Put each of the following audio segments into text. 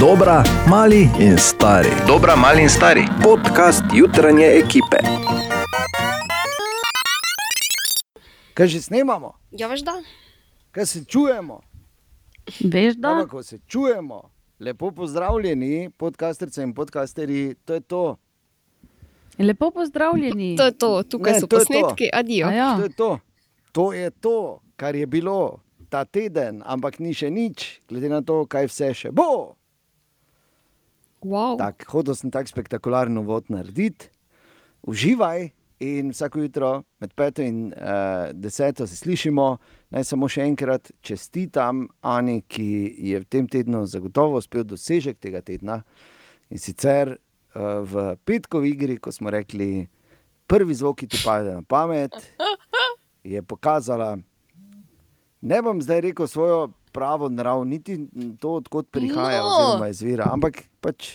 Dobra, mali in stari. Dobra, mali in stari. Podcast jutranje ekipe. Kaj že snemamo, Ja, veš da? kaj se čujemo. Veš, da? Ampak, ko se čujemo, lepo pozdravljeni, podcasterce in podcasterji, to je to. Lepo pozdravljeni. To je to, tukaj Ne, so to posnetki, adijo. Ja. To je to. To je to, kar je bilo ta teden, ampak ni še nič, glede na to, kaj vse še bo. Wow. Tak, hodil sem tako spektakularno vod narediti, uživaj in vsako jutro med peto in uh, deseto se slišimo. Naj samo še enkrat čestitam Ani, ki je v tem tednu zagotovo uspel dosežek tega tedna. In sicer uh, v petkovi igri, ko smo rekli, prvi zvok, ki ti pade na pamet, je pokazala. Ne bom zdaj rekel svojo pravo narav, niti to, odkot prihaja, No. oziroma izvira, ampak pač.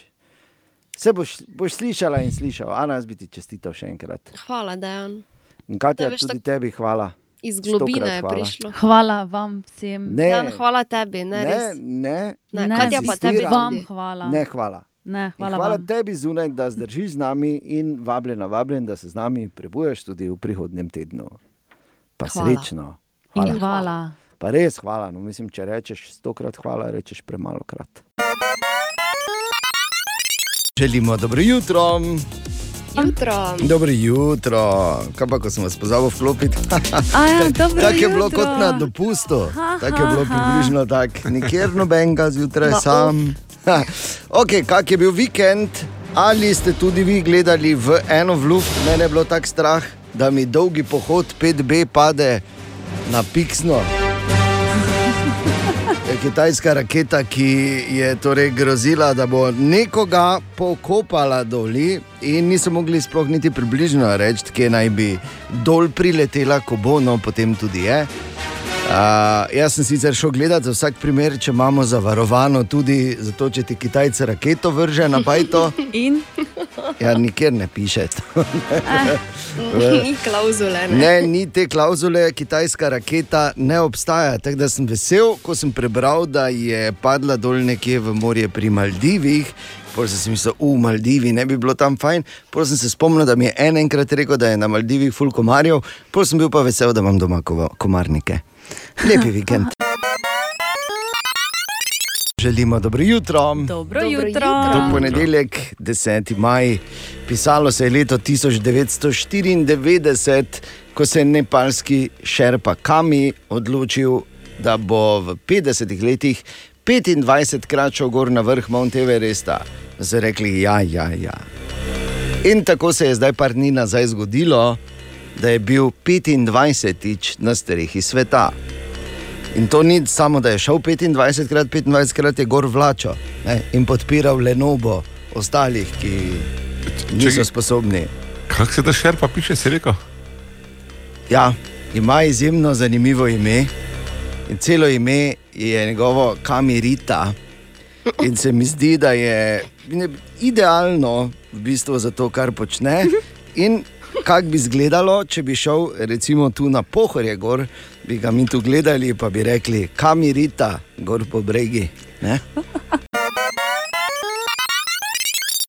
Vse boš, boš slišala in slišala, a nas bi ti čestital še enkrat. Hvala, Dejan. In Katja, Da, veš, tudi tak- tebi hvala. Iz globine je hvala. prišlo. Hvala vam vsem. Ne, Dejan, hvala tebi, ne, ne, res. ne, Ne, Ne, Katja pa tebi vam hvala. ne, hvala. Ne, In hvala hvala vam. tebi zunaj, da zdržiš z nami in vabljena, vabljen, da se z nami prebujaš tudi v prihodnem tednu. Pa Hvala. srečno. In Hvala. hvala. Pa res hvala. No, mislim, če rečeš stokrat hvala, rečeš premalo krat. Želimo dobro jutro. Jutro. Dobro jutro, kaj pa, ko sem vas pozabil vklopiti? A ja, dobro Tako je bilo jutro. kot na dopustu, tako je bilo približno tako, nikjer nobenega zjutraj Ma, sam. ok, kak je bil vikend? Ali ste tudi vi gledali v eno v luft, mene je bilo tako strah, da mi dolgi pohod 5B pade na piksno. Kitajska raketa, ki je torej grozila, da bo nekoga pokopala doli, in niso mogli sploh niti približno reči, kje naj bi dol priletela, ko bo, no potem tudi je. Uh, jaz sem sicer šel gledati za vsak primer, če imamo zavarovano tudi zato, če ti Kitajci raketo vrže na bajto. In Ja, nikjer ne piše. to. Ni klauzule. Ne. Ne, ni te klauzule, kitajska raketa ne obstaja. Tako da sem vesel, ko sem prebral, da je padla dol nekje v morje pri Maldivih. Pol sem si mislil, v Maldivi ne bi bilo tam fajn. Pol sem se spomnil, da mi je en enkrat rekel, da je na Maldivih ful komarjev, pol sem bil pa vesel, da imam doma komarnike. Lepi vikend. Želimo dobro jutro. dobro, Dobro jutro. jutro. To ponedeljek, 10. maj, pisalo se je leto 1994, ko se je nepalski šerpa Kami odločil, da bo v 50 letih 25 krat šel gor na vrh Mount Everesta. Zdaj rekli, ja, ja, ja. In tako se je zdaj par dni nazaj zgodilo, da je bil 25. na strehi sveta. In to ni samo, da je šel 25 krat, 25 krat je gor vlačo ne, in podpiral Lenovo, ostalih, ki niso sposobni. Kako se ta šerpa piše, si rekel? Ja, ima izjemno zanimivo ime in celo ime je njegovo Kamirita. In se mi zdi, da je idealno v bistvu za to, kar počne. In kako bi izgledalo, če bi šel recimo tu na Pohorje, gor, bi ga mi tu gledali, pa bi rekli, Kamirita, gor po bregi. Ne?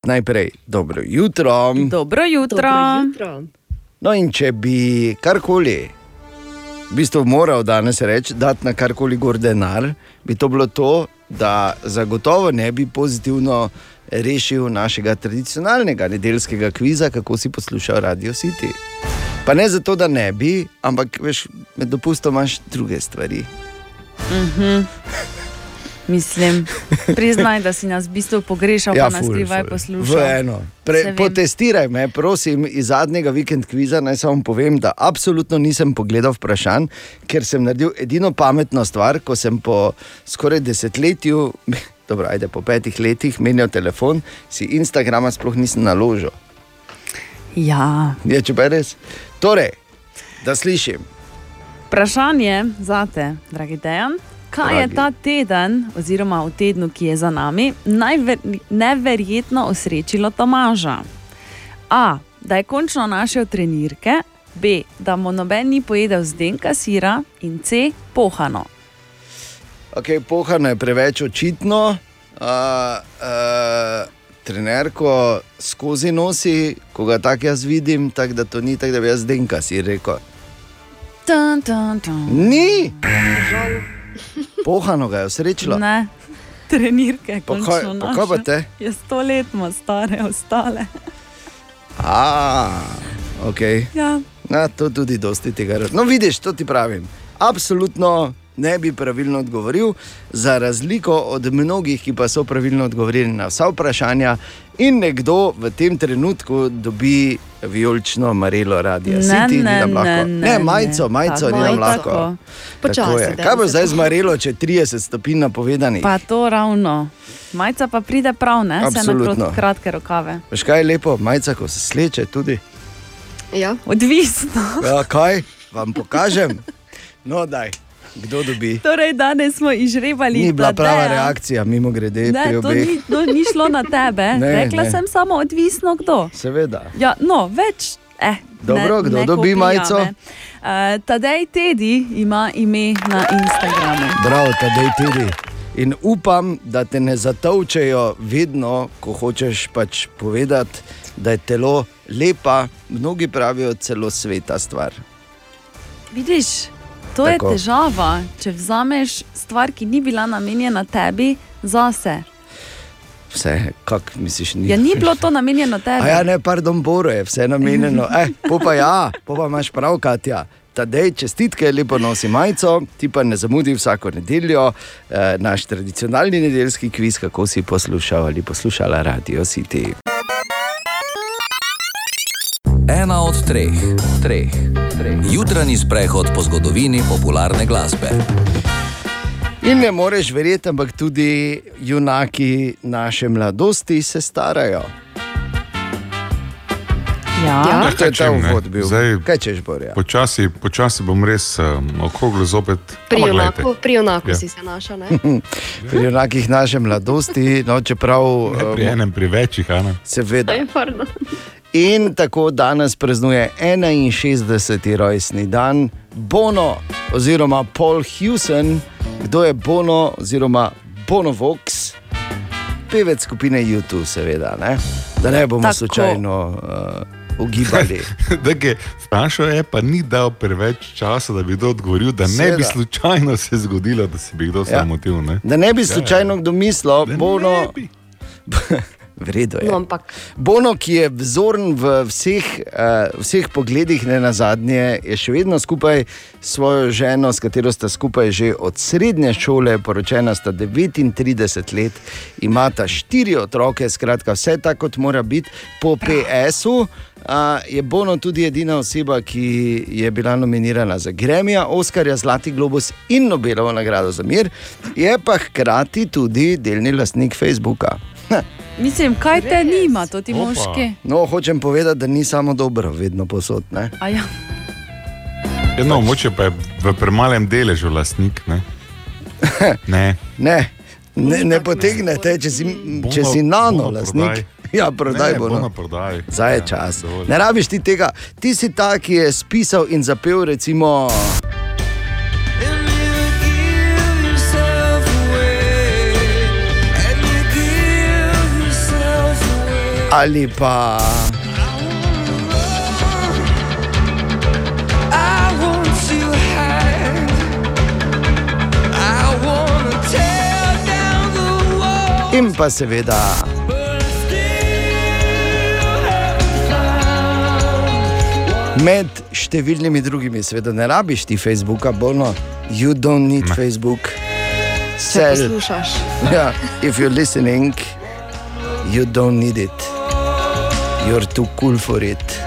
Najprej dobro jutro. Dobro jutro. Dobro jutro. No, in če bi karkoli, v bistvu moral danes reči, dati na karkoli gor denar, bi to bilo to, da zagotovo ne bi pozitivno rešil našega tradicionalnega nedeljskega kviza, kako si poslušal Radio City. Pa ne zato, da ne bi, ampak veš, med dopustom imaš druge stvari. Mislim, priznaj, da si nas v bistvu pogrešal, ja, pa nas ful. poslušal. Pre, potestiraj me, prosim, iz zadnjega vikend kviza. Naj samo povem, da absolutno nisem pogledal vprašanj, ker sem naredil edino pametno stvar, ko sem po skoraj desetletju, dobro, ajde po petih letih, menjal telefon, si Instagrama sploh nisem naložil. Ja, Je če pa je res? Torej, da slišim. vprašanje za te, dragi Dejan. Kaj je Dragi. ta teden, oziroma v tednu, ki je za nami, najver, neverjetno osrečilo Tomaža? A. Da je končno našel trenirke, B. Da mu noben ni pojedel zdenka sira in C. Pohano. Okay, pohano je preveč očitno, uh, uh, trenerko skozi nosi, ko ga tako jaz vidim, tako da to ni tako, da bi jaz denka si rekel. Dun, dun, dun. Ni! Pohano ga je osrečilo. Ne, trenirke, Pa kaj- končno pa kaj pa naše. te? Je sto let mu stare ostale. A, okay. Ja. Na, to tudi dosti tega. No, vidiš, to ti pravim. Absolutno ne bi pravilno odgovoril, za razliko od mnogih, ki pa so pravilno odgovorili na vsa vprašanja. In nekdo v tem trenutku dobi vijolično marelo radio. Si Ne, ti, ne, Nina Mlako? ne, ne, ne, majico, majico, Tako, ni lahko. Počasi, Kaj bo zdaj zmarelo, če 30 stopinj napovedanih? Pa to ravno. Majca pa pride prav, ne? Se na Absolutno. kratke rokave. Veš kaj je lepo, majica, ko se sleče tudi. Ja. Odvisno. Ja, kaj vam pokažem? No, daj, kdo dobi? Torej, danes smo izžrebali. Ni bila prava Tadeja. reakcija, mimo grede, Ne, to ni, to ni šlo na tebe. Ne, Rekla ne. sem samo odvisno kdo. Seveda. Ja, no, več. Eh, Dobro, ne, kdo ne dobi majico? Uh, Tadej Tedi ima ime na Instagramu. Prav, tadej tudi. In upam, da te ne zatovčejo vedno, ko hočeš pač povedati, da je telo lepa, mnogi pravijo celo sveta stvar. Vidiš, to Tako. je težava, če vzameš stvar, ki ni bila namenjena tebi, zase. Vse, kak misliš, ni. Ja, ni bilo to namenjeno tebi. A ja, ne, pardon, Boro je vse namenjeno. Eh, pa ja, pa imaš prav, Katja. Tadej, čestitke, lepo nosi majico, ti pa ne zamudi vsako nedeljo eh, naš tradicionalni nedeljski kviz, kako si poslušal ali poslušala radio City. Ena od treh, treh, treh. Jutranji sprehod po zgodovini popularne glasbe. In ne moreš verjeti, ampak tudi junaki naše mladosti se starajo. Ja. Ja. To je ta uvod bil. Zdaj- Kaj češ, Borja? Počasi, počasi bom res um, okroglo zopet. Pri junaku, pri junaku Ja. si se našel. Ne? Pri junakih naše mladosti, no, čeprav ne pri enem, pri večjih, seveda. Aj. In tako danes praznuje 61. rojstni dan Bono oziroma Paul Hewson, kdo je Bono oziroma Bono Vox, pevec skupine YouTube, seveda, ne? da ne bomo Tako. slučajno uh, ugibali. Vprašal je, pa ni dal preveč časa, da bi kdo odgovoril, da ne Seveda. bi slučajno se zgodilo, da si bi kdo Ja. sramotil. Ne? Da ne bi slučajno kdo mislil, Da Bono. Vredo je. No, ampak Bono, ki je vzoren v vseh, uh, vseh pogledih, ne na zadnje, je še vedno skupaj s svojo ženo, s katero sta skupaj že od srednje šole, poročena sta 39 let, imata štiri otroke, skratka, vse tako, kot mora biti. Po PS-u uh, je Bono tudi edina oseba, ki je bila nominirana za Gremija, Oskarja, Zlati globus in Nobelovo nagrado za mir, je pa hkrati tudi delni lastnik Facebooka. Mislim, kaj te nima, to ti Opa. moški. No, hočem povedati, da ni samo dobro, vedno posod. Ne? A Ja. Ja, no, moče pa je v premalem deležu lastnik. Ne? ne. Ne, ne, ne potegne te, če si, če si nano Bono lastnik. prodaj. Ja, prodaj ne, bo. No. na prodaj. Zdaj je Ja, čas. dovolj. Ne rabiš ti tega. Ti si ta, ki je spisal in zapel, recimo. Ali pa. In pa seveda. Med številnimi drugimi, seveda, ne rabiš ti Facebooka, bolno, you don't need Ne. Facebook. če Sell. poslušaš. Ja, if you're listening, you don't need it. You're too cool for it.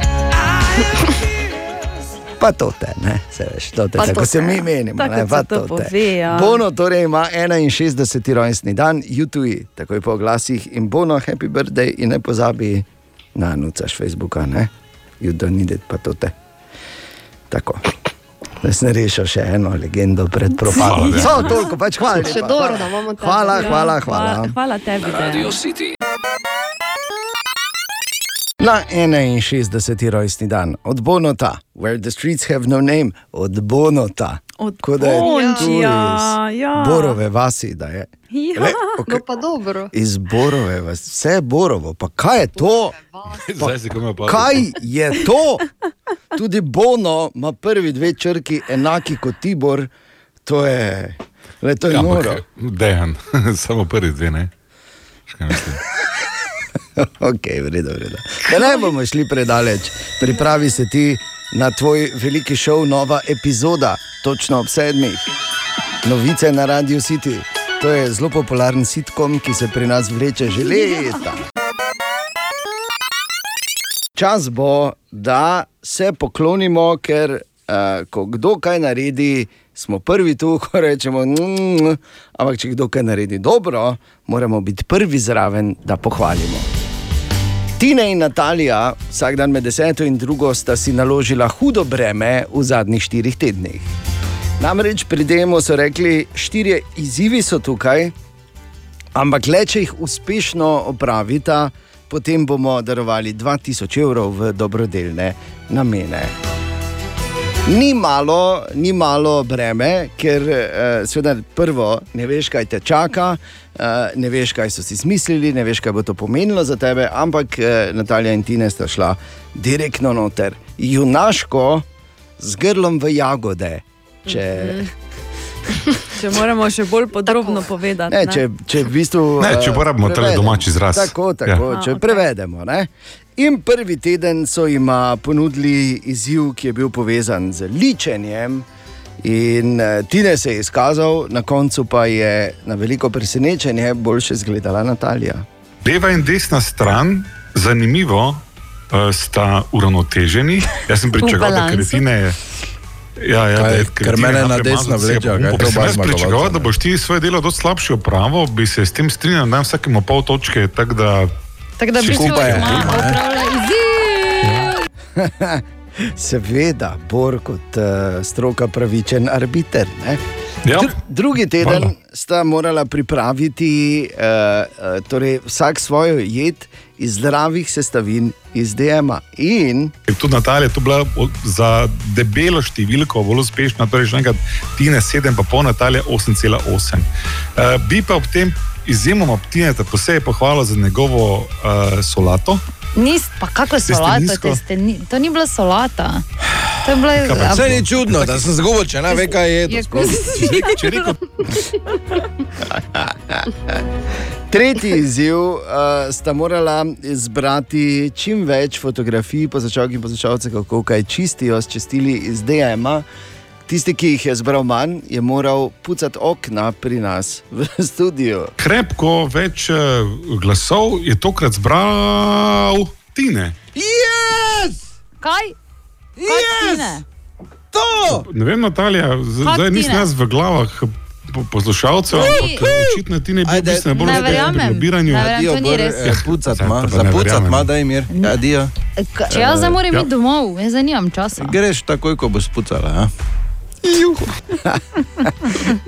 Pa to te, ne, se veš, to te, Pa tako to se te. mi menimo. Tako ne, pa se to te. pove, ja. Bono torej ima 61. rojstni dan, YouTube, takoj po glasih in Bono, happy birthday in ne pozabi na nucaš Facebooka, ne, you don't need it, pa to te. Tako. Da sem rešil še eno legendo pred propadom. Hvala, ja. Samo toliko, pač hvala. Še lepa, dobro, hvala. da imamo tebe. Hvala, hvala, hvala. Hvala, hvala tebi. Dejan. City. Na 61. rojstni dan od Bonota, Where the Streets Have No Name, od Bonota. Od iz ja. Borove vasi, da je. Ja. Le, okay. No, pa dobro. Iz Borove vasi, vse je Borovo, pa kaj je to? Pa. Kaj je to? Tudi Bono ima prvi dve črki enaki kot Tibor, to je, le, to je Ja, noro. ampak, dejan, samo prvi dve, ne? Še kaj mislim? Ok, vredo, vredo. Da ne bomo šli predaleč, pripravi se ti na tvoj veliki šov, nova epizoda, točno ob sedmih. Novice na Radio City. To je zelo popularen sitkom, ki se pri nas vleče že leta. Čas bo, da se poklonimo, ker uh, ko kdo kaj naredi, smo prvi tu, ko rečemo. Mm, ampak če kdo kaj naredi dobro, moramo biti prvi zraven, da pohvalimo. Tina in Natalija, vsak dan med deseto in drugo, sta si naložila hudo breme v zadnjih štirih tednih. Namreč pri Demu so rekli, štirje izzivi so tukaj, ampak le če jih uspešno opravita, potem bomo darovali 2000 evrov v dobrodelne namene. Ni malo, ni malo breme, ker eh, seveda prvo ne veš, kaj te čaka, eh, ne veš, kaj so si izmislili, ne veš, kaj bo to pomenilo za tebe, ampak eh, Natalija in Tina sta šla direktno noter, junaško, z grlom v jagode. Če, Če moramo še bolj podrobno povedati. ne, če, če v bistvu. Ne, če eh, uporabimo prevedemo. domači izraz. Tako, tako Ja. če A, ok. prevedemo. Ne? In prvi teden so jim ponudili izziv, ki je bil povezan z ličenjem. In uh, Tine se je izkazal, na koncu pa je na veliko presenečenje boljše izgledala Natalija. Leva in desna stran, zanimivo, uh, sta uravnoteženi. Jaz sem pričakoval, da kretine. Ja, ja, Kaj, da je ker mene na desno vleče, je a kaj? pumpo. To Sem oba jaz zmagovalca, pričakoval, da boš ti svoje delo dosti slabše opravil, bi se s tem strinjal, da dam vsakemu pol točke. tako Da, Tako da Skupaj je. ima opravlja izziv. Seveda, Bor kot uh, stroka pravičen arbiter. Ne? ja, Dru- Drugi teden Hvala. sta morala pripraviti uh, uh, torej vsak svojo jed iz zdravih sestavin iz DM-a. In je tudi Natalija tu bila za debelo številko bolj uspešna, torej že enkrat Tine 7,5, Natalija 8,8. Uh, bi pa ob tem izjemoma Tineta posebej pohvalil za njegovo uh, solato. Nis, pa kako ste solata, nizko? to, ste, ni- to ni bila solata. To je bila pa, a- Vse ni čudno, da sem če ne ve, kaj je je to. kus- Če rekel, tretji izziv uh, sta morala zbrati čim več fotografij poslušalk in poslušalcev, kako kaj čistijo s čistili iz DM-a. Tisti, ki jih je zbral manj, je moral pucati okna pri nas v studiu. krepko več uh, glasov je tokrat zbral Tine. Yes! Kaj? Kaj Tine? To! Ne vem, Natalija, zdaj nisem jaz v glavah po- poslušalcev, ampak očitno bil bolj Ne lobiranju. Ne verjamem. to ni res. Pucat Zdaj ima, pa ne za pucat verjamem. ima, daj mir. Adijo. Če jaz zdaj moram ja. iti domov, jaz zdaj nimam časa. Greš takoj, ko boš pucala. Ja?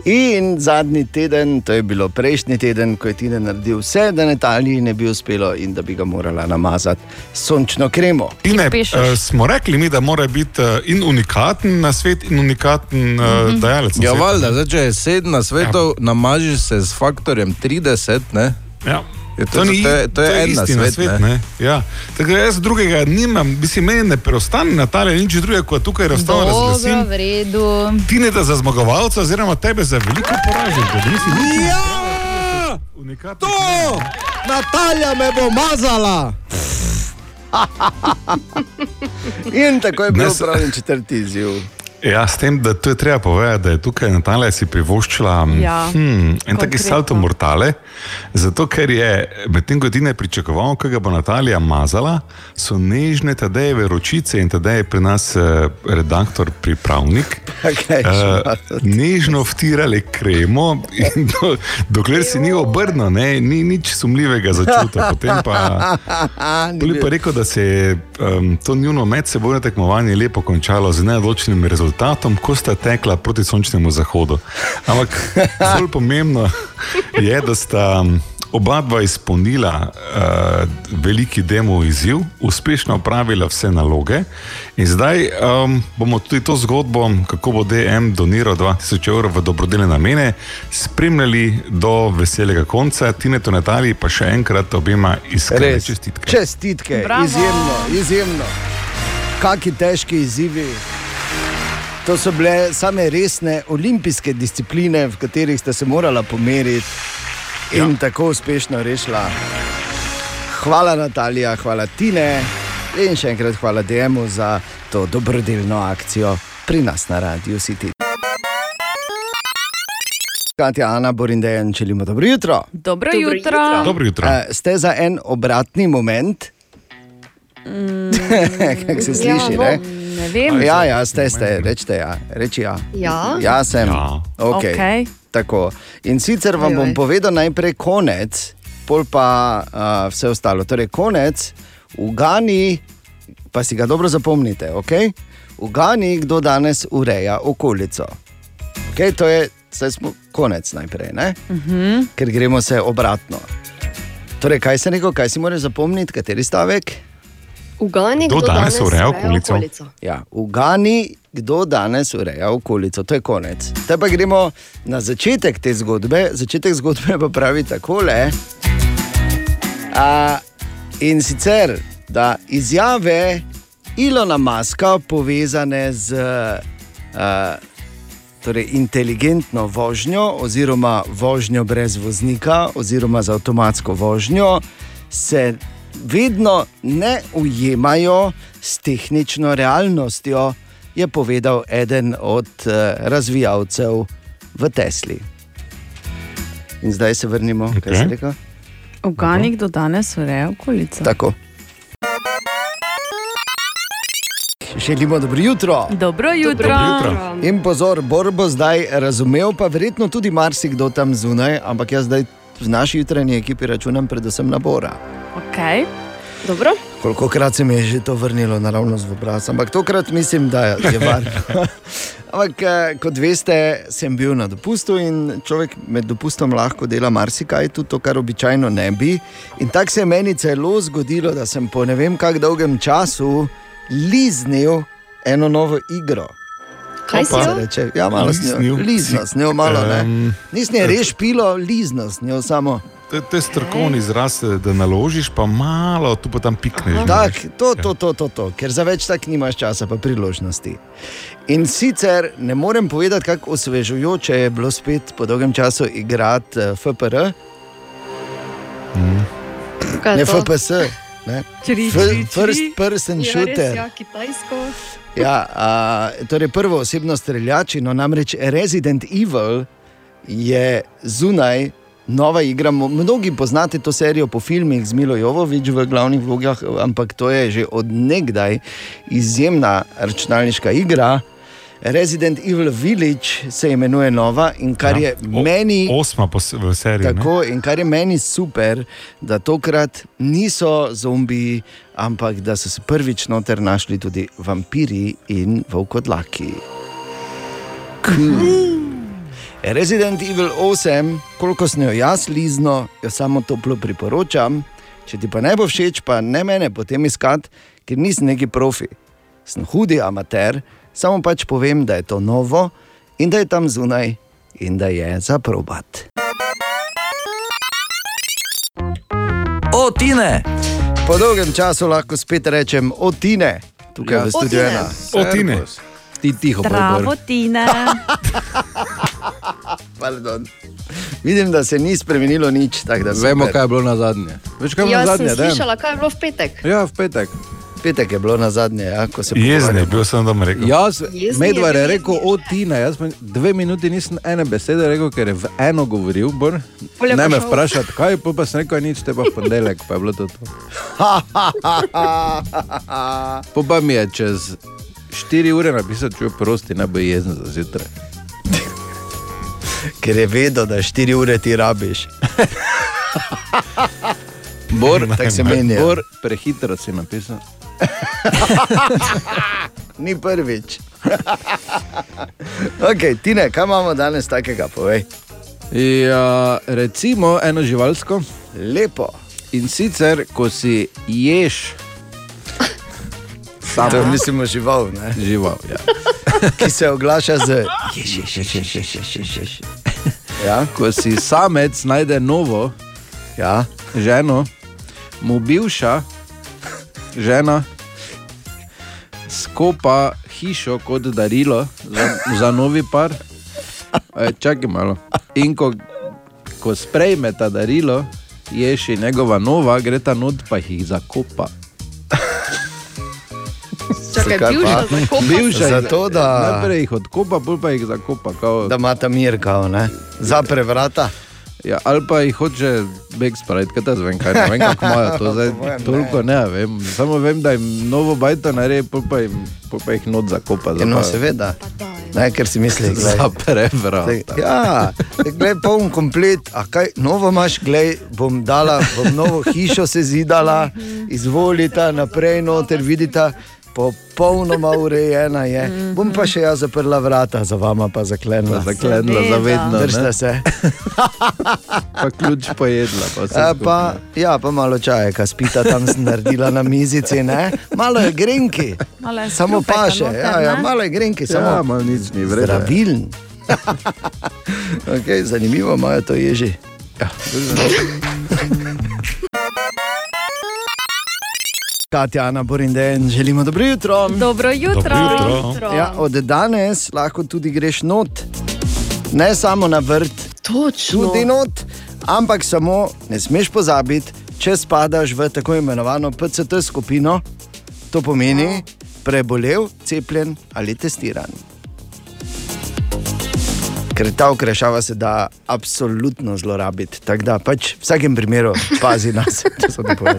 In zadnji teden, to je bilo prejšnji teden, ko je Tina naredil vse, da Nataliji ne bi uspelo in da bi ga morala namazati s sončno kremo. Tine, uh, smo rekli mi, da mora biti uh, in unikaten na svet, in unikaten uh, dajalec. na Ja, svet. valjda, zdaj, če je sedem na svetu, namažiš se s faktorjem 30, ne? Ja. Je to- to je- to je en na isti svet, ne? Ja. Tako jaz drugega nimam, mislim, meni ne preostane Natalija nič drugega, kot tukaj razstavljam Dobro, razglasim. v redu. Tine da za zmagovalca, oziroma tebe za veliko poraženko. da nisi nič Ja! unikatnega. To! Natalija me bo mazala! In tako je bil Ne, upravljen četrti izziv. Ja, s tem, da to je treba povedati, da je tukaj Natalija si privoščila mm, Ja, hmm, en taki salto mortale, zato ker je medtem ko ti ne pričakoval, kaj ga bo Natalija mazala, so nežne tadejeve ročice in tadej je pri nas eh, redaktor, pripravnik. Uh, še nežno vtirali kremo, in do, dokler si ni obrnil, ne, ni nič sumljivega začutil. Potem pa, pa rekel, da se je um, to njuno medsebojno tekmovanje lepo končalo z neodločenim rezultatom, ko sta tekla proti sončnemu zahodu. Ampak bolj pomembno je, da sta oba dva izpolnila uh, veliki demo izziv, uspešno opravila vse naloge. In zdaj um, bomo tudi to zgodbo, kako bo DM doniral 2000 evrov v dobrodelne namene, spremljali do veselega konca. Tine to Natali pa še enkrat obema iskrene Res. čestitke. Čestitke, Bravo. izjemno, izjemno. Kaki težki izzivi. To so bile same resne olimpijske discipline, v katerih ste se morala pomeriti in ja. tako uspešno rešila. Hvala, Natalija, hvala Tine in še enkrat hvala DM-u za to dobrodelno akcijo pri nas na Radiu City. Katja, Ana, Borindejan, želimo dobro jutro. Dobro, Dobro jutro. jutro. Dobro jutro. Uh, ste za en obratni moment? Mm, Kako se sliši? Ja, Ne vem. ja, ja, ste, ste, rečete ja, reči ja. Ja. Ja, sem. Ja. Okay. Okej. Tako. In sicer vam bom povedal najprej konec, pol pa uh, vse ostalo. Torej, konec v Gani, pa si ga dobro zapomnite, okay? v Gani, kdo danes ureja okolico. Okay, to je smo konec najprej, uh -huh. ker gremo se obratno. Torej, kaj se rekel, kaj si moraš zapomniti, kateri stavek? Ugani, Kdo kdo danes danes ureja okolico? okolico. Ja, v Gani, kdo danes ureja okolico, to je konec. Zdaj pa gremo na začetek te zgodbe. Začetek zgodbe pa pravi takole. A, in sicer, da izjave Ilona Maska povezane z a, torej inteligentno vožnjo, oziroma vožnjo brez voznika, oziroma z avtomatsko vožnjo, se vedno ne ujemajo s tehnično realnostjo, je povedal eden od uh, razvijalcev v Tesli. In zdaj se vrnimo, okay. kaj se reče? Organik do danes ureja okolico. Tako. Želimo dobro jutro. Dobro jutro. Dobro jutro. In pozor, Bor bo zdaj razumel, pa verjetno tudi marsikdo tam zunaj, ampak jaz zdaj v naši jutranji ekipi računam predvsem na Bora. Okay. Dobro? Koliko krat se mi je že to vrnilo naravnost v obraz, ampak tokrat mislim, da je varno. ampak eh, kot veste, sem bil na dopustu in človek med dopustom lahko dela marsikaj, tudi to, kar običajno ne bi. In tako se je meni celo zgodilo, da sem po ne vem kako dolgem času liznil eno novo igro. Kaj si se jo? reče? Ja, malo s njo. Liznil. Lizno s njo, malo ne. Em, Nisem je res pilo, lizno s njo samo. To je strokovni izraz, da naložiš, pa malo tu pa tam pikneš. Tak, veš. to, to, to, to, to, ker za več tak nimaš časa, pa priložnosti. In sicer ne morem povedati, kako osvežujoče je bilo spet po dolgem času igrati uh, FPR, Kaj ne? FPS. Ne? Čri, F- čri, First person Ja, res, shooter. Ja, kitajsko. Ja, a, torej prvo osebno streljačino, namreč Resident Evil je zunaj. Nova igra, mnogi poznate to serijo po filmih z Milo Jovovič v glavnih vlogah, ampak to je že odnegdaj izjemna računalniška igra. Resident Evil Village se imenuje nova in kar Ja. je O- meni. Osma po seriji. ne? Tako, in kar je meni super, da tokrat niso zombiji, ampak da so se prvič noter našli tudi vampiri in volkodlaki. Cool. Resident Evil 8, koliko sem jo jaz lizno, jo samo toplo priporočam. Če ti pa ne bo všeč, pa ne mene potem iskati, ker nisem neki profi. Sem hudi amater, samo pač povem, da je to novo in da je tam zunaj in da je za probat. O, Tine! Po dolgem času lahko spet rečem otine, tukaj Ja. v studiu Otine. ena. O, Tine. Ti tiho, Zdravo, Tine. Pardon. Vidim, da se ni spremenilo nič. tak da Vemo, kaj je bilo na zadnje. Veš, kaj je bilo Jaz na sem zadnje? Dejan? slišala, kaj je bilo v petek. Ja, v petek. Petek je bilo na zadnje, ja, ko se Jezni je bil, sem doma rekel. Jaz, Medvar je je rekel, o Tina, jaz pa dve minuti nisem ene besede rekel, ker je v eno govoril, bor. Je Ne me pa vprašati, kaj, pol pa sem rekel, "Aj nič, te pa v ponedeljek, pa je bilo to. to. Po pa mi je čez 4 ure napisal, čuj prosti, ne bo jezen za zjutraj. Ker je vedel, da 4 ure ti rabiš. Bor, Tako se meni. ja. Bor, prehitro si napisal. Ni prvič. okay, Tine, kaj imamo danes takega? Povej. Ja, recimo eno živalsko, Lepo. In sicer, ko si ješ, To samo mislimo žival, ne? žival. Ja. ki se oglaša z ješ, ješ, ješ, ješ, ješ, ješ, ješ. Ja, Ko si samec najde novo ja. ženo, mu bivša žena skopa hišo kot darilo za, za novi par. E, čakaj malo. In ko, ko sprejme ta darilo, je še njegova nova, gre ta not pa jih zakopa. Čakaj, bivša pa? zakopa. Bivša Zato, da- Najprej jih odkopa, pol pa jih zakopa. Kao, Da ima tam mir, kao, ne? Zapre vrata. Ja, ali pa jih hoče beg spraviti, kaj ta zvem, kaj ne vem, kako imajo to zdaj. Toliko ne vem, samo vem, da jim novo bajto naredi, pol pa, jim, pol pa jih not zakopa. Ja, no, zapa- seveda. Ne, ker si misli, da Zapre vrata. Ja, glej, poln komplet, a kaj novo imaš, glej, bom dala, bom novo hišo se zidala, izvolite naprej, noter vidite, popolnoma urejena je. Bom pa še jaz zaprla vrata, za vama pa zaklenila. Zaklenila zavedno, Držite se. pa ključ pojedla. Pa skupaj. pa, ja, pa malo čaja, kaj spita tam sem naredila na mizici, ne? malo je grenki. Malo je Samo paše, noter, ja, ja, malo je grenki, ja, samo malo nič ni vredno. zdravilen. okay, zanimivo imajo to ježi. Katja, Ana, Borinden, želimo dobro jutro. Dobro jutro. Dobro jutro. Ja, od danes lahko tudi greš not, ne samo na vrt, Točno. tudi not, ampak samo ne smeš pozabiti, če spadaš v tako imenovano PCT skupino, to pomeni prebolel, cepljen ali testiran. Ker ta ukrešava se da absolutno zlorabiti. Tako da pač v vsakem primeru pazi na sebe.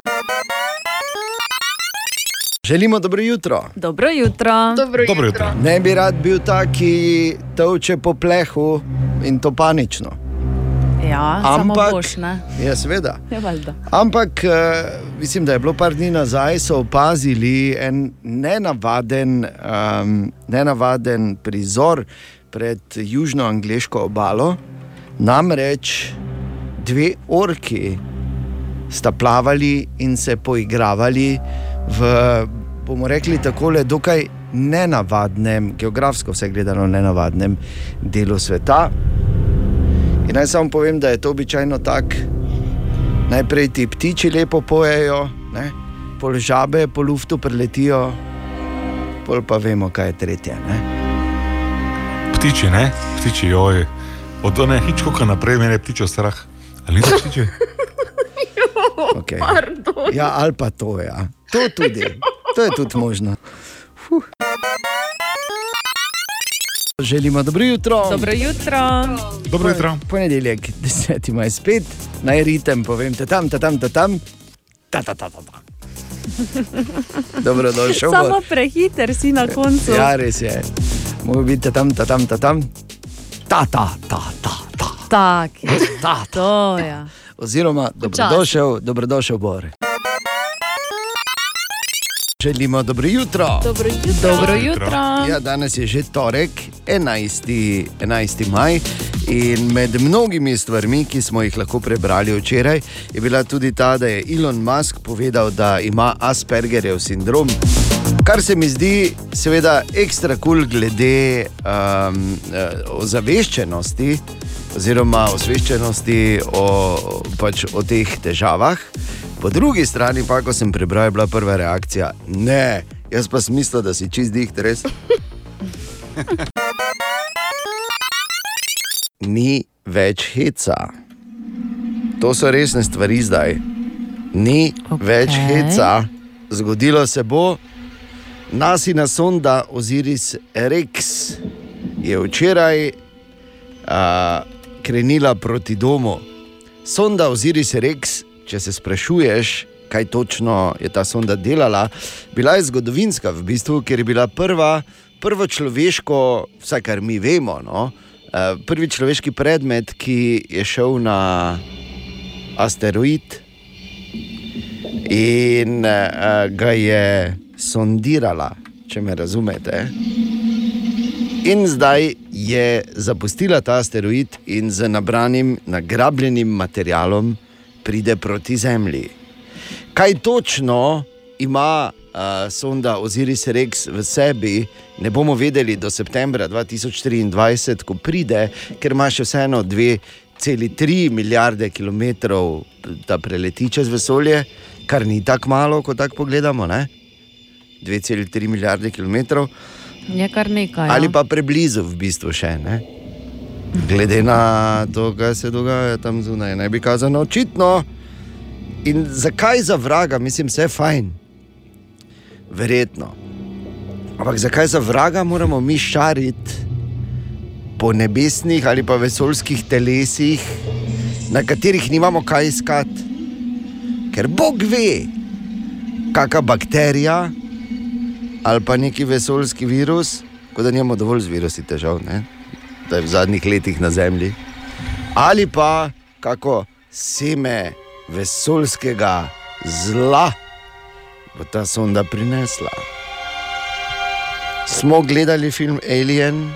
Želimo dobro jutro. Dobro jutro. Dobro Dobro jutro. jutro. Ne bi rad bil ta, ki tolče po plehu in to panično. Ja, samo Ampak- boš, ne? Ja, seveda. Ja. Ampak eh, mislim, da je bilo par dni nazaj, so opazili en nenavaden, um, nenavaden prizor pred južnoangliško obalo. Namreč dve orki sta plavali in se poigravali v, bomo rekli, tako dokaj nenavadnem, geografsko vse gledano, nenavadnem delu sveta. In naj samo povem, da je to običajno tako. Najprej ti ptiči lepo pojejo, ne? pol žabe po luftu preletijo, pol pa vemo, kaj je tretje. Ne? Ptiči, ne? Ptiči, joj. Od one hičkoka naprej mene je ptičo strah. Ali niso ptiči? Okay. Ja, ali pa to, ja. to tudi. To je tudi možno. Fuh. Želimo dobro jutro. Dobro jutro. Dobro jutro. Ponedeljek, 10. maj spet, naj ritem, povem te tam, te tam, te tam. Ta, ta, ta, ta, ta. Dobrodošel. Samo Bor. prehiter si na koncu. Ja, res je. Mogoče biti te tam, te tam, te tam. Ta, ta, ta, ta, ta. Tak, je. ta, ta. to ja. Oziroma, dobrodošel, dobrodošel, Bor. Želimo dobro jutro. Dobro jutro. Dobro jutro. Ja, danes je že torek, 11. 11. maj. In med mnogimi stvarmi, ki smo jih lahko prebrali včeraj, je bila tudi ta, da je Elon Musk povedal, da ima Aspergerjev sindrom. Kar se mi zdi, seveda, ekstra kul, cool glede um, ozaveščenosti, oziroma osveščenosti o, pač, o teh težavah. Po drugi strani, pa ko sem prebral, je bila prva reakcija: ne, jaz pa sem mislil, da si čist dih, res. Ni več heca. To so resne stvari zdaj. Ni okay. več heca, zgodilo se bo. Nasina sonda Osiris Rex je včeraj uh, krenila proti domu. Sonda Osiris Rex, če se sprašuješ, kaj točno je ta sonda delala, bila je zgodovinska v bistvu, ker je bila prva, prvo človeško, vsaj kar mi vemo, no, uh, prvi človeški predmet, ki je šel na asteroid in uh, ga je sondirala, če me razumete. In zdaj je zapustila ta asteroid in z nabranim, nagrabljenim materialom pride proti Zemlji. Kaj točno ima uh, sonda Osiris Rex v sebi, ne bomo vedeli do septembra 2023, ko pride, ker ima še vseeno 2,3 milijarde kilometrov, da preleti čez vesolje, kar ni tako malo, ko tako pogledamo. Ne? 2,3 milijarde kilometrov, Je kar nekaj. ali ja. pa preblizu, v bistvu še ne. Glede na to, kaj se dogaja tam zunaj, ne bi kazano očitno. In zakaj za vraga, mislim, vse je fajn, verjetno. Ampak zakaj za vraga moramo mi šariti po nebesnih ali pa vesoljskih telesih, na katerih nimamo kaj iskati? Ker Bog ve, kakšna bakterija ali pa neki vesoljski virus, kot da nimamo dovolj z virusi težav, ne? Da je v zadnjih letih na Zemlji, ali pa kako seme vesoljskega zla bo ta sonda prinesla. Smo gledali film Alien,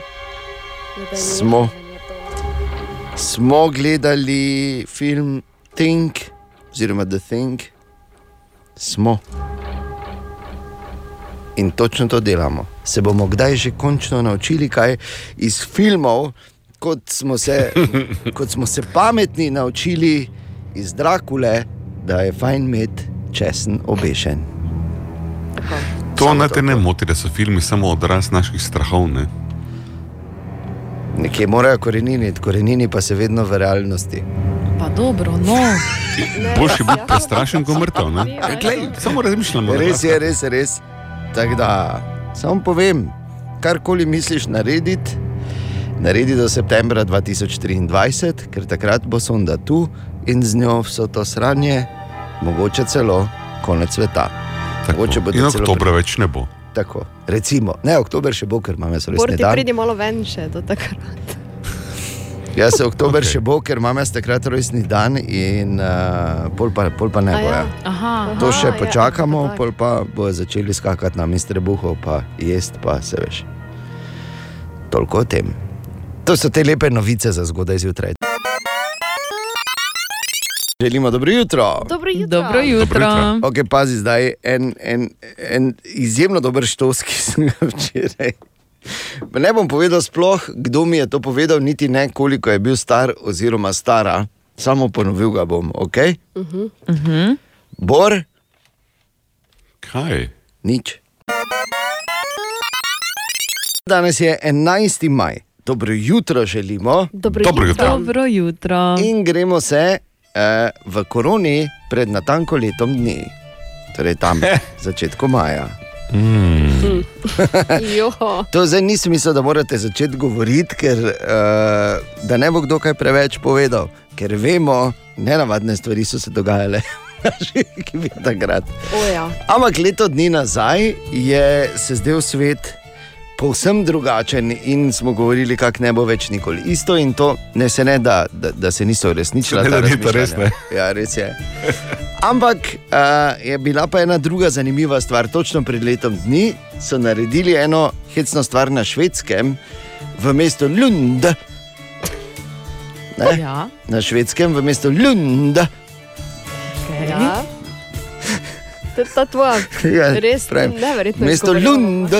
smo, smo gledali film Think, oziroma The Thing, smo. In točno to delamo. Se bomo kdaj že končno naučili kaj iz filmov, kot smo se, kot smo se pametni naučili iz Drakule, da je fajn imeti česen obešen. To naj te ne moti, da so filmi samo odraz naših strahov. Ne? Nekje morajo koreniti, korenini pa se vedno v realnosti. Pa dobro, no. Boljši biti prestrašen, kot mrtev. Glej, Samo razmišljamo. Res je, res je, res. Tako da, samo povem, karkoli misliš narediti, naredi do septembra 2023, ker takrat bo sonda tu in z njo vso to sranje, mogoče celo konec sveta. Tako. Mogoče bo In celo oktobra več ne bo. Tako, recimo, ne, oktober še bo, ker imamo res Bor ne ti dan. pridi malo ven še do takrat. Jaz se oktober okay. še bo, ker imam jaz takrat rojstni dan in uh, pol, pa, pol pa ne bo. ja. Ja. Aha. To še ja, počakamo, tako. pol pa bo začeli skakati na mistre buhov, pa jesti, pa se veš. Toliko o tem. To so te lepe novice za zgodaj zjutraj. Želimo dobro jutro. Dobro jutro. Dobro jutro. jutro. Ok, pazi zdaj, en, en, en izjemno dober štos, ki sem ga včeraj. Ne bom povedal sploh, kdo mi je to povedal, niti ne koliko je bil star oziroma stara, samo ponovil ga bom, ok? Uh -huh. Uh -huh. Bor, Kaj? nič. Danes je 11. maj, dobro jutro želimo Dobro Dobro jutro. jutro. Dobro jutro. in gremo se eh, v koroni pred natanko letom dni, torej tam, začetku maja. Joho. To zdaj nisem mislil, da morate začeti govoriti, ker uh, da ne bo kdo kaj preveč povedal, ker vemo, nenavadne stvari so se dogajale. takrat. Ja. Ampak leto dni nazaj je se zdel svet povsem drugačen in smo govorili, kako ne bo več nikoli isto. In to ne se ne da, da, da se niso uresničila. Ne da ni to res, razmišljanja. Ja, res je. Ampak uh, je bila pa ena druga zanimiva stvar. Točno pred letom dni so naredili eno hecno stvar na švedskem, v mestu Lund. Ne? Ja. Na švedskem, v mestu Lund. Okay. ja. To je ta tvoja. Ja, Res neverjetno. Mesto. Lund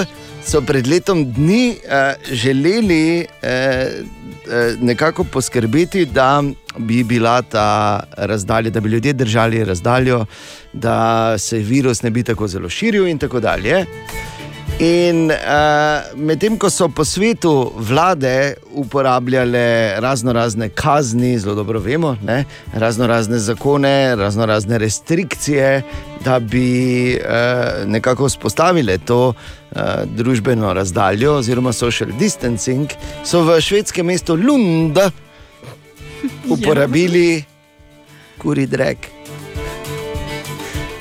so pred letom dni uh, želeli uh, uh, nekako poskrbeti, da bi bila ta razdalja, da bi ljudje držali razdaljo, da se virus ne bi tako zelo širil in tako dalje. In uh, medtem ko so po svetu vlade uporabljale razno razne kazni, zelo dobro vemo, ne, razno razne zakone, razno razne restrikcije, da bi uh, nekako vzpostavile to uh, družbeno razdaljo oziroma social distancing, so v švedskem mestu Lund uporabili kuri drek.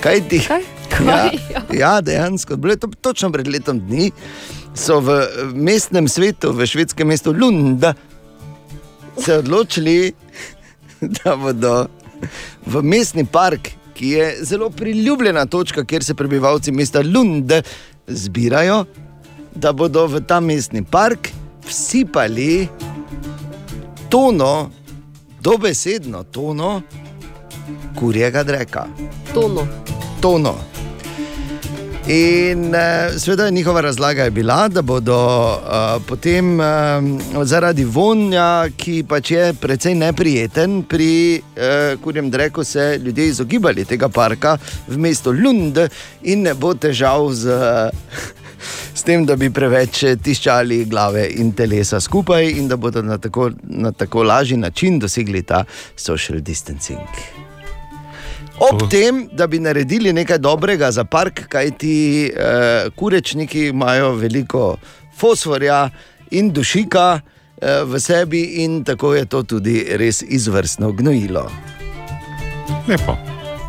Kaj ti? Kaj? Ja, Ja. ja, dejansko, bilo je to točno pred letom dni. So v mestnem svetu, v švedskem mestu Lund, se odločili, da bodo v mestni park, ki je zelo priljubljena točka, kjer se prebivalci mesta Lund zbirajo, da bodo v ta mestni park vsipali tono, dobesedno tono kurjega dreka. Tono. Tono. In uh, seveda njihova razlaga je bila, da bodo uh, potem uh, zaradi vonja, ki pač je precej neprijeten, pri uh, kurjem dreku se ljudje izogibali tega parka v mestu Lund in ne bo težav z. S tem, da bi preveč tiščali glave in telesa skupaj, in da bodo na tako, na tako lažji način dosegli ta social distancing. Ob tem, da bi naredili nekaj dobrega za park, kajti eh, kurečniki imajo veliko fosforja in dušika eh, v sebi, in tako je to tudi res izvrstno gnojilo. Lepo.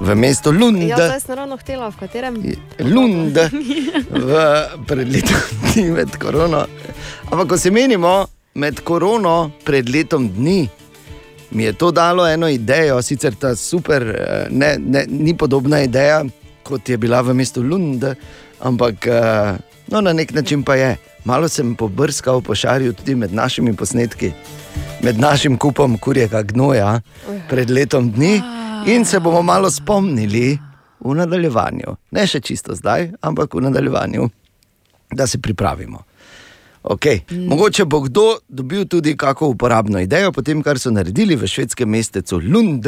V mestu Lund. Ja, zdaj sem ravno htela, v katerem. Lund, v pred letom dni med korono. Ampak ko se menimo med korono pred letom dni, mi je to dalo eno idejo, sicer ta super, eh, ne, ne, ni podobna ideja, kot je bila v mestu Lund, ampak eh, no, na nek način pa je. Malo sem pobrskal po šarju tudi med našimi posnetki, med našim kupom kurjega gnoja pred letom dni in se bomo malo spomnili v nadaljevanju. Ne še čisto zdaj, ampak v nadaljevanju, da se pripravimo. Okay. Mm. Mogoče bo kdo dobil tudi kako uporabno idejo, potem kar so naredili v švedskem mestecu Lund.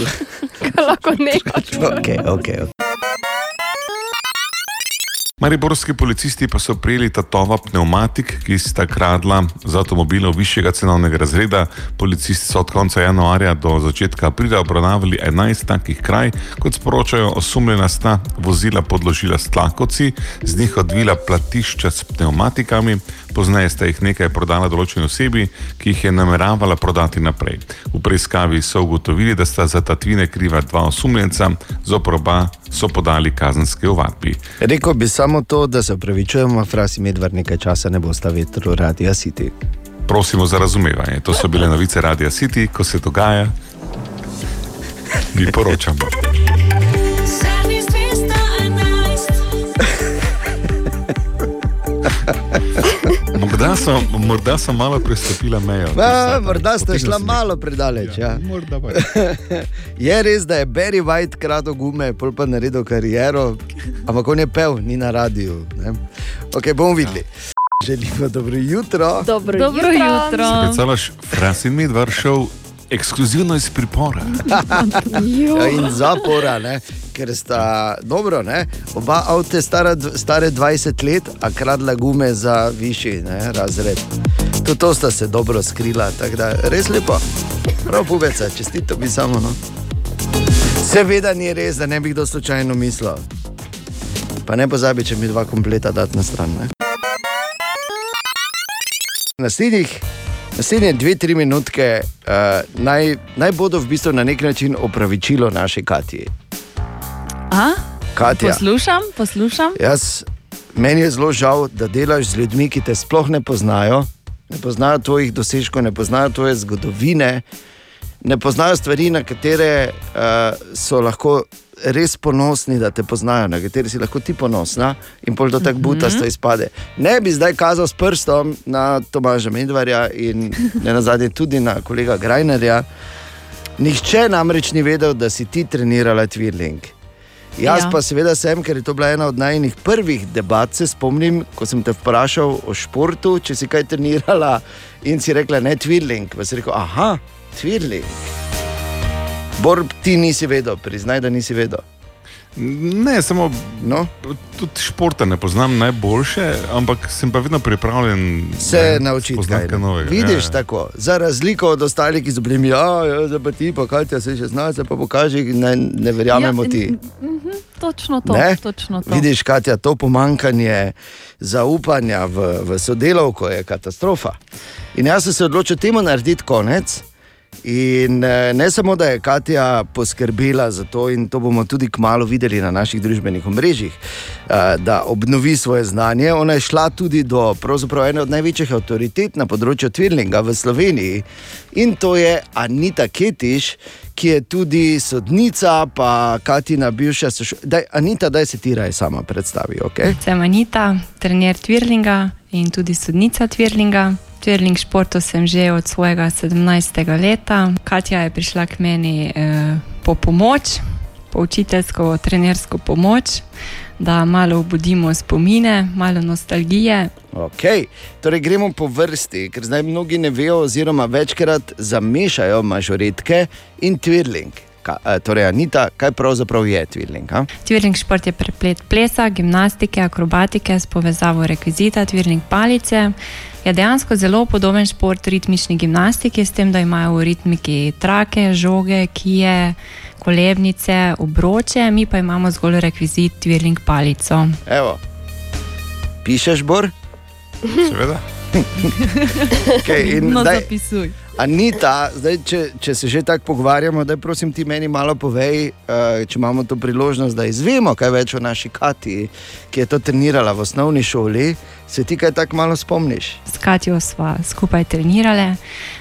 Lahko nekaj. okay, okay, okay. Mariborski policisti pa so prijeli tatova pneumatik, ki sta kradla z avtomobilov višjega cenovnega razreda. Policisti so od konca januarja do začetka aprila obravnavali 11 takih kraj, kot sporočajo, osumljena sta vozila podložila s tlakoci, z njih odvila platišča s pneumatikami, pozneje sta jih nekaj prodala določeni osebi, ki jih je nameravala prodati naprej. V preiskavi so ugotovili, da sta za tatvine kriva dva osumljenca, zoproba so podali kazenske ovadbi. Rekl bi samo to, da se upravičujemo, frasi medvard nekaj časa ne bo sta vetro radio City. Prosimo za razumevanje. To so bile novice Radio City, ko se dogaja. Mi poročamo. Morda so, morda so malo prestopila mejo. Ma, morda ste šla malo predaleč. Ja. Morda pa Je res, da je Barry White kratko gume, pol pa naredil kariero, ampak on je pel, ni na radiju. ne. Ok, bomo videli. Želimo dobro jutro. Dobro, Dobro jutro. Predstavljaš, Frasin Medvar šel ekskluzivno iz pripora. Ja, in zapora, ne? ker sta dobro, ne? oba avte stara, stare 20 let, a kradla gume za višji ne, razred. Tudi to sta se dobro skrila, tako da res lepo. Prav pubeca, čestito bi samo. No. Seveda ni res, da ne bi kdo slučajno mislil. Pa ne pozabi, če mi dva kompleta dati na stran. Ne? Naslednjih Naslednje dve, tri minutke uh, naj, naj bodo v bistvu na nek način opravičilo naše Katije. A? Katja, Poslušam, poslušam. jaz, meni je zelo žal, da delaš z ljudmi, ki te sploh ne poznajo, ne poznajo tvojih dosežkov, ne poznajo tvoje zgodovine, ne poznajo stvari, na katere uh, so lahko res ponosni, da te poznajo, na katere si lahko ti ponosna in pol to tako butasto izpade. Ne bi zdaj kazal s prstom na Tomaža Medvarja in ne nazadnje tudi na kolega Grajnerja. Nihče namreč ni vedel, da si ti trenirala Twirling. Jaz Ja. ja. pa seveda sem, ker je to bila ena od najnih prvih debat. Se spomnim, ko sem te vprašal o športu, če si kaj trenirala in si rekla ne Twirling. Pa si rekel, aha, Twirling. Bor, ti nisi vedel, priznaj, da nisi vedel. Ne, samo No? tudi športa ne poznam najboljše, ampak sem pa vedno pripravljen Se ne, naučiti spoznati kaj kaj novega. Vidiš ja, tako, za razliko od ostalih, ki so bili, ja, ja zdaj pa ti, pa kaj ti se še znaš, pa pokaži, ne, ne verjamemo Ja, ti. mhm, Točno to. Ne? Točno to. Vidiš, Katja, to pomankanje zaupanja v, v sodelovko je katastrofa. In jaz sem se odločil temu narediti konec. In eh, ne samo, da je Katja poskrbela za to, in to bomo tudi kmalo videli na naših družbenih omrežjih, eh, da obnovi svoje znanje. Ona je šla tudi do ene od največjih avtoritet na področju Twirlinga v Sloveniji in to je Anita Ketiš, ki je tudi sodnica, pa Katina bivša sošolka. Anita, daj se ti raje sama predstavi. Okay? Sem Anita, trener Twirlinga in tudi sodnica Twirlinga. Twirling športu sem že od svojega 17. leta. Katja je prišla k meni eh, po pomoč, po učiteljsko, trenersko pomoč, da malo obudimo spomine, malo nostalgije. Okay. Torej, gremo po vrsti, ker zdaj mnogi ne vejo, oziroma večkrat zamešajo mažoretke in twirling. Ka, eh, torej, Anita, kaj pravzaprav je twirling? a? Twirling šport je preplet plesa, gimnastike, akrobatike s povezavo rekvizita, twirling palice. Je dejansko zelo podoben šport ritmični gimnastiki, s tem, da imajo v ritmiki trake, žoge, kije, kolebnice, obroče, mi pa imamo zgolj rekvizit twirling palico. Evo. Pišeš, Bor? Seveda. Okay, in No, daj, zapisuj. Anita, zdaj, če, če se že tako pogovarjamo, da prosim ti meni malo povej, uh, če imamo to priložnost, da izvemo kaj več o naši Kati, ki je to trenirala v osnovni šoli. Se ti kaj tako malo spomniš? S Katijo sva skupaj trenirali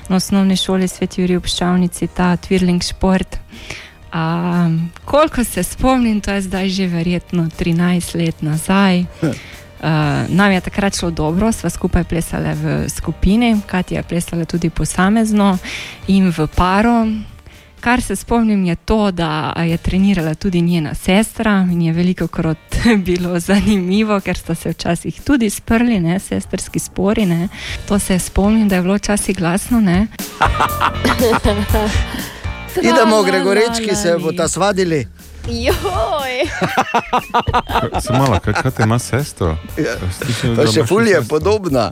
na osnovni šoli Sveti Juri v Pščavnici, ta twirling šport. Um, koliko se spomnim, to je zdaj že verjetno 13 let nazaj. Uh, nam je takrat šlo dobro, sva skupaj plesali v skupini, Katja je plesala tudi posamezno in v paro. Kar se spomnim, je to, da je trenirala tudi njena sestra in je veliko krat bilo zanimivo, ker sta se včasih tudi sprli, ne, sestrski spori. Ne. To se spomnim, da je bilo včasih glasno. Ne. Idemo, Gregorečki, se bo ta svadili. Joj, Se malo, kaj, kaj te ima sestro? Ja. Da še fulje je podobna.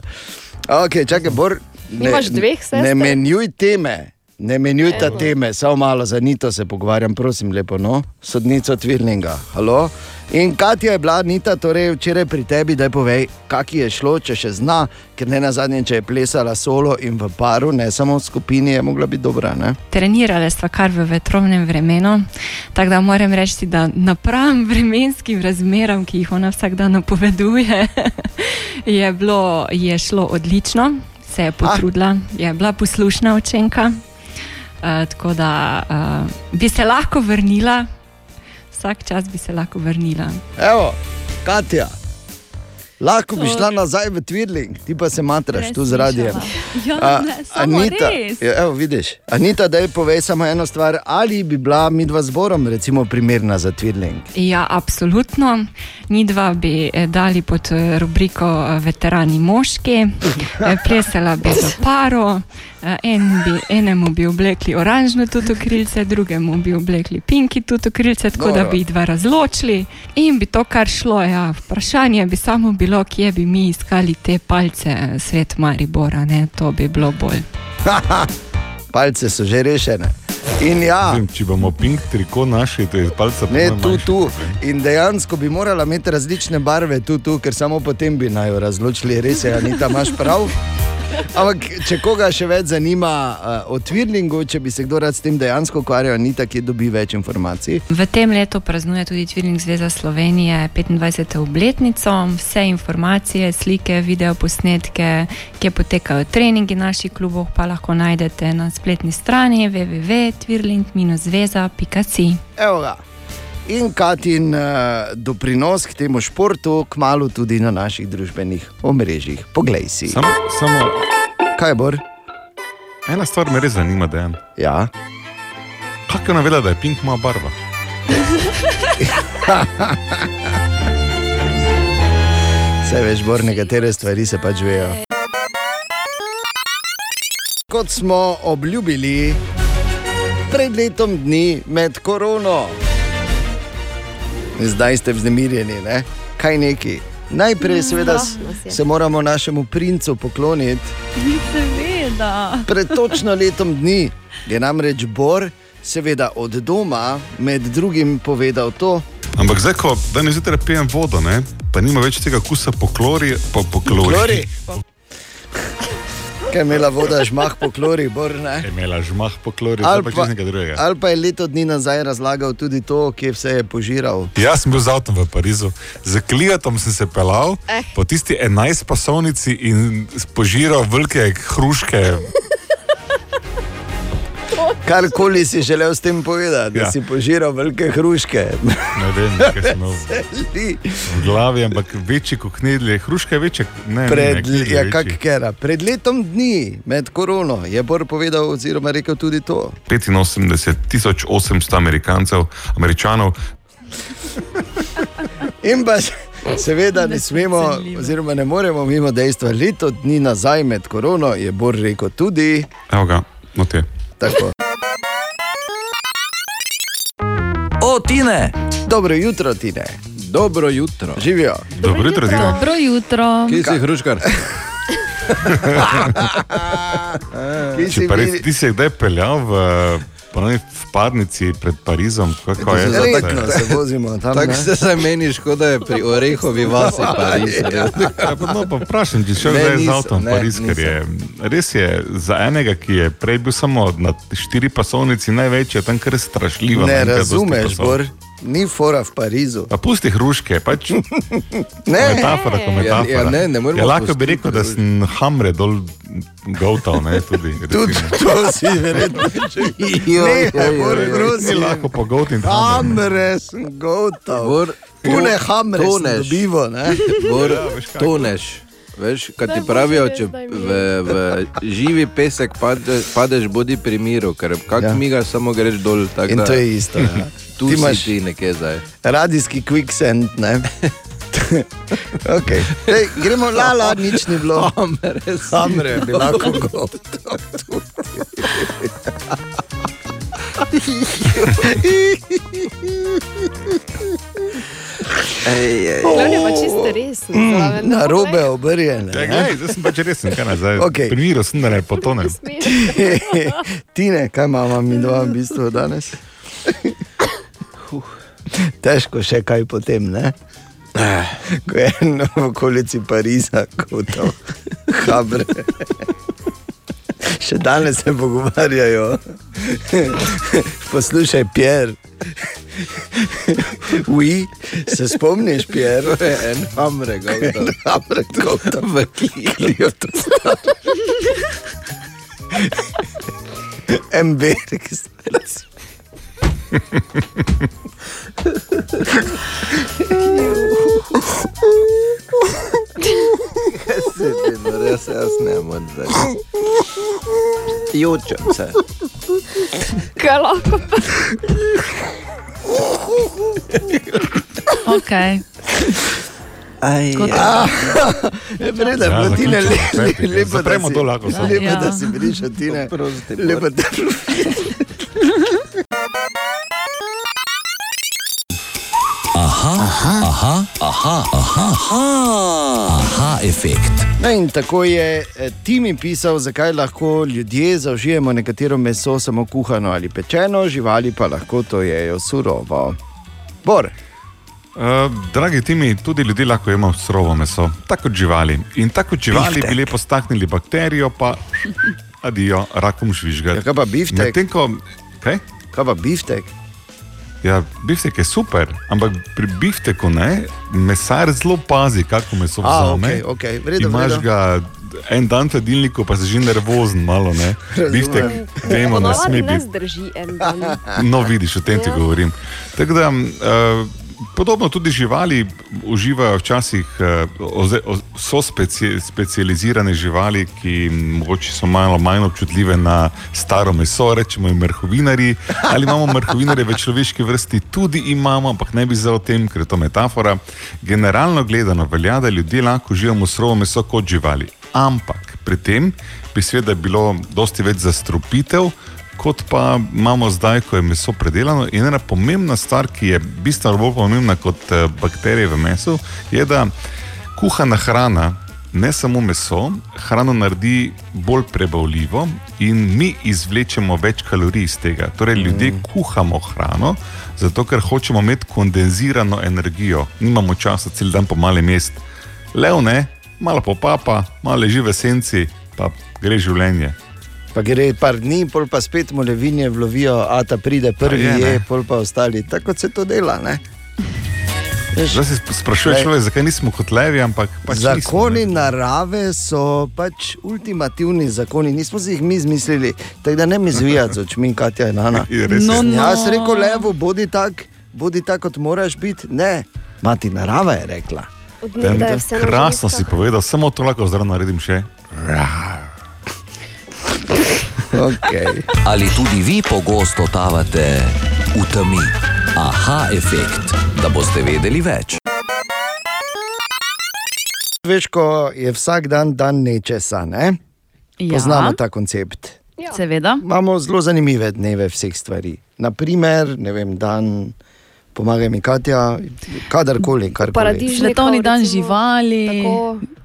Okay, čakaj, Bor, ne, Imaš dveh sester? ne menjuj teme. Ne menjuj ta Evo. teme, samo malo za Nito se pogovarjam, prosim, lepo, no? sodnico Tvirlinga. Halo? In Katja je bila, Nita, torej včeraj pri tebi, da povej, kak je šlo, če še zna, ker ne na zadnje, če je plesala solo in v paru, ne samo v skupini, je mogla biti dobra. Ne? Trenirali smo kar v vetrovnem vremenu, tako da moram reči, da napram vremenskim razmeram, ki jih ona vsak dan napoveduje, je, bilo, je šlo odlično, se je potrudila, je bila poslušna učenka. Uh, tako da uh, bi se lahko vrnila, vsak čas bi se lahko vrnila. Evo, Katja. Lahko bi šla nazaj v Tvirling, ti pa se matraš tu z radijem. Ja, ne, Anita, ja, evo, vidiš, Anita, da je povej samo eno stvar, ali bi bila midva zborom, recimo, primerna za Tvirling. Ja, absolutno. Mi dva bi eh, dali pod eh, rubriko eh, Veterani moški, plesala bi za paro, en bi, enemu bi oblekli oranžno tuto krilce, drugemu bi oblekli pinki tuto krilce, tako da Dobro. bi jih dva razločili in bi to kar šlo. Ja. Vprašanje bi samo bilo, kje bi mi iskali te palce, eh, svet Maribora, ne? to bi bilo bolj. Palce so že rešene. In ja, Vem, če bomo pink triko našli, to je palca ne po tu, tu. In dejansko bi morala imeti različne barve tu, tu, ker samo potem bi naj jo razločili, res je, Anita, imaš prav. Ampak, če koga še več zanima uh, o Tvirlingu, če bi se kdo rad s tem dejansko ukvarjal, Anita, ki dobi več informacij. V tem letu praznuje tudi Tvirling Zveza Slovenije 25. obletnico. Vse informacije, slike, videoposnetke, kje potekajo treningi naših klubov, pa lahko najdete na spletni strani www.tvirling-zveza.si. Evo ga. In Katin uh, doprinos k temu športu, kmalo tudi na naših družbenih omrežjih. Poglej si. Samo, samo Kaj bo? ena stvar me res zanima, Dejan. Ja. Kako je ona vedela, da je pink moja barva? Vse veš, bor, nekatere stvari se pač vejo. Kot smo obljubili pred letom dni med korono, zdaj ste vznemirjeni, ne? kaj neki. Najprej, seveda, s- Strah nas je. se moramo našemu princu pokloniti. Seveda. Pred točno letom dni je namreč Bor, seveda od doma, med drugim povedal to, Ampak zdaj, ko danes zjutraj pijem vodo, ne, pa nima več tega kusa po klori, pa po klori. Klori. Kaj je imela voda, žmah po klori, Bor, ne? Je imela žmah po klori, Ali pa- čez nekaj drugega. Ali pa je leto dni nazaj razlagal tudi to, kje vse je požiral. Jaz sem bil z avtom v Parizu, z Klijatom sem se pelal Eh. po tisti 11 pasovnici in požiral velike hruške. Karkoli si želel s tem povedati, da Ja. ja. si požiral velike hruške. Ne vem, kaj sem imel v glavi, ampak večji kot knedlje. Hruška je večja. Ne, ne, Pred, knedlje ja, kak kera, pred letom dni, med korono, je Bor povedal, oziroma rekel tudi to. 85 800 Amerikancev, američanov, In pa seveda ne smemo, oziroma ne moremo mimo dejstva, leto dni nazaj med korono je Bor rekel tudi evo ga, no te. Tako. O, Tine! Dobro jutro, Tine, Dobro jutro. živijo. Dobro jutro, Tina. Dobro jutro. Kje si hruškar? Če si pa res, bil- ti si kdaj peljal v, pa ne vem, v parnici pred Parizom, kako je se Redno zdaj? se vozimo tam. Tako ne. se zdaj meniš, kot da je pri Orehovi vasi Pariz. Ja, pa, no, pa vprašam, če šel Ne, zdaj z avtom v ne, Pariz, ker je res je za enega, ki je prej bil samo na štiri pasovnici, največji, je tam kar strašljivo. Ne naenkrat dosti razumeš. Bor, ni fora v Parizu. Pa pusti hruške, pač Ne, metafora, ko Ja, metafora. ja, ne, ne moremo ja, lahko bi rekel, da sem hamre dol gotal, ne, tudi. tudi to si verjetno že Ne, joj. Ni prosim. lahko pogoltin hamre. Hamre sem gotov. Bor, Pune hamre sem toneš. dobival, ne? Bor, Ja, toneš. Veš, kaj ti pravijo, če v, v živi pesek pade, padeš, bodi pri miru, ker kak Ja. miga samo greš dol. tak In to je isto. Ja. Tu Ti si imaš ti nekje zdaj. radijski quicksand, ne? okay. Ej, gremo, lala, nič ni bilo. Hamre, Hamre bi lahko gotov. Glavno je pa čisto resno. zraven. Na robe obrjene. Ja, zdaj sem pač resen, kaj nazaj. Okej. Pri miru sem, da ne potonem. Tine, kaj imamo mi dva v bistvu danes? Težko še kaj potem, ne? Ko je eno v okolici Pariza, kot to habre. Še danes se pogovarjajo. Poslušaj, Pierre. Oui, se spomniš, Pierre? En hamre, gotov. Habre, kot to v Kilijo. MB Se ti, no res jaz ne morem zdaj. Jočem se. Kaj lahko pa Okay. Aj, Kot- Vreda, Ja, ja, Tine, zaključimo, le, peti. le, lepo, da Zapremo si, to lahko samo. lepo, Ja. da si prišel, Tine. Prosti, Lepo, da Aha, aha, aha, aha, aha, aha, efekt. No in tako je eh, Timi pisal, zakaj lahko ljudje zaužijemo nekatero meso samo kuhano ali pečeno, živali pa lahko to jejo surovo. Bor, Uh, dragi timi, tudi ljudje lahko imamo surovo meso, tako kot živali. In tako kot živali Biftek. bi lepo staknili bakterijo, pa adijo, rakom žvižgati. ja, kaj pa biftek? Medtem ko, kaj? Kaj pa biftek? Ja, biftek je super, ampak pri bifteku ne, mesar zelo pazi, kako meso A, vzame. ok, ok, v redu, v Imaš redu. ga en dan v hladilniku, pa si že nervozen, malo ne. Biftek, vemo, ne sme Ponavadi ne biti. zdrži en dan. No, vidiš, o tem ti Ja. govorim. Tako da, uh, podobno tudi živali uživajo včasih, uh, oze, o, so speci, specializirane živali, ki mogoče so malo manj občutljive na staro meso, rečemo jim mrhovinari. Ali imamo mrhovinare v človeški vrsti, tudi imamo, ampak ne bi zdaj o tem, ker je to metafora. Generalno gledano velja, da ljudje lahko uživamo surovo meso kot živali. Ampak pri tem bi seveda bilo dosti več zastrupitev, kot pa imamo zdaj, ko je meso predelano. In ena pomembna stvar, ki je bistveno bolj pomembna kot eh, bakterije v mesu, je, da kuhana hrana, ne samo meso, hrano naredi bolj prebavljivo in mi izvlečemo več kalorij iz tega. Torej, ljudje kuhamo hrano, zato ker hočemo imeti kondenzirano energijo, nimamo časa cel dan po malem mest. Lev ne, malo popapa, malo leži v senci, pa gre življenje. Pa gre par dni, pol pa spet mu levinje vlovijo, a ta pride prvi, je, je, ne. pol pa ostali. Tako kot se to dela. Ne? Zdaj se sprašuje Glej. človek, zakaj nismo kot levi, ampak pač Zakoni narave so pač ultimativni zakoni, nismo si jih mi izmislili, tako da ne mi zvijati z očmi, Katja in Ana. No, No. Jaz rekel, levo, bodi tak, bodi tak, kot moraš biti. Ne, mati narava je rekla. Od nismo. nekdaj je vse na Krasno si povedal, samo to lahko zdaj naredim še. Okay. Ali tudi vi pogosto totavate v temi? Aha, efekt, da boste vedeli več. Veš, ko je vsak dan dan nečesa, ne? Ja, Poznamo ta koncept. Ja. seveda. Imamo zelo zanimive dneve vseh stvari. Naprimer, ne vem, dan, pomagaj mi, Katja, kadarkoli. Paradižnikov, Svetovni dan živali. tako.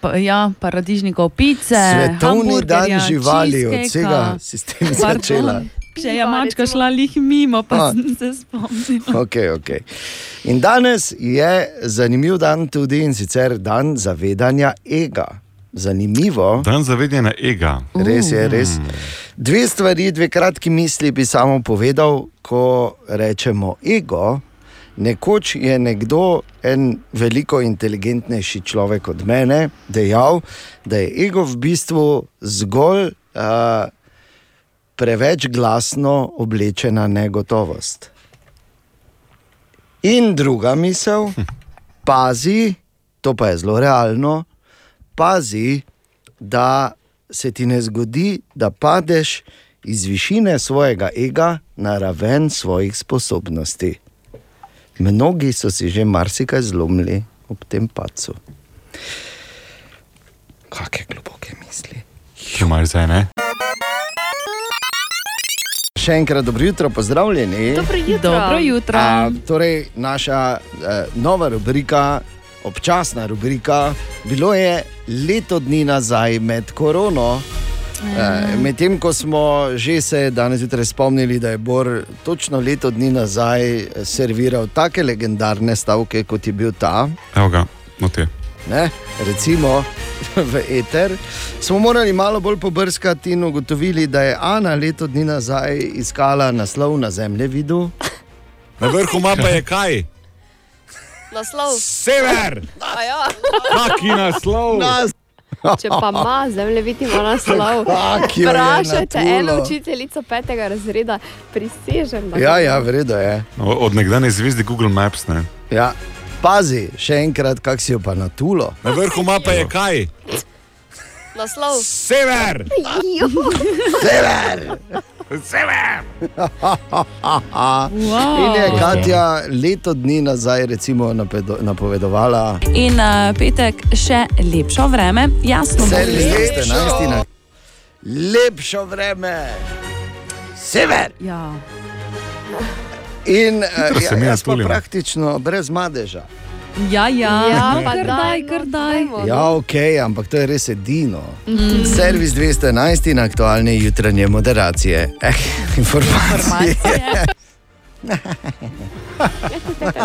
Pa, ja, paradižnikov pice. Svetovni dan živali, od vsega si s tem začela. Če je mačka šla lih mimo, pa A. sem se spomnila. Okay, okay. In danes je zanimiv dan tudi in sicer dan zavedanja ega. Zanimivo, Dan zavedanja ega. res je, res. Dve stvari, dve kratki misli bi samo povedal, ko rečemo ego. Nekoč je nekdo, en veliko inteligentnejši človek od mene, dejal, da je ego v bistvu zgolj uh, preveč glasno oblečena negotovost. In druga misel, pazi, to pa je zelo realno, pazi, da se ti ne zgodi, da padeš iz višine svojega ega na raven svojih sposobnosti. Mnogi so si že marsikaj zlomili ob tem pacu. Kakšne globoke misli. Imaš zdaj, ne? Še enkrat dobro jutro, pozdravljeni. Dobro jutro. Dobro jutro. A, torej, naša eh, nova rubrika, občasna rubrika, bilo je leto dni nazaj med korono. Eh, Medtem ko smo že se danes zjutraj spomnili, da je Bor točno leto dni nazaj eh, serviral take legendarne stavke, kot je bil ta, Evo ga, no te. ne, recimo v Eter, smo morali malo bolj pobrskati in ugotovili, da je Ana leto dni nazaj iskala naslov na zemljevidu. Na vrhu mapa je kaj? Naslov. Sever! A Ja. Kaki naslov? Nas Če pa ima zemljevid, ima naslov. Vprašajte natulo. eno učiteljico petega razreda, prisežem. da Ja, ja, ima. vredo je. No, Od nekdanje zvezde Google Maps. Ne? Ja. Pazi, še enkrat, kak si jo pa na tulo. Na vrhu mapa je kaj? Naslov. Sever! Sever! Sever! In je Katja leto dni nazaj recimo napedo, napovedovala, In uh, petek še lepšo vreme, jasno 11. na lepšo vreme. Sever! Ja. In uh, se mi jaz pa praktično brez madeža. Ja, ja, Ja, no, kar daj, kar daj. no. Ja, ok, ampak to je res edino. Servis 211 in aktualne jutranje moderacije. Eh, informacije.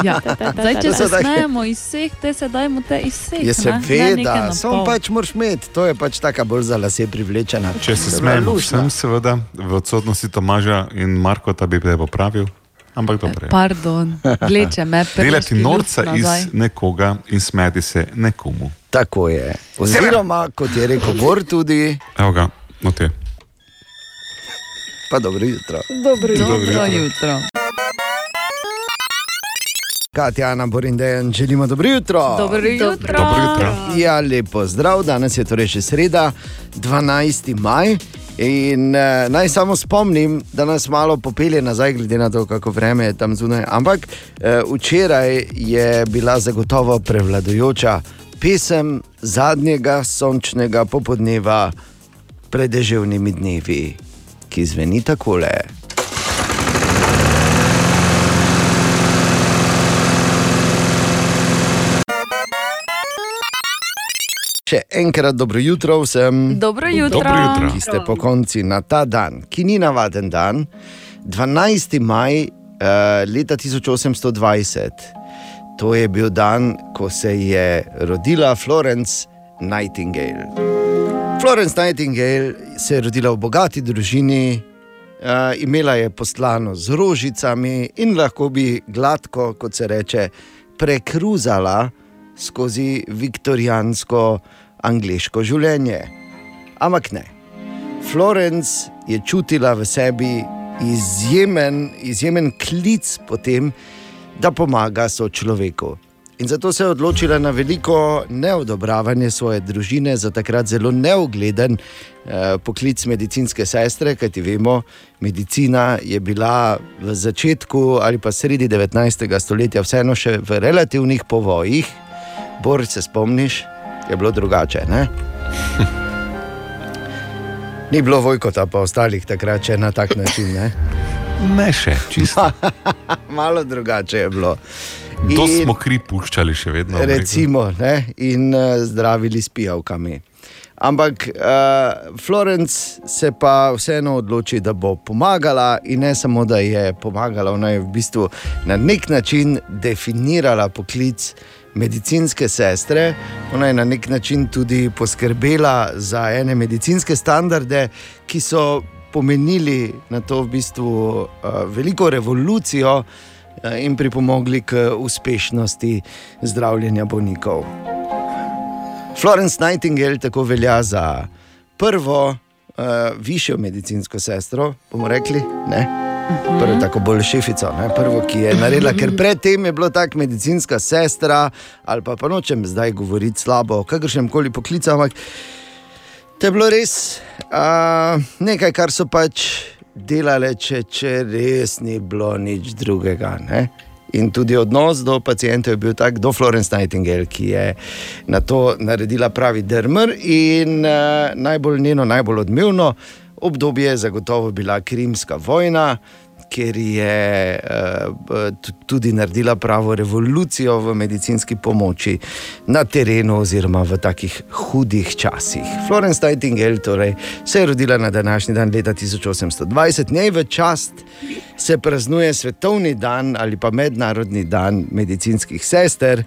Ja. Zdaj, če To se smejemo iz vseh, te se dajmo te iz vseh. Je nekaj seveda, na samo pač moraš imeti, to je pač taka bolj za lase privlečena. Če se smejemo vsem, seveda, v odsotnosti Tomaža in Marko, da bi te popravil. Ampak dobro. je. Pardon, vleče me Delati prejšnji norca luft iz nekoga in smeti se nekomu. Tako je. Oziroma, kot je rekel Bor, tudi, Evo ga, no te. pa dobro jutro. Dobro jutro. Dobro jutro. Katjana, Bor in Dejan, želimo dobro jutro. Dobro jutro. Dobro jutro. Ja, lepo zdrav, danes je torej še sreda, 12. maj. In uh, naj samo spomnim, da nas malo popelje nazaj, glede na to, kako vreme je tam zunaj. Ampak uh, včeraj je bila zagotovo prevladujoča pesem zadnjega sončnega popodneva pred deževnimi dnevi, ki zveni takole. Še enkrat dobro jutro vsem. Dobro jutro. Dobro jutro. ki ste po konci na ta dan, ki ni navaden dan, 12. maj uh, leta 1820. To je bil dan, ko se je rodila Florence Nightingale. Florence Nightingale se je rodila v bogati družini, uh, imela je poslano z rožicami in lahko bi gladko, kot se reče, prekruzala skozi viktorijansko angliško življenje. Ampak ne. Florence je čutila v sebi izjemen, izjemen klic po tem, da pomaga sočloveku. In zato se je odločila na veliko neodobravanje svoje družine za takrat zelo neugleden eh, poklic medicinske sestre, kajti vemo, medicina je bila v začetku ali pa sredi 19. stoletja vseeno še v relativnih povojih. Bor, se spomniš, je bilo drugače. Ne? Ni bilo vojkota, pa ostalih takrat še na tak način. Ne, Ne še, čisto. Malo drugače je bilo. To In- smo kri puščali še vedno. Recimo, ne, in uh, zdravili s pijavkami. Ampak uh, Florence se pa vseeno odloči, da bo pomagala, in ne samo, da je pomagala, ona je v bistvu na nek način definirala poklic medicinske sestre. Ona je na nek način tudi poskrbela za ene medicinske standarde, ki so pomenili na to v bistvu uh, veliko revolucijo eh, in pripomogli k uspešnosti zdravljenja bolnikov. Florence Nightingale tako velja za prvo uh, višjo medicinsko sestro, bomo rekli, ne? Prvo, tako bolj šefico, ne? prvo, ki je naredila, ker predtem je bilo tako medicinska sestra, ali pa, pa nočem zdaj govoriti slabo o kakršnem koli poklicu, ampak to je bilo res uh, nekaj, kar so pač delale, če, če res ni bilo nič drugega. Ne? In tudi odnos do pacijentov je bil tak, do Florence Nightingale, ki je na to naredila pravi drmr. In uh, najbolj njeno, najbolj odmevno obdobje je zagotovo bila Krimska vojna, ker je uh, tudi naredila pravo revolucijo v medicinski pomoči na terenu, oziroma v takih hudih časih. Florence Nightingale torej, se je rodila na današnji dan leta 1820, njej v čast se praznuje svetovni dan ali pa mednarodni dan medicinskih sester,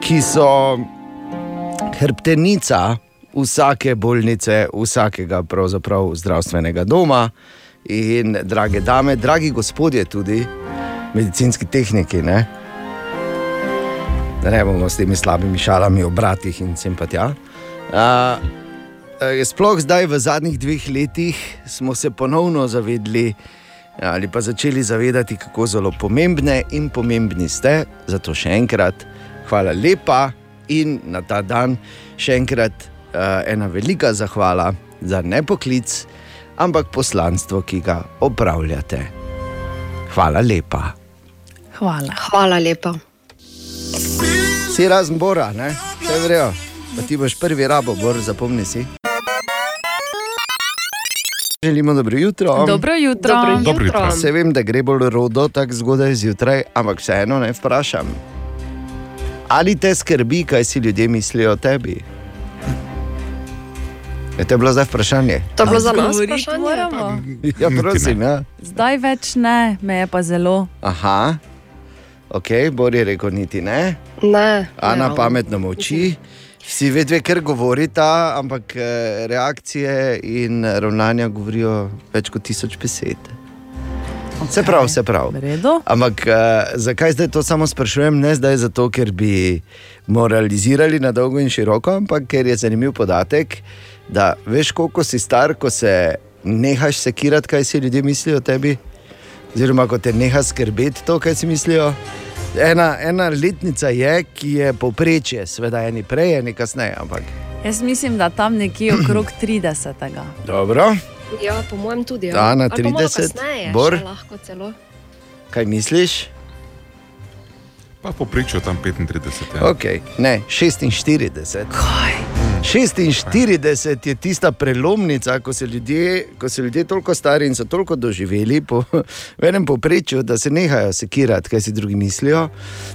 ki so hrbtenica vsake bolnice, vsakega pravzaprav zdravstvenega doma. In, drage dame, dragi gospodje, tudi medicinski tehniki, ne, ne bomo s temi slabimi šalami o bratih in sem pa tja. Uh, sploh zdaj, v zadnjih dveh letih, smo se ponovno zavedli ali pa začeli zavedati, kako zelo pomembne in pomembni ste. Zato še enkrat hvala lepa in na ta dan še enkrat ena velika zahvala za ne poklic, ampak poslanstvo, ki ga opravljate. Hvala lepa. Hvala. Hvala lepa. Si razen Bora, ne? Vse vrejo. Pa ti boš prvi rabo, Bor, zapomni si. Želimo dobro jutro. Dobro jutro. Dobro Dobro jutro. Se vem, da gre bolj rodo tako zgodaj zjutraj, ampak vseeno ne vprašam. Ali te skrbi, kaj si ljudje mislijo o tebi? Je to bilo zdaj vprašanje? To je bilo za nas vprašanje. Ja, prosim. Ja. Zdaj več ne, me je pa zelo. Aha, ok, Bor je rekel, niti ne. Ne. Ana ne, pametno moči. Vsi vedve, ker govorita, ampak eh, reakcije in ravnanja govorijo več kot tisoč besed. Se pravi, se pravi. V redu. Ampak uh, zakaj zdaj to samo sprašujem? Ne zdaj zato, ker bi moralizirali na dolgo in široko, ampak ker je zanimiv podatek, da veš, koliko si star, ko se nehaš sekirati, kaj si ljudje mislijo o tebi, oziroma ko te neha skrbeti to, kaj si mislijo. Ena, ena letnica je, ki je povprečje, seveda eni prej, eni kasneje. Ampak Jaz mislim, da tam nekje okrog 30. dobro, Ja, po mojem tudi. Ja. Da, na Ali pa malo 30, kasneje, Bor? še Lahko celo. kaj misliš? Pa popričajo tam 35. Ja. Okay. Ne, 46. Kaj? 46 je tista prelomnica, ko so, ljudje, ko so ljudje toliko stari in so toliko doživeli po enem povprečju, da se nehajo sekirati, kaj si drugi mislijo.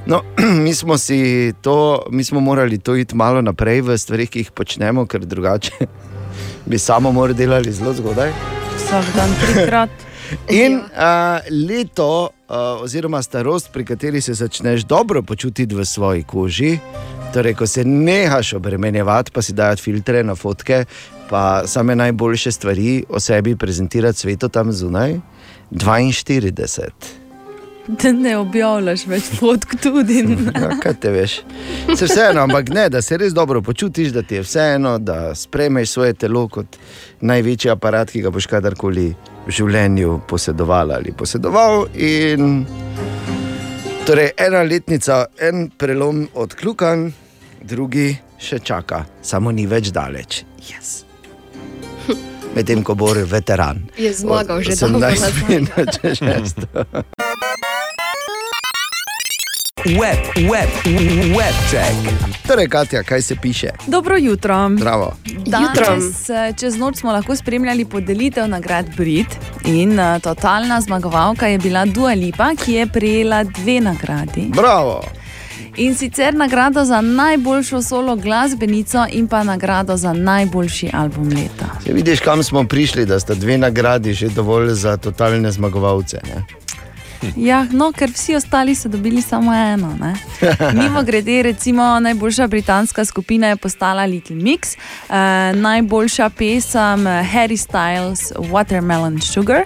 No, mi smo, si to, mi smo morali to iti malo naprej v stvarih, ki jih počnemo, ker drugače bi samo morali delati zelo zgodaj. Vsak dan trikrat. In uh, leto, uh, oziroma starost, pri kateri se začneš dobro počutiti v svoji koži, torej ko se nehaš obremenjevati, pa si dajati filtre na fotke, pa same najboljše stvari o sebi prezentirati svetu tam zunaj, 42. Da ne objavljaš več fotk tudi. Ja, kaj te veš? Se vseeno, ampak ne, da se res dobro počutiš, da ti je vseeno, da spremeš svoje telo kot največji aparat, ki ga boš kadarkoli življenju posedoval ali posedoval. In torej, ena letnica, en prelom odkljukan, drugi še čaka, samo ni več daleč. Yes. Medtem ko bo veteran. Je zmagal že Od dolgo 18 nazaj. minut, če šesto. Web, web, web check. Torej, Katja, kaj se piše? Dobro jutro. Bravo. Danes, eh, čez noč smo lahko spremljali podelitev nagrad Brit in uh, totalna zmagovalka je bila Dua Lipa, ki je prejela dve nagradi. Bravo. In sicer nagrado za najboljšo solo glasbenico in pa nagrado za najboljši album leta. Se vidiš, kam smo prišli, da sta dve nagradi že dovolj za totalne zmagovalce. Ne? Ja, no, ker vsi ostali so dobili samo eno. ne. Mimo grede, recimo, najboljša britanska skupina je postala Little Mix, uh, najboljša pesem eh, Harry Styles, Watermelon Sugar.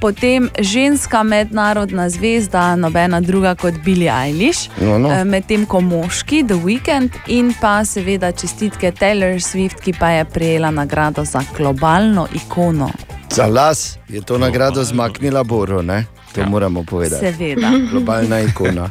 Potem ženska mednarodna zvezda, nobena druga kot Billie Eilish, No, no. Eh, medtem ko moški, The Weeknd in pa seveda čestitke Taylor Swift, ki pa je prejela nagrado za globalno ikono. Za las je to nagrado zmaknila Boro, ne? To ja. moramo povedati. Seveda. Globalna ikona.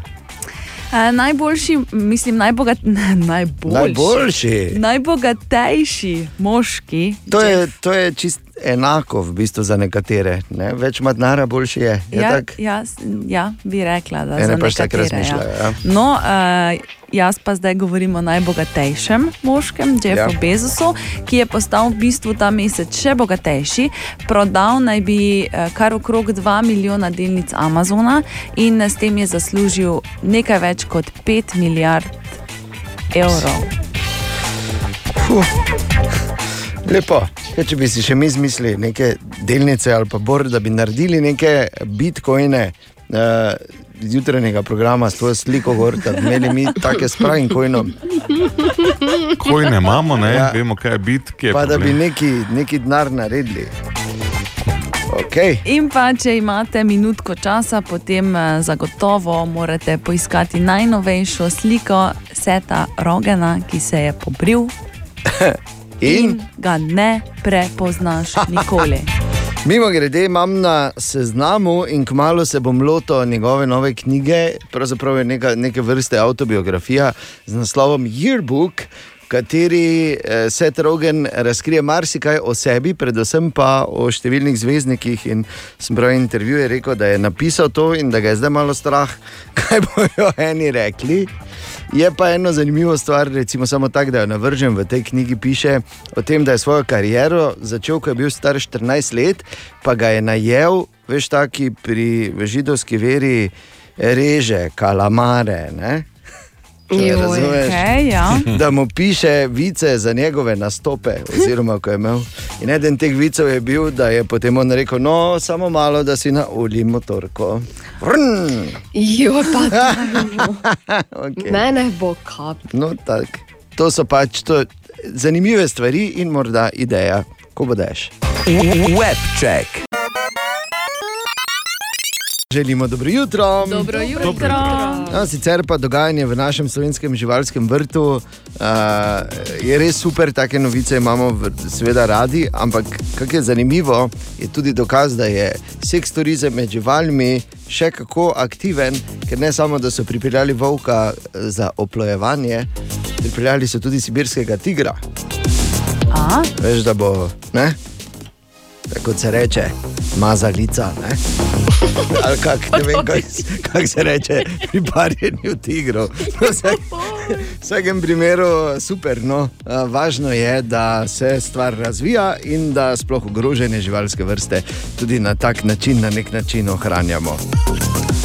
Uh, najboljši, mislim, najbogat, ne, najboljši, Najboljši. najbogatejši moški. To je, to je čist enako v bistvu za nekatere. Ne? Več ima denarja, boljši je. je Ja, tak? ja, ja, bi rekla, da Ene za pač tako razmišljajo, ja. No, uh, jaz pa zdaj govorim o najbogatejšem moškem, Jeffu Ja. Bezosu, ki je postal v bistvu ta mesec še bogatejši. Prodal naj bi uh, kar okrog 2 milijona delnic Amazona in s tem je zaslužil nekaj več kot 5 milijard evrov. Fuh. Lepo. Kaj, če bi si še mi izmislili neke delnice ali pa bor, da bi naredili neke bitcoine. Uh, Jutranjega programa s to sliko, gor, da bi imeli mi take s pravim kojnom. Koj ne imamo, ne? Ja. Vemo, kaj je bit, ki je Pa da bi problem. neki, neki denar naredili. Okay. In pa, če imate minutko časa, potem eh, zagotovo morate poiskati najnovejšo sliko Seta Rogena, ki se je pobril In ga ne prepoznaš nikoli. mimo grede imam na seznamu in kmalo se bom lotil njegove nove knjige, pravzaprav je neka, neke vrste autobiografija z naslovom Yearbook. Kateri eh, Seth Rogen razkrije marsikaj o sebi, predvsem pa o številnih zvezdnikih. In sem prav intervju je rekel, da je napisal to in da ga je zdaj malo strah, kaj bojo eni rekli. Je pa eno zanimivo stvar, recimo samo tako, da jo navržem v tej knjigi, piše o tem, da je svojo kariero začel, ko je bil star 14 let, pa ga je najel, veš, taki pri židovski veri reže, kalamare. Ne? Joj. razumeš? Okay, ja. da mu piše vice za njegove nastope. Oziroma, ko je imel. In eden teh vicev je bil, da je potem on rekel: No, samo malo, da si na uli motorko. Jo, pa Okay. mene bo kap. No, tak. To so pač to, zanimive stvari in morda ideja, ko boš. Web check. Želimo dobro jutro. Dobro jutro. No, sicer pa dogajanje v našem slovenskem živalskem vrtu uh, je res super, take novice imamo v- seveda radi, ampak kar je zanimivo, je tudi dokaz, da je seks turizem med živalmi še kako aktiven, ker ne samo, da so pripeljali volka eh, za oplojevanje, pripeljali so tudi sibirskega tigra. A, Veš, da bo, ne? Tako se reče, mazalica. Ne? Ali kak, ne vem, kako kak se reče pri parjenju tigrov. No, vsak- V vsakem primeru super. No. Važno je, da se stvar razvija in da sploh ogrožene živalske vrste tudi na tak način, na nek način ohranjamo.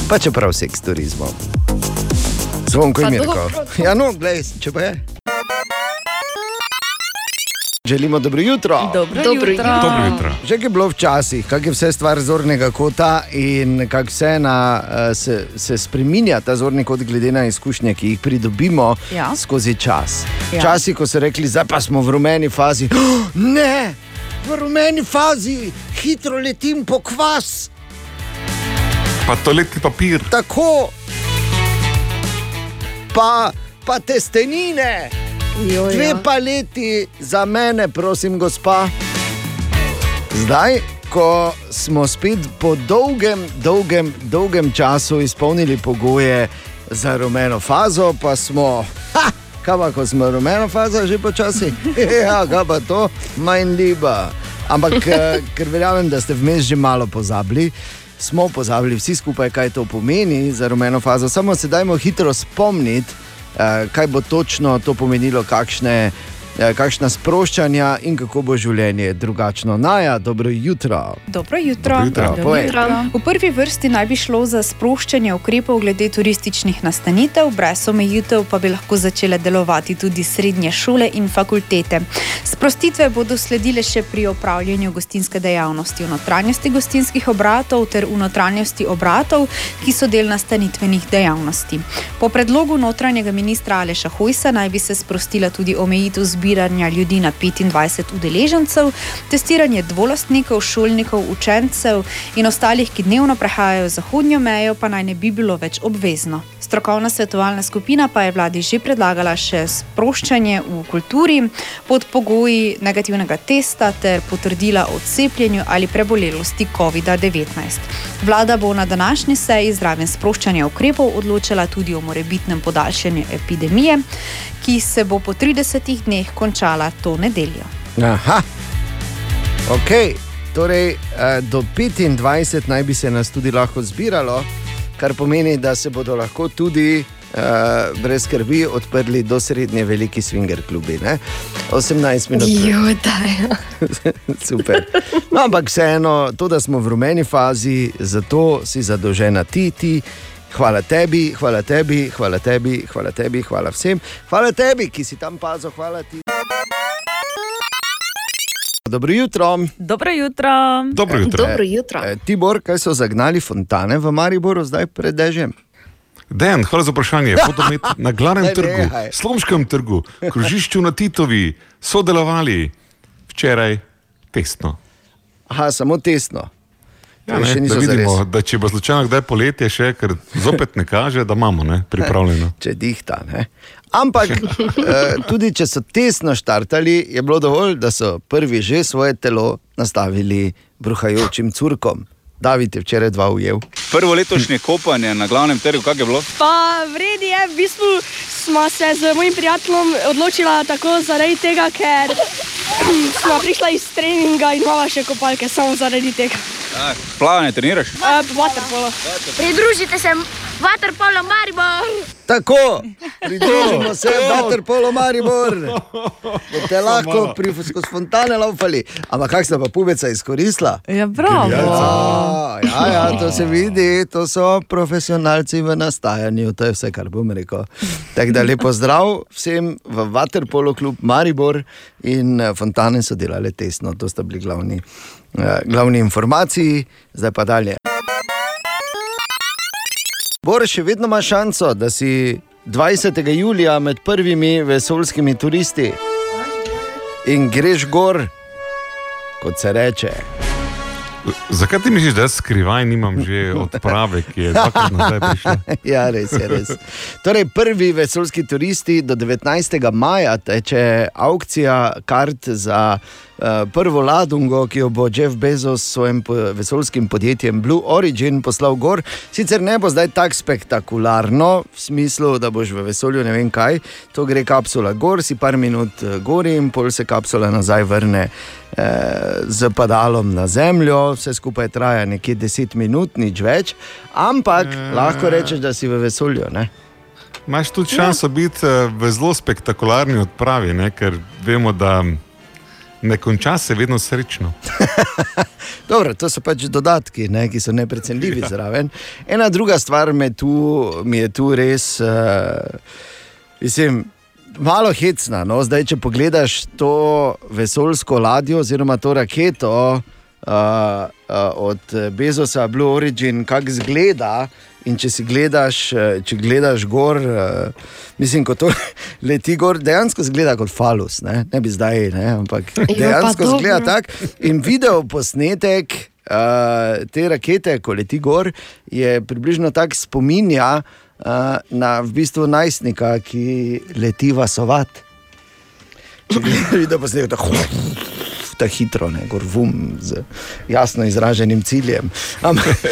Pa čeprav seks turizmom. Zvonko in Mirko. Ja, no, glej, če pa je. Želimo dobro jutro. dobro, Dobro jutro. jutro. Dobro jutro. Že je bilo včasih, kako je vse stvar zornega kota in kako na, eh, se, se spremenja ta zorni kot, glede na izkušnje, ki jih pridobimo Ja. skozi čas. Ja. Včasih, ko so rekli, zdaj pa smo v rumeni fazi. Oh, ne, v rumeni fazi hitro letim po kvas. Pa toaletni papir. Tako. Pa, pa testenine. Jo, Dve paleti za mene, prosim, gospa. Zdaj, ko smo spet po dolgem, dolgem, dolgem času izpolnili pogoje za rumeno fazo, pa smo, ha, kaj pa, ko smo rumeno fazo, že počasi, ja, kaj pa to, manj liba. Ampak, eh, ker verjamem, da ste vmes že malo pozabili. Smo pozabili vsi skupaj, kaj to pomeni za rumeno fazo. Samo se dajmo hitro spomniti, kaj bo točno to pomenilo, kakšne, eh, kakšna sproščanja in kako bo življenje drugačno. Naja, dobro jutro. Dobro jutro. Dobro jutro. Dobro Povej. jutro. V prvi vrsti naj bi šlo za sproščanje ukrepov glede turističnih nastanitev, brez omejitev pa bi lahko začele delovati tudi srednje šole in fakultete. Sprostitve bodo sledile še pri opravljanju gostinske dejavnosti v notranjosti gostinskih obratov ter v notranjosti obratov, ki so del nastanitvenih dejavnosti. Po predlogu notranjega ministra Aleša Hojsa naj bi se sprostila tudi omejitev zbiranja ljudi na 25 udeležencev, testiranje dvolastnikov, šolnikov, učencev in ostalih, ki dnevno prehajajo zahodnjo mejo, pa naj ne bi bilo več obvezno. Strokovna svetovalna skupina pa je vladi že predlagala še sproščanje v kulturi pod pogoji negativnega testa ter potrdila o cepljenju ali prebolelosti COVID-19. Vlada bo na današnji seji zraven sproščanja ukrepov odločala tudi o morebitnem podaljšanju epidemije, ki se bo po 30 dneh končala to nedeljo. Aha, ok. Torej, eh, do 25 naj bi se nas tudi lahko zbiralo, kar pomeni, da se bodo lahko tudi uh, brez skrbi odprli do srednje veliki swinger klubi. Ne? 18 minut. Jo, daj. Super. No, ampak vseeno, to, da smo v rumeni fazi, zato si zadolžena ti, ti. Hvala tebi, hvala tebi, hvala tebi, hvala tebi, hvala vsem. Hvala tebi, ki si tam pazil, hvala ti. Dobro jutro. Dobro jutro. Dobro jutro. Dobro jutro. E, Tibor, kaj so zagnali fontane v Mariboru zdaj pred dežjem? Den, hvala za vprašanje. Fotomet na glavnem trgu. Slomškem trgu, krožišču na Titovi, sodelovali včeraj testno. Aha, samo tesno. Ja, ne, da vidimo, da če bo slučajno kdaj poletje, še, ker zopet ne kaže, da imamo ne, pripravljeno. Če dihta. Ne? Ampak eh, tudi če so tesno štartali, je bilo dovolj, da so prvi že svoje telo nastavili bruhajočim curkom. David je včeraj dva ujel. Prvo letošnje kopanje na glavnem trgu, kako je bilo? Pa vredi je, v bistvu smo se z mojim prijateljem odločili tako zaradi tega, ker smo prišli iz treninga in imamo še kopalke, samo zaradi tega. A, plavanje treniraš? Uh, Waterpolo. Pridružite se Waterpolo Maribor. Tako, pridružimo se, Waterpolo Maribor. Boste lahko pri skozi fontane laufali. Ampak kak sta pa pubeca izkoristila? Ja, bravo. Ja, ja, ja, to se vidi, to so profesionalci v nastajanju, to je vse, kar bom rekel. Tako da lepo zdrav vsem v Waterpolo klub Maribor in eh, fontane so delale tesno, to sta bili glavni, eh, glavni informaciji, zdaj pa dalje. Bor še vedno ima šanso, da si 20. julija med prvimi vesoljskimi turisti in greš gor, kot se reče. Zakaj ti misliš, da jaz skrivaj nimam že odprave, ki je dvakrat nazaj prišla? ja, res je. Res. Torej, prvi vesoljski turisti do 19. maja teče aukcija kart za prvo ladungo, ki jo bo Jeff Bezos s svojim vesoljskim podjetjem Blue Origin poslal gor. Sicer ne bo zdaj tako spektakularno, v smislu, da boš v vesolju ne vem kaj, to gre kapsula gor, si par minut eh, gori in pol se kapsula nazaj vrne. eh, Z padalom na zemljo, vse skupaj traja nekje 10 minut, nič več, ampak lahko rečeš, da si v vesolju. Ne? Imaš tudi šanso biti eh, v zelo spektakularni odpravi, ne? ker vemo, da ne konča se vedno srečno. Dobro, to so pač dodatki, ne, ki so neprecenljivi ja. zraven. Ena druga stvar tu, mi je tu res, uh, mislim, malo hecna. No? Zdaj, če pogledaš to vesoljsko ladjo oziroma to raketo uh, uh, od Bezosa, Blue Origin, kako izgleda. In če si gledaš, eh, če gledaš gor, uh, mislim, ko to leti gor, dejansko zgleda kot falus, ne, ne bi zdaj, ne, ampak Ja, dejansko zgleda dobro. tako. In video posnetek uh, te rakete, ko leti gor, je približno tako spominja uh, na v bistvu najstnika, ki leti vasovat. Če vidite, pa se tako. Ta hitro, ne, gor vum, z jasno izraženim ciljem. Ampak,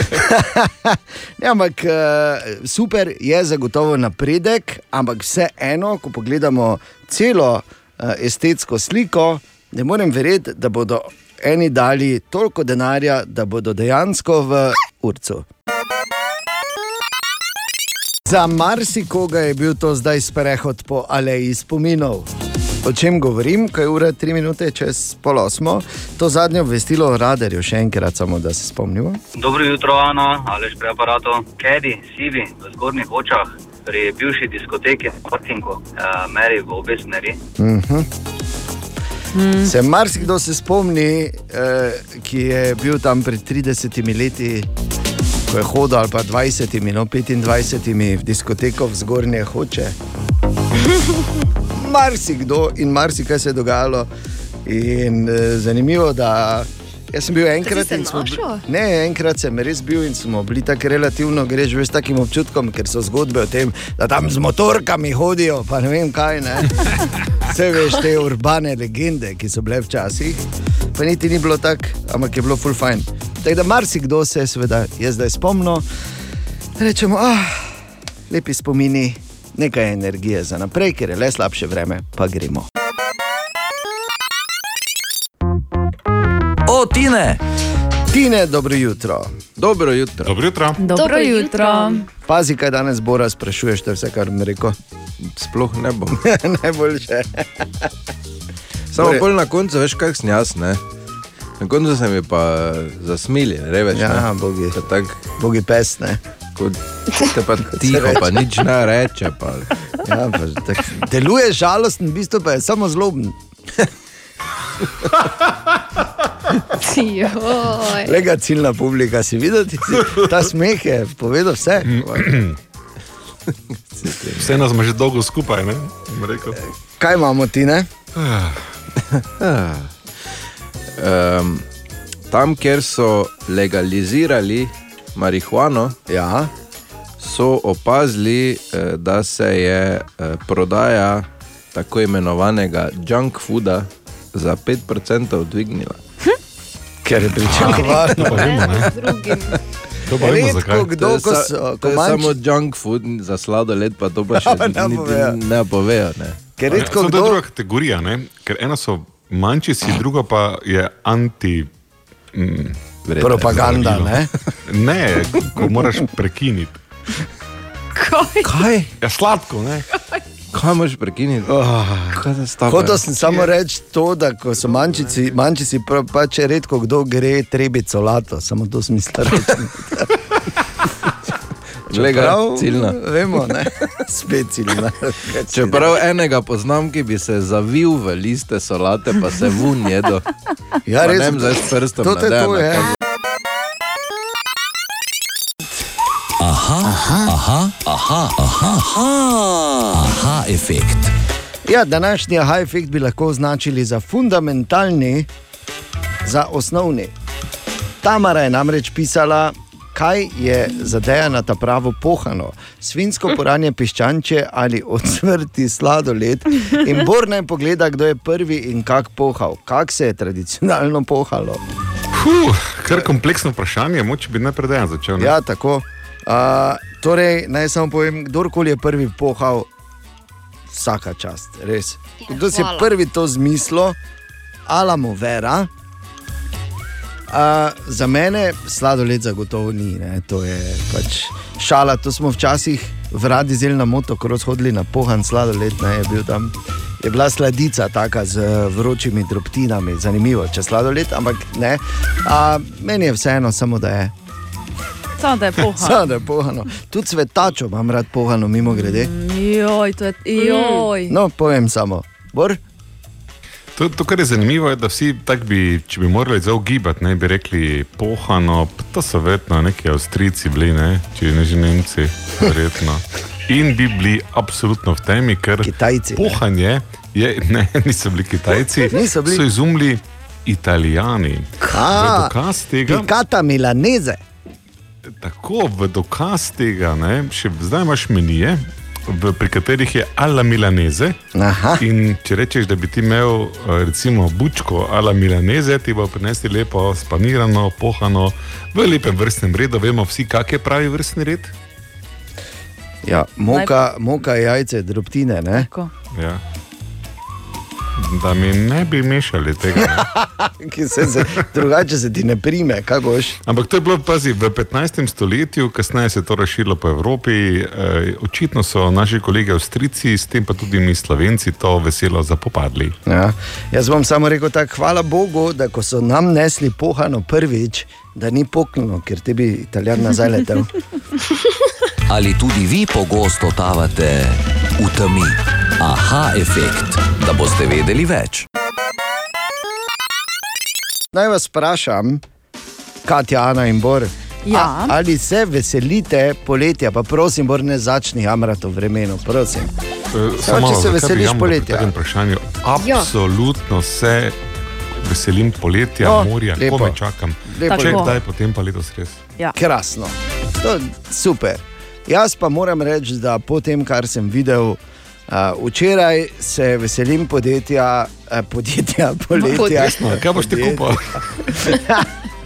ne, ampak eh, super je zagotovo napredek, ampak vseeno, ko pogledamo celo eh, estetsko sliko, ne morem verjeti, da bodo eni dali toliko denarja, da bodo dejansko v urcu. Za marsikoga je bil to zdaj sprehod po aleji spominov. O čem govorim, ko je ura 3 minute čez pol osmo, to zadnje obvestilo o radarju, še enkrat, samo da se spomnimo. Dobro jutro, Ana, ali pri aparatu. Kedi, sivi, v zgornjih očah, pri bivši diskoteki, Parkingu, uh, meri v obe smeri. Uh -huh. mm. Se marsikdo se spomni, eh, ki je bil tam pred 30 leti, ko je hodil, ali pa 20, no 25 v diskoteko v zgornje hoče. Marsikdo in marsikaj se je dogajalo. In eh, zanimivo, da jaz sem bil enkrat in smo bili-? Ne, enkrat sem res bil in smo bili tako relativno, greš s takim občutkom, ker so zgodbe o tem, da tam z motorkami hodijo, pa ne vem kaj. Ne? Vse veš, te urbane legende, ki so bile včasih, pa niti ni bilo tako, ampak je bilo full fajn. Tako da marsikdo se je, seveda, je zdaj spomnil, rečemo, ah, lepi spomini, nekaj energije za naprej, ker je le slabše vreme, pa gremo. O, Tine! Tine, dobro jutro. Dobro jutro. Dobro jutro. Dobro jutro. Pazi, kaj danes Bora sprašuješ, to je vse, kar mi rekel. Sploh ne bom. Najboljše. Samo Torej- pol na koncu, veš, kak sem jaz, ne? Na koncu se mi pa zasmili, reveč. Ja, ne? bogi. Tak, bogi pes, ne? Kot pa tiho, pa nič ne reče. Pa. Ja, pa, tak, deluje žalosten, v bistvu pa je samo zloben. Lega ciljna publika, si videl, ti si, ta smeh je povedal vse. Vse nas ima že dolgo skupaj, ne? Kaj imamo ti, ne? Um, tam, kjer so legalizirali marihuano, ja. so opazili, eh, da se je eh, prodaja tako imenovanega junk fooda za 5% dvignila. Ker je To pričakovano. pa vemo, ne? To pa vemo, zakaj. Redko kdo, ko To je so, to ko je manjši- samo junk food, za sladoled pa to pa še Ja, ne povejo. ne povejo. Ne. Ker Ja, samo to je kdo- druga kategorija, ne? ker eno so manjši, druga pa je anti. Mm, Propaganda, ne? Ne, ko moraš prekiniti. Kaj? Ja, sladko, ne? Kaj moš prekiniti? Oh. Kaj? Hotel sem samo reči to, da ko so manjčici, manjčici pa, pa če redko kdo gre trebico lato, samo to smisla Lega, Čeprav, ciljna. Vemo, ne? Spet ciljna. Čeprav enega poznam, ki bi se zavil v liste solate, pa se vun jedo. Ja, Pa res. Ne vem, zdaj s prstom. To te na to je. kaže. Aha, aha, aha, aha, aha, aha, aha efekt. Ja, današnji aha efekt bi lahko označili za fundamentalni, za osnovni. Tamara je namreč pisala, kaj je za Dejana ta pravo pohano, svinsko poranje piščanče ali odsvrti sladoled. In Bor naj pogleda, kdo je prvi in kak pohal, kak se je tradicionalno pohalo. Huh, kar kompleksno vprašanje, moče bi najprej dejan začel. Ne? Ja, tako. Uh, torej, naj samo povem, kdorkoli je prvi pohal, vsaka čast, res. Kdo si je prvi to zmislil, alamo vera. Uh, za mene sladoled zagotovo ni, ne? to je pač šala. To smo včasih v radi zeli na moto, ko hodili na pohan sladoled, ne? je bil tam. Je bila sladica taka z eh, vročimi drobtinami, zanimivo, če sladoled, ampak ne. Uh, meni je vseeno, samo da je Samo da je poha. Samo da je pohano. Tudi svetačo imam rad pohano, mimo grede. Joj, to je. Joj. No, povem samo. Bor? To, to, kar je zanimivo, je, da vsi tako bi, če bi morali zdaj ugibati, ne bi rekli pohano, pa to so vedno neki Avstrijci bili, ne, če ne že Nemci, verjetno. In bi bili absolutno v temi, ker Kitajci, ne. pohanje je, ne, niso bili Kitajci, Niso bili. so izumili Italijani. V dokaz tega, Pikata Milaneze. tako v dokaz tega, ne, še zdaj imaš menije, v, pri katerih je ala milaneze. Aha. In če rečeš, da bi ti imel eh, recimo bučko ala milaneze, ti bo prinesli lepo spanirano, pohano, v lepem vrstnem redu. Vemo vsi, kak je pravi vrstni red. Ja, moka, moka jajce, drobtine. Ne? Ja. Da mi ne bi mešali tega. Se, se, drugače se ti ne prime, kaj boš. Ampak to je bilo pazi, v 15. stoletju, kasneje se je to razširilo po Evropi. Eh, očitno so naši kolegi Avstrijci, s tem pa tudi mi Slovenci, to veselo zapopadli. Ja. Jaz bom samo rekel tako, hvala Bogu, da ko so nam nesli pohano prvič, da ni poknilo, ker te bi italijan nazaj letel. Ali tudi vi pogosto totavate v temi? Aha, efekt, da boste vedeli več. Naj vas vprašam, Katja, Ana in Bor. Ja. A, ali se veselite poletja, pa prosim, Bor, ne začni jamrati v vremenu, prosim. Eh, Samo, če se veseliš poletja. Vprašanju absolutno se veselim poletja, O, morja, lepo. ko me čakam. Lepo. Če Tako. kdaj, potem pa letos res. Ja. Krasno, to je super. Jaz pa moram reči, da po tem, kar sem videl uh, včeraj, se veselim podjetja, uh, podjetja poletja. Resno, kaj boš ti kupil?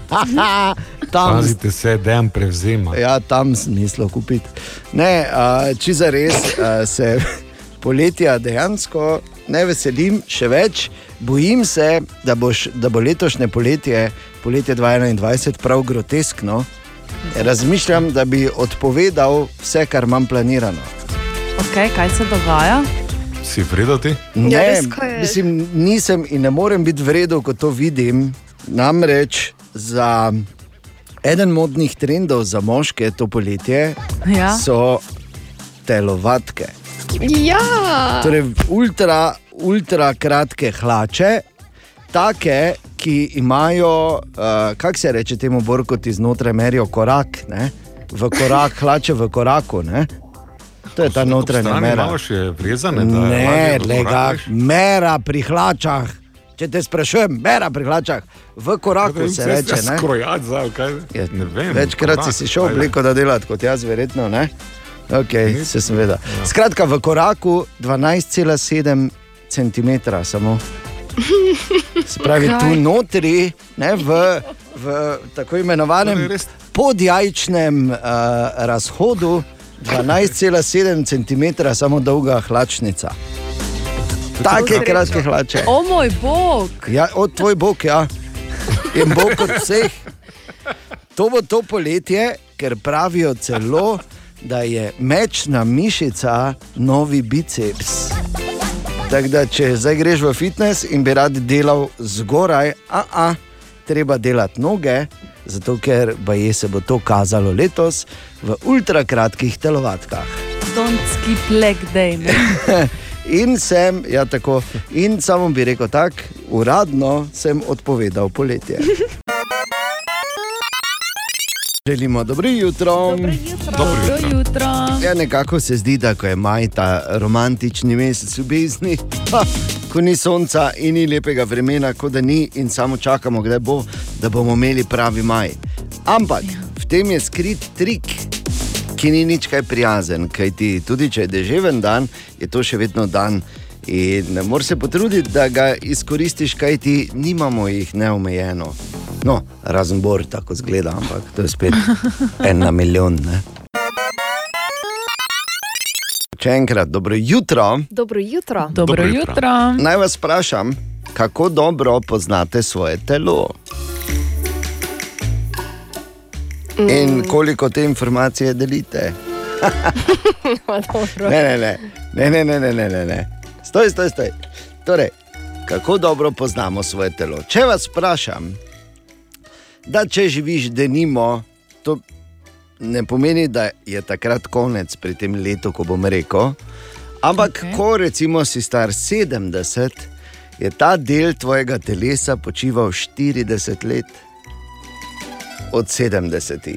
Tam, Pazite se, da jim prevzema. Ja, tam sem mislil kupiti. Ne, uh, če za res uh, se poletja dejansko ne veselim, še več. Bojim se, da, boš, da bo letošnje poletje, poletje 2021, prav groteskno. Razmišljam, da bi odpovedal vse, kar imam planirano. Okay, kaj se dogaja? Si vredoti? Ne, Ja, res, mislim, nisem in ne morem biti vredno, ko to vidim. Namreč za eden modnih trendov za moške to poletje Ja. so telovatke. Ja. Torej, ultra, ultra kratke hlače, take, ki imajo, uh, kako se reče temu, bor, kot iznotraj merijo korak, ne? v korak, hlače v koraku. Ne? To je ta notranja mera. malo še vezane, da Ne, lega, mera pri hlačah. Če te sprašujem, mera pri hlačah, v koraku se reče. Ne? Skrojati za kaj? Je, Ne vem. Večkrat si korak, si šel ajde. obleko, da delati kot jaz, verjetno. Ne? Okay, se seveda. Ja. Skratka, v koraku 12,7 cm samo. Se pravi, tu notri, ne, v, v tako imenovanem podjajčnem uh, razhodu, 12,7 cm samo dolga hlačnica. Take kratke hlače. O moj bog! Ja, od tvoj bog, ja. In bog od vseh. To bo to poletje, ker pravijo celo, da je mečna mišica novi biceps. Tako da, če zdaj greš v fitness in bi rad delal zgoraj, a, a treba delati noge, zato ker baje se bo to kazalo letos v ultrakratkih telovatkah. Don't skip leg day. Ne? In sem, ja, tako, in samo bi rekel tako, uradno sem odpovedal poletje. Želimo dobro jutro. Dobro jutro. Dobro jutro. Ja, nekako se zdi, da ko je maj ta romantični mesec ljubezni, ha, ko ni sonca in ni lepega vremena, kot da ni, in samo čakamo, kdaj bo, da bomo imeli pravi maj. Ampak v tem je skrit trik, ki ni nič kaj prijazen, kajti tudi če je deževen dan, je to še vedno dan. In ne moreš se potruditi, da ga izkoristiš, kajti nimamo jih neomejeno. No, razen bor, tako zgleda, ampak to je spet en na milijon. Ne? Če enkrat, dobro jutro. Dobro jutro. Dobro jutro. Naj vas vprašam, kako dobro poznate svoje telo in koliko te informacije delite. Ne, ne, ne, ne, ne, ne, ne, ne, ne. Stoj, stoj, stoj. Torej, kako dobro poznamo svoje telo? Če vas vprašam, da če živiš denimo, to ne pomeni, da je takrat konec pri tem letu, ko bom rekel. Ampak, okay. ko recimo si star 70, je ta del tvojega telesa počival 40 let, od 70.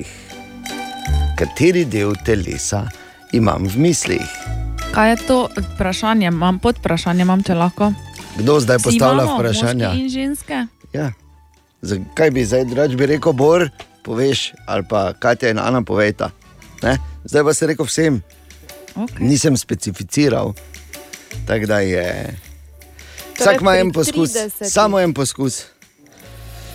Kateri del telesa imam v mislih? Kaj je to vprašanje? Imam pod vprašanje, imam če lahko. Kdo zdaj Vsi postavlja imamo, vprašanja? In ženske. Ja. Zakaj bi zdaj drugače bi rekel, Bor, poveš, ali pa Katja in Ana povejta. Ne? Zdaj pa se rekel vsem. Okay. Nisem specificiral. Tako da je. Vsak ima en poskus, 30. samo en poskus.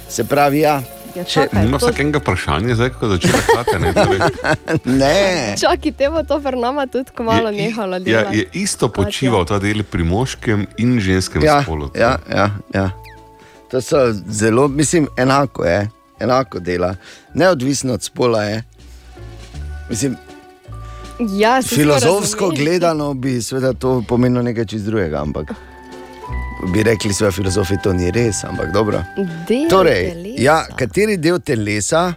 Se pravi, ja. Ja, Če, čakaj, Ima to- vsakega vprašanja, zdaj ko začne kratke. Ne, torej, ne. Čakaj, te bo to pri nama tudi ko malo nehalo ja, delati. je isto počival ta del pri moškem in ženskem Ja, spolu. ja, ja, ja. To so zelo, mislim, enako je, enako dela, neodvisno od spola je. Mislim, Ja, filozofsko gledano bi seveda to pomenilo nekaj čist drugega, ampak bi rekli, da filozofi to ni res, ampak dobro. Del Torej, telesa. ja, kateri del telesa,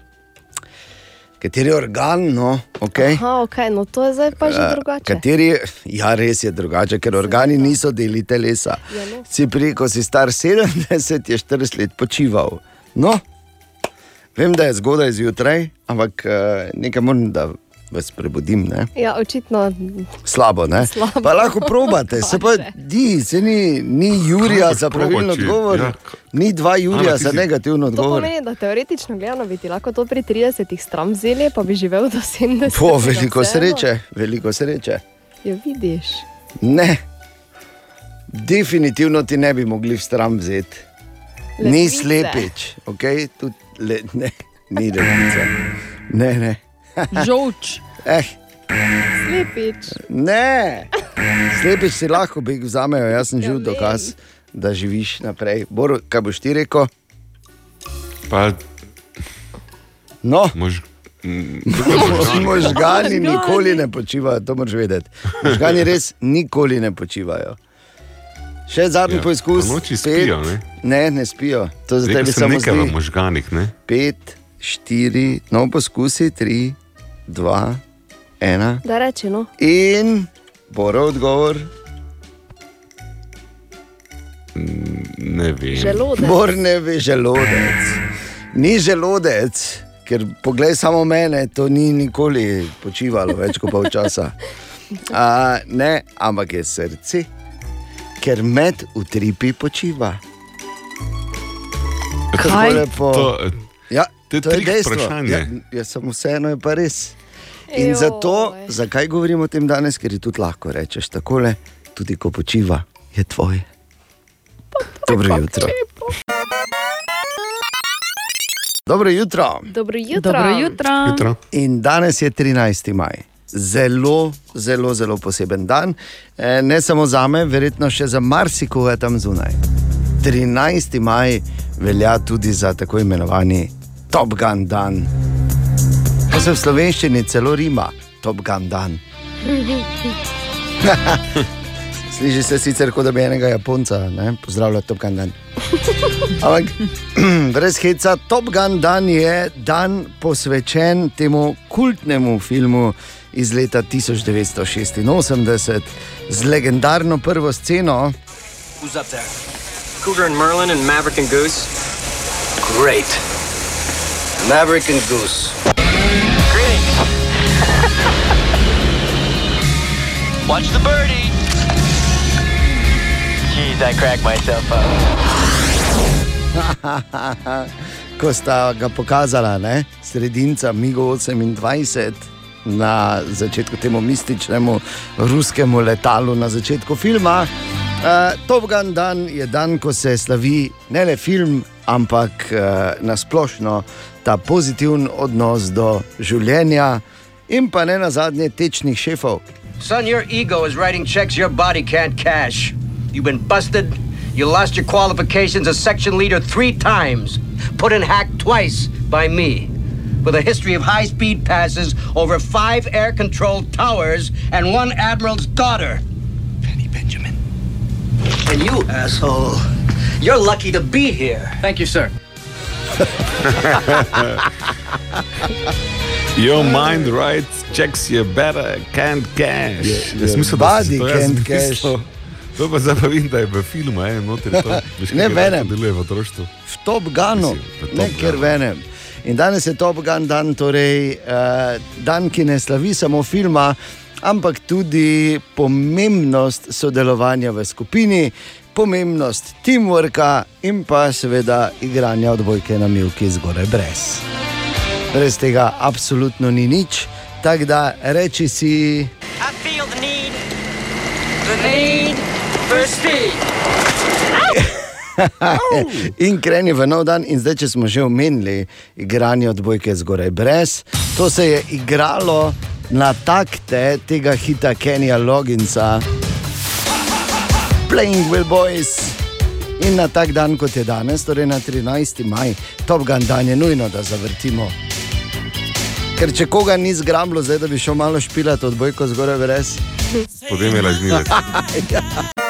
kateri organ, no, okay, Aha, okay, no to je zdaj pa že Eh, drugače. Kateri, ja, res je drugače, ker organi niso deli telesa. Ja, no. Si pri, ko si star 70, je 40 let počival. No, vem, da je zgodaj zjutraj, ampak eh, nekaj moram, da vas prebudim. Ne? Ja, očitno. Slabo, ne? Slabo. Pa lahko probate, se pa di, se ni, ni Jurija za pravilno če- odgovor, ja, ni dva Jurija za negativno To odgovor. pomeni, da teoretično gledano bi ti lahko to pri 30 stram vzeli, pa bi živel do 70. Po veliko sreče, veliko sreče. Ja, vidiš. Ne, definitivno ti ne bi mogli v stran vzeti. Ni slepič, okay? Tud, le, ne, ni lepica. Ne, ne. Žolč. Eh, Slepič. ne, slepič si lahko bi vzamejo, jaz sem živ dokaz, da živiš naprej. Bor, kaj boš ti rekel? Pa, No. mož, Možgani nikoli ne počivajo, to moraš vedeti. Možgani res nikoli ne počivajo. Še zadnji Ja, ja, poizkus. po noči spijo, ne? ne, ne spijo. To za Rekel tebe samo nekaj v možganih, ne? Pet, štiri, no poskusi, tri, dva, ena. Da reči, no. In boro odgovor. Ne vem. Želodec. Bor ne ve želodec. Ni želodec, ker poglej samo mene, to ni nikoli počivalo več kot pol časa. A, ne, ampak je srce, ker med utripi počiva. Tako Kaj? lepo. To- ja, to je to je dejstvo. vprašanje. Ja, ja, samo vseeno je pa res. In Joj. zato, zakaj govorimo o tem danes, ker je tudi lahko rečeš takole, tudi ko počiva, je tvoj. Dobro jutro. Dobro jutro. Dobro jutro. Dobro jutro. Jutro. In danes je 13. maj. Zelo, zelo, zelo poseben dan. E, Ne samo za me, verjetno še za marsikoga tam zunaj. 13. maj velja tudi za tako imenovani Top Gun dan. To se v slovenščini celo rima, Top Gun dan. Sliši se sicer kot da bi enega Japonca, ne? pozdravlja Top Gun dan. Ampak brez heca, Top Gun dan je dan posvečen temu kultnemu filmu iz leta 1986 z legendarno prvo sceno. Who's up there? Cougar and Merlin and Maverick and Goose? Great. Maverick and Goose. Greetings. Watch the birdie. Jeez, I cracked myself up. Ko sta ga pokazala, ne? sredinca Migo 28 na začetku temu mističnemu ruskemu letalu na začetku filma. Uh, Top Gun dan je dan, ko se slavi ne le film, ampak uh, nasplošno ta pozitiven odnos do življenja in pa ne na zadnje tečnih šefov. Son, your ego is writing checks your body can't cash. You've been busted. You lost your qualifications as section leader three times. Put in hack twice by me. With a history of high speed passes over five air controlled towers and one admiral's daughter. Penny Benjamin. And you, asshole, you're lucky to be here. Thank you, sir. Your mind writes checks you better, can't cash. Jaz mislim, da si body to jaz can't mislil. cash. To pa zdaj pa vidim, da je v filmu, ej, noter to. Veš, Ne venem. to deluje v otroštvu. v Top Gunu, v Top ne ker venem. In danes je Top Gun dan, torej uh, dan, ki ne slavi samo filma, ampak tudi pomembnost sodelovanja v skupini, pomembnost teamworka in pa seveda igranja odbojke na milki zgoraj brez. Brez tega absolutno ni nič, tako da reči si. The need, the need in kreni v nov dan, in zdaj, če smo že omenili igranje odbojke zgoraj brez, to se je igralo na takte tega hita Kenija Loginsa, Playing with Boys. In na tak dan, kot je danes, torej na 13. maj, Top Gun dan je nujno, da zavrtimo. Ker če koga ni zgrablo, zdaj da bi šel malo špilati odbojko zgoraj brez. Potem je lažnivec.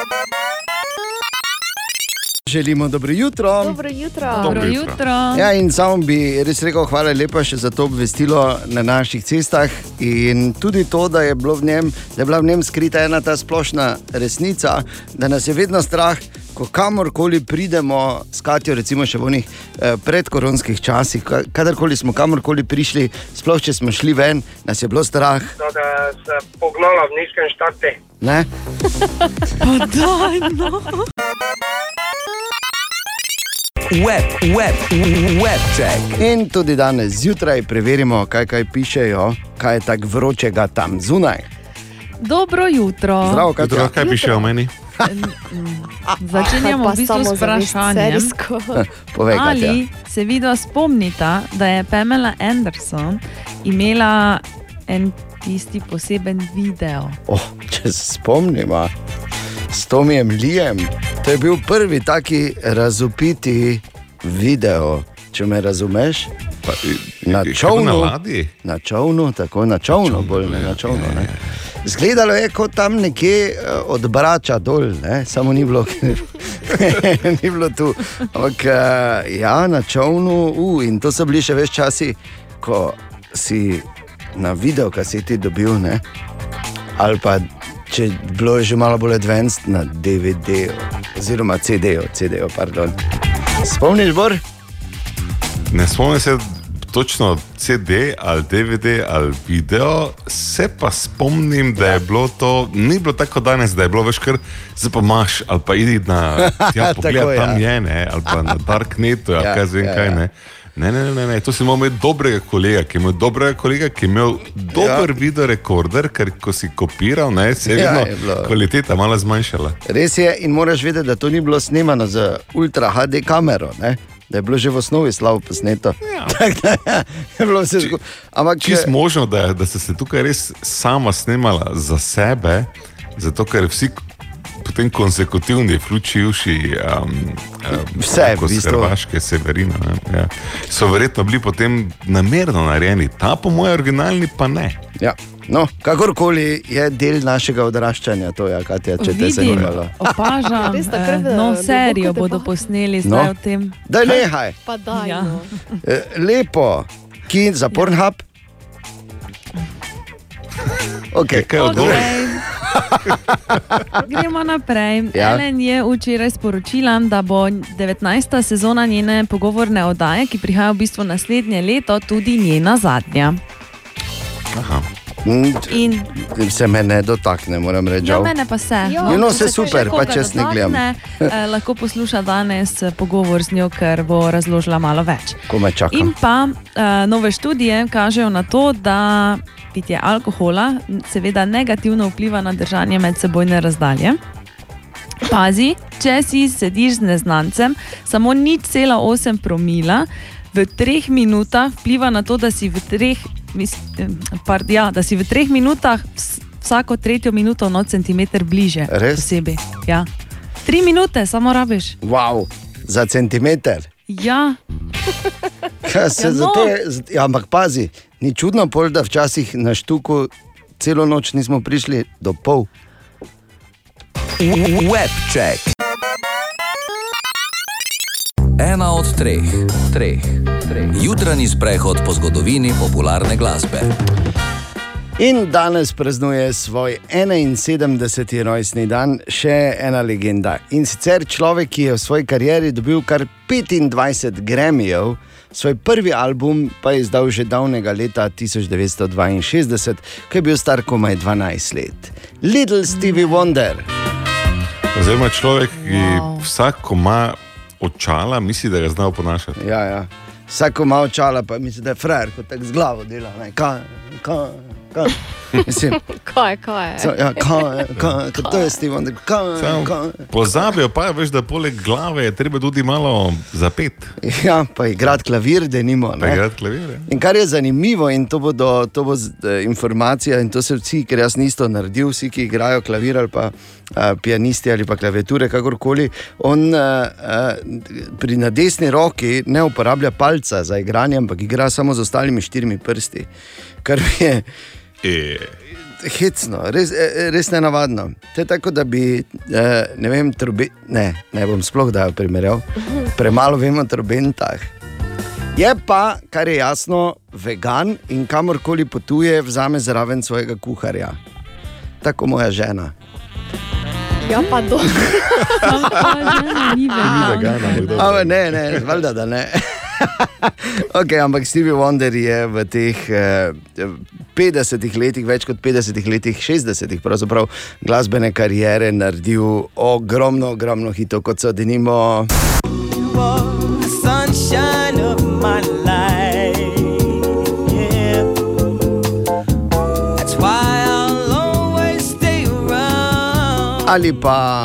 Želimo dobro jutro. Dobro jutro. Dobro jutro. Ja, in samo bi res rekel, hvala lepa še za to obvestilo na naših cestah. In tudi to, da je, bilo v njem, da je bila v njem skrita ena ta splošna resnica, da nas je vedno strah, ko kamorkoli pridemo, s Katijo, recimo še v onih eh, predkoronskih časih, ka- kadarkoli smo kamorkoli prišli, sploh če smo šli ven, nas je bilo strah. da ga se pognala v nizkem štarte. Ne? Pa daj, no. Web, web, web check. In tudi danes zjutraj preverimo, kaj, kaj pišejo, kaj je tako vročega tam zunaj. Dobro jutro. Zdravo, Katja. Jutro, kaj piše o meni? Začenjamo Pa v bistvu s vprašanjem. Povej, Katja. Ali se vidva spomnita, da je Pamela Anderson imela en tisti poseben video? Oh, če se spomnimo, s Tomijem Lijem, to je bil prvi taki razupiti video, če me razumeš. Pa, na čovnu, na ladji? na čovnu, tako na čovnu, bolj ne na čovnu. Ne. Zgledalo je kot tam nekje eh, od Brača dol, ne? samo ni bilo, ni bilo tu. Ampak eh, ja, na čovnu, uh, in to so bili še več časi, ko si na videokaseti dobil, ne? ali pa če je bilo že malo bolj advanced na DVD-ju, oziroma CD-ju, CD-ju, pardon. Spomniš, Bor? Ne spomnim se točno CD ali DVD ali video, se pa spomnim, da je bilo to, ni bilo tako danes, da je bilo več kar, zdaj pa imaš ali pa idi na tja, Tako, pogled, ja. tam je, ne, ali pa na Darknetu, ali Ja, kaj zvem ja, kaj ja. ne. Ne, ne, ne, ne, to si imel dobrega kolega, ki je imel dobrega kolega, ki je imel dober ja. video rekorder, ker ko si kopiral, ne, se je Ja, vedno je bilo. kvaliteta malo zmanjšala. Res je, in moraš vedeti, da to ni bilo snemano z Ultra HD kamero, ne? da je bilo že v osnovi slabo posneto. Ja. je bilo vse skupaj. Ampak Čist možno, da, da ste se tukaj res sama snemala za sebe, zato ker vsi potem konsekutivni, vključujoči um, um, Vse, v kot bistvu. Hrvaške, Severina, ne, ja, so verjetno bili potem namerno narejeni, ta po mojem originalni pa ne. Ja. No, kakorkoli je del našega odraščanja, to je, Katja, če te je Vidim, zanimalo. opažam, Res tako, eh, da no, globoko serijo te bodo pa- posneli zdaj No. o tem. Daj, nehaj. Pa daj. Ja. No. Eh, Lepo, ki za Pornhub. Okay. Kaj odgovor? Gremo naprej. Ja. Ellen je včeraj sporočila, da bo 19. sezona njene pogovorne oddaje, ki prihaja v bistvu naslednje leto, tudi njena zadnja. Aha. In Se me ne dotakne, moram reči. Ja, mene pa se. Ja, no, Če se super, pa koga čez ne gledam. dotakne, eh, lahko posluša danes eh, pogovor z njo, ker bo razložila malo več. Ko me čakam. In pa uh, nove študije kažejo na to, da pitje alkohola seveda negativno vpliva na držanje medsebojne razdalje. Pazi, če si sediš z neznancem, samo nič cela 8 promila, v treh minutah vpliva na to, da si v treh, mis, pard, ja, da si v treh minutah vs- vsako tretjo minuto no centimeter bliže. Res? Osebi. Ja. Tri minute, samo rabiš. Wow, za centimeter. Ja, Ja, se, Ja, no. no. je, ja, ampak pazi, ni čudno, pol, da včasih na štuku celo noč nismo prišli do pol. Web check. Ena od treh, treh, treh. Jutranji sprehod po zgodovini popularne glasbe. In danes praznuje svoj 71. rojstni dan še ena legenda. In sicer človek, ki je v svoji karieri dobil kar 25 Grammyjev, svoj prvi album pa je izdal že davnega leta 1962, ko je bil star komaj 12 let. Little Stevie Wonder. Oziroma človek, ki wow. vsak, ko ima očala, misli, da ga zna oponašati. Ja, ja. Vsako malo čala, pa misli, da je frajer, kot tak z glavo dela. Ne? Kaj, kaj, kaj. Mislim, Kaj, kaj? so, ja, kaj, kaj, kaj, to je Steve Wonder. Kaj, Samo kaj. Pozabijo pa, veš, da poleg glave je treba tudi malo zapet. Ja, pa igrati klavir, da nimo. Igrati klavir, ja. In kar je zanimivo, in to, bodo, to bo eh, informacija, in to se vsi, ker jaz nisem to naredil, vsi, ki igrajo klavir ali pa uh, pianisti ali pa klaviature, kakorkoli, on uh, uh, pri na desni roki ne uporablja palca za igranje, ampak igra samo z ostalimi štirimi prsti. Kar je E, hecno, res, eh, res ne navadno. To je tako, da bi, eh, ne vem, trobe, ne, ne bom sploh dal primerjal, premalo vemo o trobentah. Je pa, kar je jasno, vegan in kamorkoli potuje, vzame zraven svojega kuharja. Tako moja žena. Ja, pa do. Ni Ampak ne, ne, valjda, da ne. Okay, ampak Stevie Wonder je v teh eh, 50 letih, več kot 50 letih, 60 pravzaprav glasbene kariere naredil ogromno, ogromno hitov, kot so denimo. Sunshine of my life. Yeah. That's why I'll always stay around. Ali pa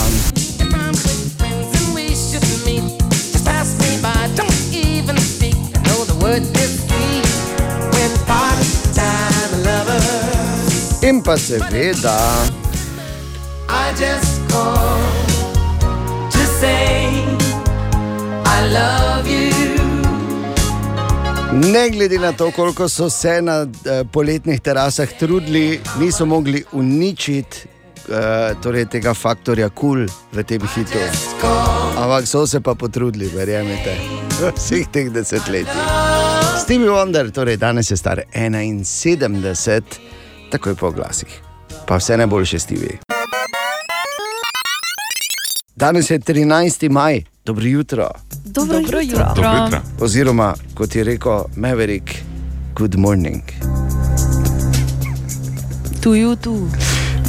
pa seveda. I just call to say I love you. Ne glede na to, koliko so se na eh, poletnih terasah trudili, niso mogli uničiti eh, torej tega faktorja kul cool v tem hitu. Ampak so se pa potrudili, verjemite, vseh teh desetletjih. Stevie Wonder, torej danes je star 71, takoj po glasih. Pa vse najboljše, Stevie. Danes je 13. maj, dobro jutro. Dobro, Dobro jutro. Dobro jutro. Oziroma, kot je rekel Maverick, good morning. Tu, ju, tu.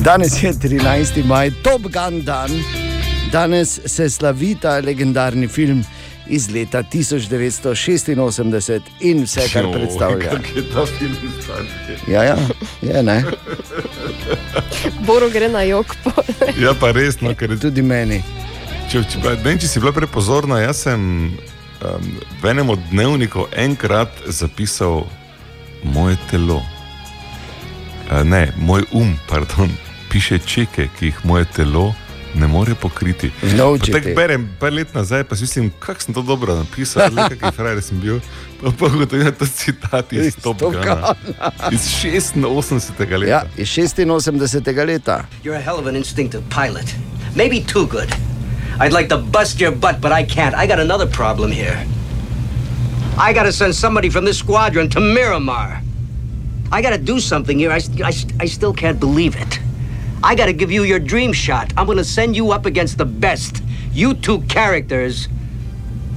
Danes je 13. maj, Top Gun dan. Danes se slavi ta legendarni film iz leta 1986 in vse, kar predstavlja. Kako je ta film star? Ja, ja, je ne. Boro gre na jog. Ja, pa res, no, ker tudi meni. Če, če, ne vem, če si bila prepozorna, jaz sem um, v enem od dnevnikov enkrat zapisal moje telo. Uh, ne, moj um, pardon, piše čeke, ki jih moje telo ne more pokriti. Pa Tako berem, par let nazaj, pa si mislim, kako sem to dobro napisal, kakšen frajer sem bil. Pa pa ugotovim, da je to citat iz Top. Guna. Iz 86. leta. Ja, iz 86. leta. You're a hell of an instinctive pilot. Maybe too good. I'd like to bust your butt, but I can't. I got another problem here. I gotta send somebody from this squadron to Miramar. I gotta do something here. I, I, I still can't believe it. I gotta give you your dream shot. I'm gonna send you up against the best. You two characters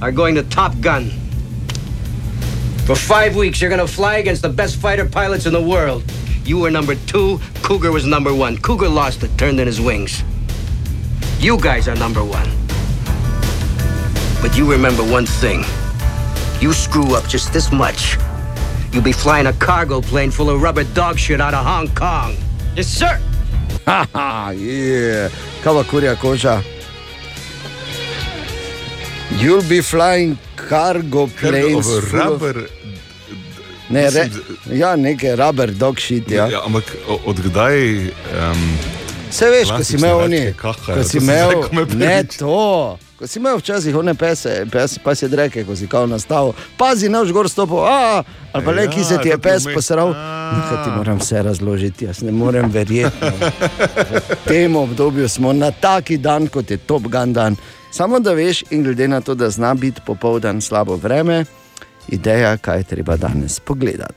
are going to Top Gun. For five weeks, you're gonna fly against the best fighter pilots in the world. You were number two, Cougar was number one. Cougar lost it, turned in his wings. You guys are number one. But you remember one thing. You screw up just this much. You'll be flying a cargo plane full of rubber dog shit out of Hong Kong. Yes, sir. Haha, je, kava kurja koža. You'll be flying cargo planes. Cargo, rubber, Ne, re, Mislim, ja, nekaj rubber dog shit. Ja. Ja, ampak odkdaj? Um, Vse veš, ko si imel oni, ko si imel, ne to. Ko si imel včasih one pese, pes, pa si reke, ko si kao nastavil, pazi, ne boš gor stopil, a, ali pa le, ki se ti je Ja, pes posral. Nekaj ti moram vse razložiti, jaz ne morem verjeti. no. V tem obdobju smo na taki dan, kot je Top Gun dan. Samo da veš, in glede na to, da zna biti popoldan slabo vreme, ideja, kaj je treba danes pogledati.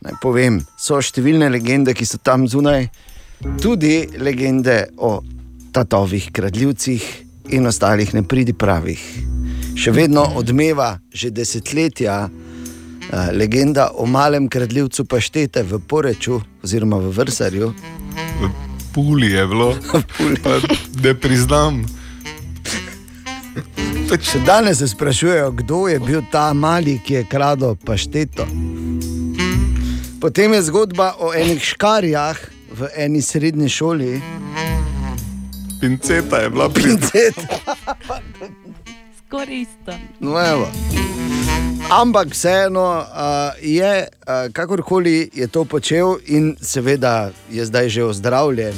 Naj povem, so številne legende, ki so tam zunaj, tudi legende o tatovih, kradljivcih in ostalih nepridipravih. Še vedno odmeva že desetletja eh, legenda o malem kradljivcu paštete v Poreču oziroma v Vrsarju. Puli je bilo. Pa Ne priznam. Še danes se sprašujejo, kdo je bil ta mali, ki je kradel pašteto. Potem je zgodba o enih škarjah v eni srednji šoli. Pinceta je bila pinceta. Skoraj isto. No, evo. Ampak vseeno uh, je, uh, kakorkoli je to počel, in seveda je zdaj že ozdravljen.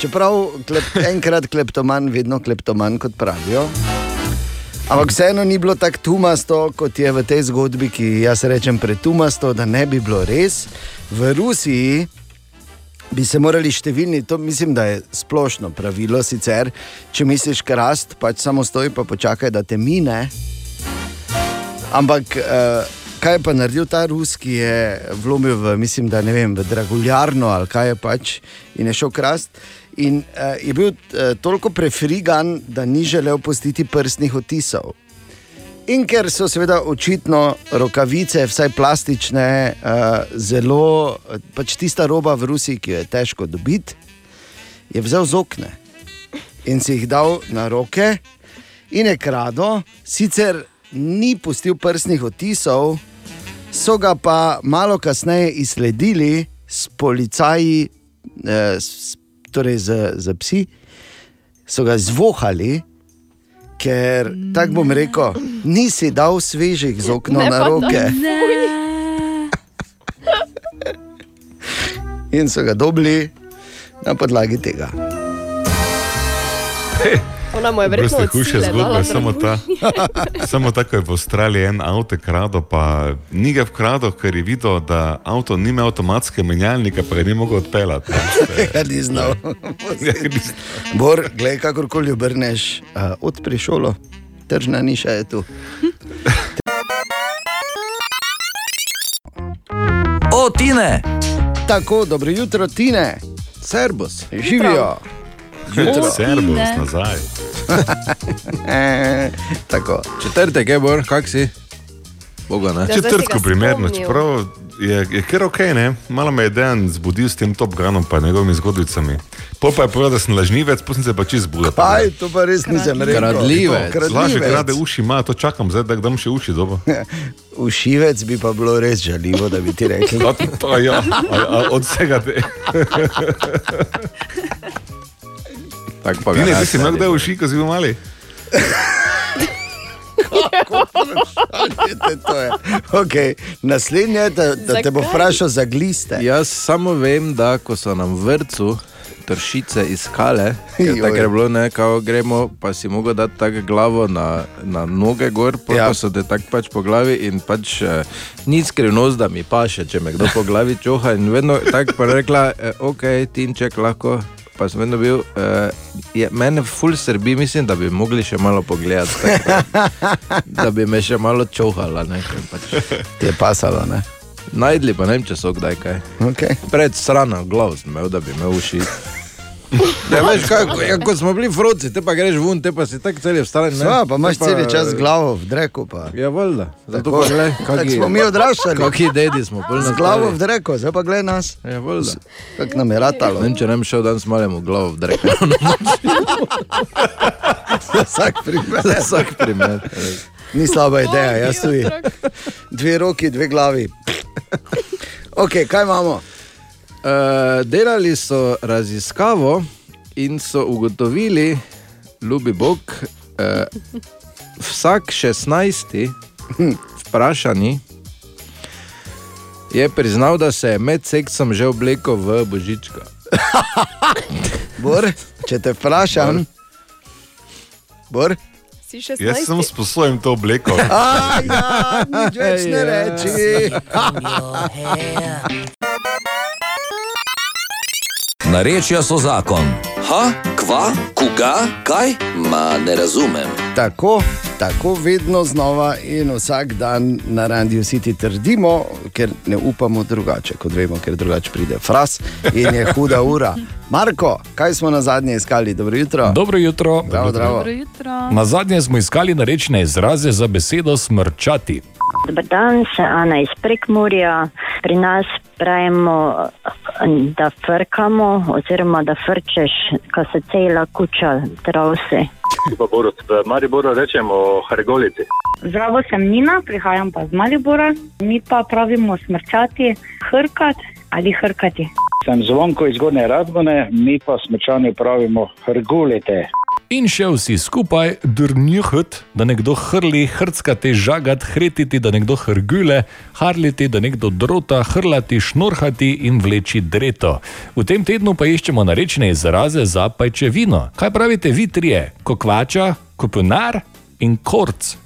Čeprav klep, enkrat kleptoman, vedno kleptoman, kot pravijo. Ampak vseeno ni bilo tako tumasto, kot je v tej zgodbi, ki jaz rečem pretumasto, da ne bi bilo res. V Rusiji bi se morali številni, to mislim, da je splošno pravilo, sicer, če misliš krast, pač samo stoj pa počakaj, da te mine. Ampak uh, kaj je pa naredil ta ruski, je vlomil v, mislim, da ne vem, v Draguljarno ali kaj je pač in je šel krast. In uh, je bil uh, toliko prefrigan, da ni želel pustiti prstnih odtisov. In ker so seveda očitno rokavice, vsaj plastične, uh, zelo, pač tista roba v Rusiji, ki jo je težko dobiti, je vzel z okne in si jih dal na roke in je krado, sicer ni pustil prstnih odtisov, so ga pa malo kasneje izsledili s policaji, eh, s, torej z, z psi, so ga zvohali. Ker, tako bom rekel, nisi dal svežih z okno Ne, na roke. In so ga dobili na podlagi tega. Ona mu je verjetno Proste hujše od sile zgodbe, dala samo ta. Samo tako je v Avstraliji en avto krado, pa ni ga vkrado, ker je videl, da avto nima avtomatske menjalnika, pa ga ni mogel odpeljati. Ja, ni znal. Bor, gledaj, kakorkoli obrneš, uh, odpri šolo, tržna niša je tu. O, Tine! Tako, dobro jutro, Tine. Servus. Živijo. Jutro. Servus, nazaj. tako. Četrtek je bor, kak si? Boga ne. Četrtko primerno, čeprav je, je kar ok, ne? malo me je dan zbudil s tem top gunom in njegovimi zgodbicami. Pol pa je povedal, da sem lažnivec, potem se pa čez zbudil. Kaj, to pa res nisem rekel. Lažje krade uši, ima to čakam, zdaj da dam še uši dobro. Ušivec bi pa bilo res žaljivo, da bi ti rekli. Pa, pa ja, a, a, od vsega te. Tako pa Ti ne, ga ti si imel kdaj uši, ko si bil mali? Šalite, to je. Okay. Naslednje je, da, da te bo vprašal za gliste. Jaz samo vem, da ko so nam v vrtu tršice iskale, tako je bilo, ne, kao gremo, pa si mogel dati tako glavo na, na noge gor, pa, ja. pa so te tako pač po glavi in pač eh, ni skrivnost, da mi paše, če me kdo po glavi čoha in vedno tako pa rekla, eh, ok, tinček lahko. Pa sem vedno bil, uh, je, mene ful srbi, mislim, da bi mogli še malo pogledati, tako, da bi me še malo čohala. Ne, pač. Ti je pasalo, ne? Najdli pa ne vem, če so kdaj kaj. Okay. Pred strano glav sem imel, da bi me uši. Ja, veš, kako, ja, ko smo bili vroci, te pa greš ven, te pa si tako cel vstalen. Sva, pa imaš cel čas glavo v dreku. Pa. Ja, valjda. Zato Tako. pa gledaj, Tako smo mi odraščali. Kaki dedi smo, pol Z glavo v dreku, zdaj pa gledaj nas. Ja, valjda. Kako nam je ratalo. Ne vem, če ne bi šel danes malemu glavo v drek. Vsak primer. Vsak primer. Ni slaba ideja, jaz tudi. Dve roki, dve glavi. Ok, kaj imamo? Uh, delali so raziskavo in so ugotovili, ljubi Bog, uh, vsak 16. vprašani je priznal, da se je med seksom že oblekel v božička. Bor, če te vprašam, Bor? Si še Jaz sem sposoben to obleko. A, ja, nič več ne reči. Narečja so zakon. Ha, kva, koga, kaj? Ma ne razumem. Tako, tako vedno znova in vsak dan na radiju City trdimo, ker ne upamo drugače, kot vemo, ker drugače pride fras in je huda ura. Marko, kaj smo na zadnje iskali? Dobro jutro. Dobro jutro. Zdravo, zdravo. Dobro jutro. Na zadnje smo iskali narečne izraze za besedo smrčati. Dobar dan, sem Ana iz Prekmurja. Pri nas pravimo, da frkamo, oziroma da frčeš, ko se cela kuča trosi. Pa Borut, v Mariboru rečemo hargolici. Zdravo, sem Nina, prihajam pa z Maribora. Mi pa pravimo smrčati, hrkat ali hrkati. Sem zvonko iz Gornje Radgone, mi pa smečani pravimo hrgulite. In še vsi skupaj drnjuhut, da nekdo hrli, hrckati, žagati, hretiti, da nekdo hrgule, harliti, da nekdo drota, hrlati, šnorhati in vleči dreto. V tem tednu pa iščemo narečne izraze za pajčevino. Kaj pravite vi trije? Kokvača, kopunar in korc.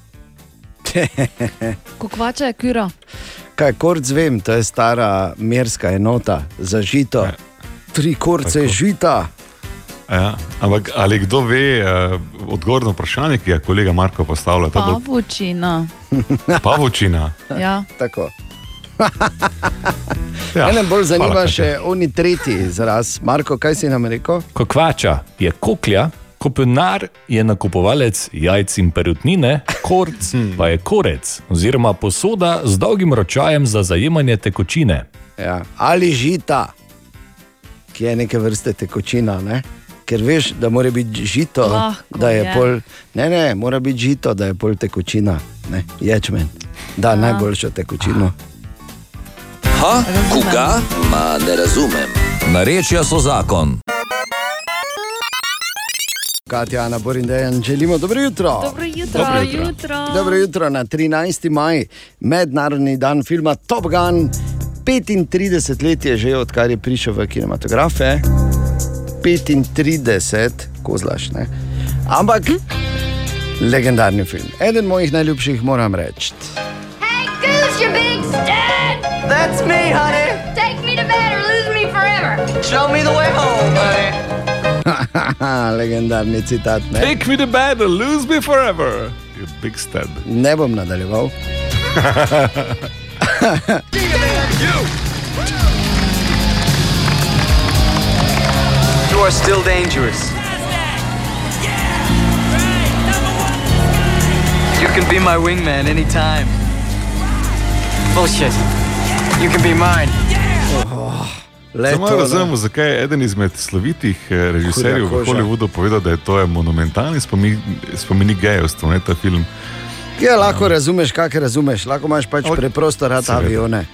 Kokvača je kura. Kaj korc vem, to je stara merska enota za žito. Tri korce Tako. žita. Ja, ampak ali kdo ve uh, odgovor na vprašanje, ki ga je kolega Marko postavlja? Ta bo Pavučina. pavučina. Ja. Tako. Ja, Mene bolj zanima hvala, še oni tretji izraz. Marko, kaj si nam rekel? Kokvača je koklja, kopunar je nakupovalec jajc in perutnine, korc pa je korec oziroma posoda z dolgim ročajem za zajemanje tekočine. Ja. Ali žita, ki je neke vrste tekočina. Ne? Ker veš, da mora biti žito, Lahko da je, je. pol. Ne, ne, mora biti žito, da je pol tekočina. Ne? Ječmen. Da, najboljšo tekočino. Ha, koga? Ma ne razumem. Narečja so zakon. Katja, Ana, Borin, Dejan, želimo dobro jutro. Dobro jutro. Dobro jutro. Dobro jutro na 13. maj, mednarodni dan filma Top Gun. 35 let je že, odkar je prišel v kinematografe. 35, kozlaš, ne. Ampak legendarni film. Eden mojih najljubših, moram reči. Goose, you big stud! That's me, honey. Take me to bed or lose me forever. Show me the way home, honey. legendarni citat. Ne? Take me to bed or lose me forever. You big stud. Ne bom nadaljeval. are still dangerous. You can be my wingman anytime. Bullshit. You can be mine. Samo to, razumemo, zakaj je eden izmed slovitih eh, režiserjev v. Hollywoodu povedal, da je to je monumentalni spomin, spomenik gejevstva, ne ta film. Ja, lahko razumeš, kaj razumeš, lahko imaš pač Ok, preprosto rad seveda. avione.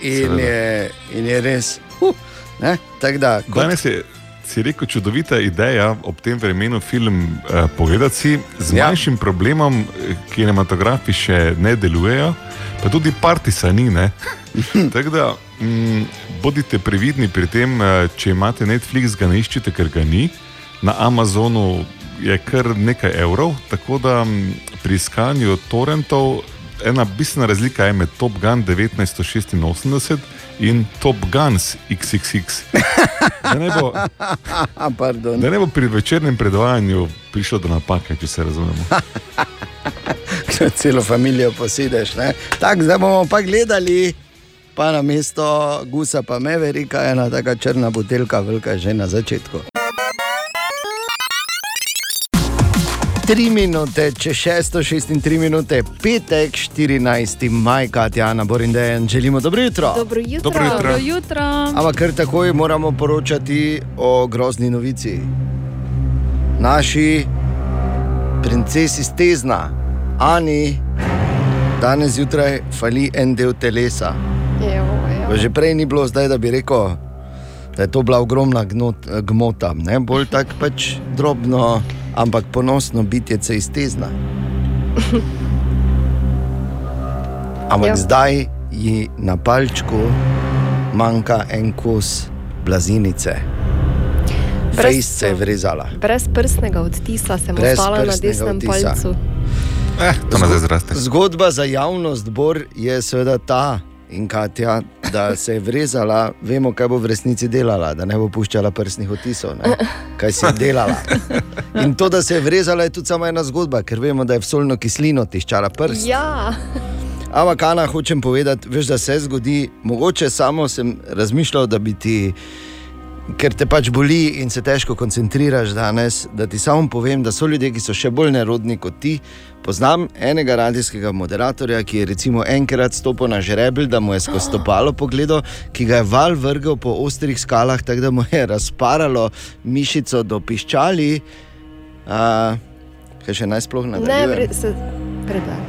In Seveda. je, in je res. Uh, ne? Tako da, kot, Danes je, si rekel, čudovita ideja ob tem vremenu film eh, pogledati z Ja. manjšim problemom, eh, kinematografi še ne delujejo, pa tudi partisa ni. ne. Tako da mm, bodite previdni pri tem, eh, če imate Netflix, ga ne iščite, ker ga ni. Na Amazonu je kar nekaj evrov, tako da mm, pri iskanju torrentov ena bistvena razlika je med Top Gun 1986 in Top Guns XXX. Da ne bo, da ne bo pri večernem predvajanju prišlo do napake, če se razumemo. celo družino posedeš. Tako, zdaj bomo pa gledali, pa na mesto Gusa, pa Meverika, ena taka črna buteljka, velika že na začetku. Tri minute, če šesto, šest in tri minute, petek, 14. maj, Katjana, Borin Dejan, želimo dobro jutro. Dobro jutro. Dobro jutro. Dobro jutro. Ampak kar takoj moramo poročati o grozni novici. Naši princesi stezna, Ani, danes zjutraj fali en del telesa. Pa Že prej ni bilo, zdaj da bi rekel, da je to bila ogromna gnot, gmota, ne bolj tako pač drobno, ampak ponosno bitje se iztezna. Ampak Ja. zdaj ji na palčku manjka en kos blazinice. Brez- Fejs se je vrezala. Brez prstnega odtisa sem Brez ostala na desnem odtisa. palcu. Eh. Zgodba za javnost Bor je seveda ta. In Katja, da se je vrezala, vemo, kaj bo v resnici delala, da ne bo puščala prstnih odtisov, ne? kaj si delala. In to, da se je vrezala, je tudi samo ena zgodba, ker vemo, da je v solno kislino tiščala prst. Ja, Ampak, Ana, hočem povedati, veš, da se zgodi, mogoče samo sem razmišljal, da bi ti ker te pač boli in se težko koncentriraš danes, da ti samo povem, da so ljudje, ki so še bolj nerodni kot ti. Poznam enega radijskega moderatorja, ki je recimo enkrat stopil na žrebelj, da mu je skozi stopalo pogledal, ki ga je val vrgel po ostrih skalah, tako da mu je razparalo mišico do piščali. Uh, kaj še naj sploh Ne, nadaljujem? pre, se predaj.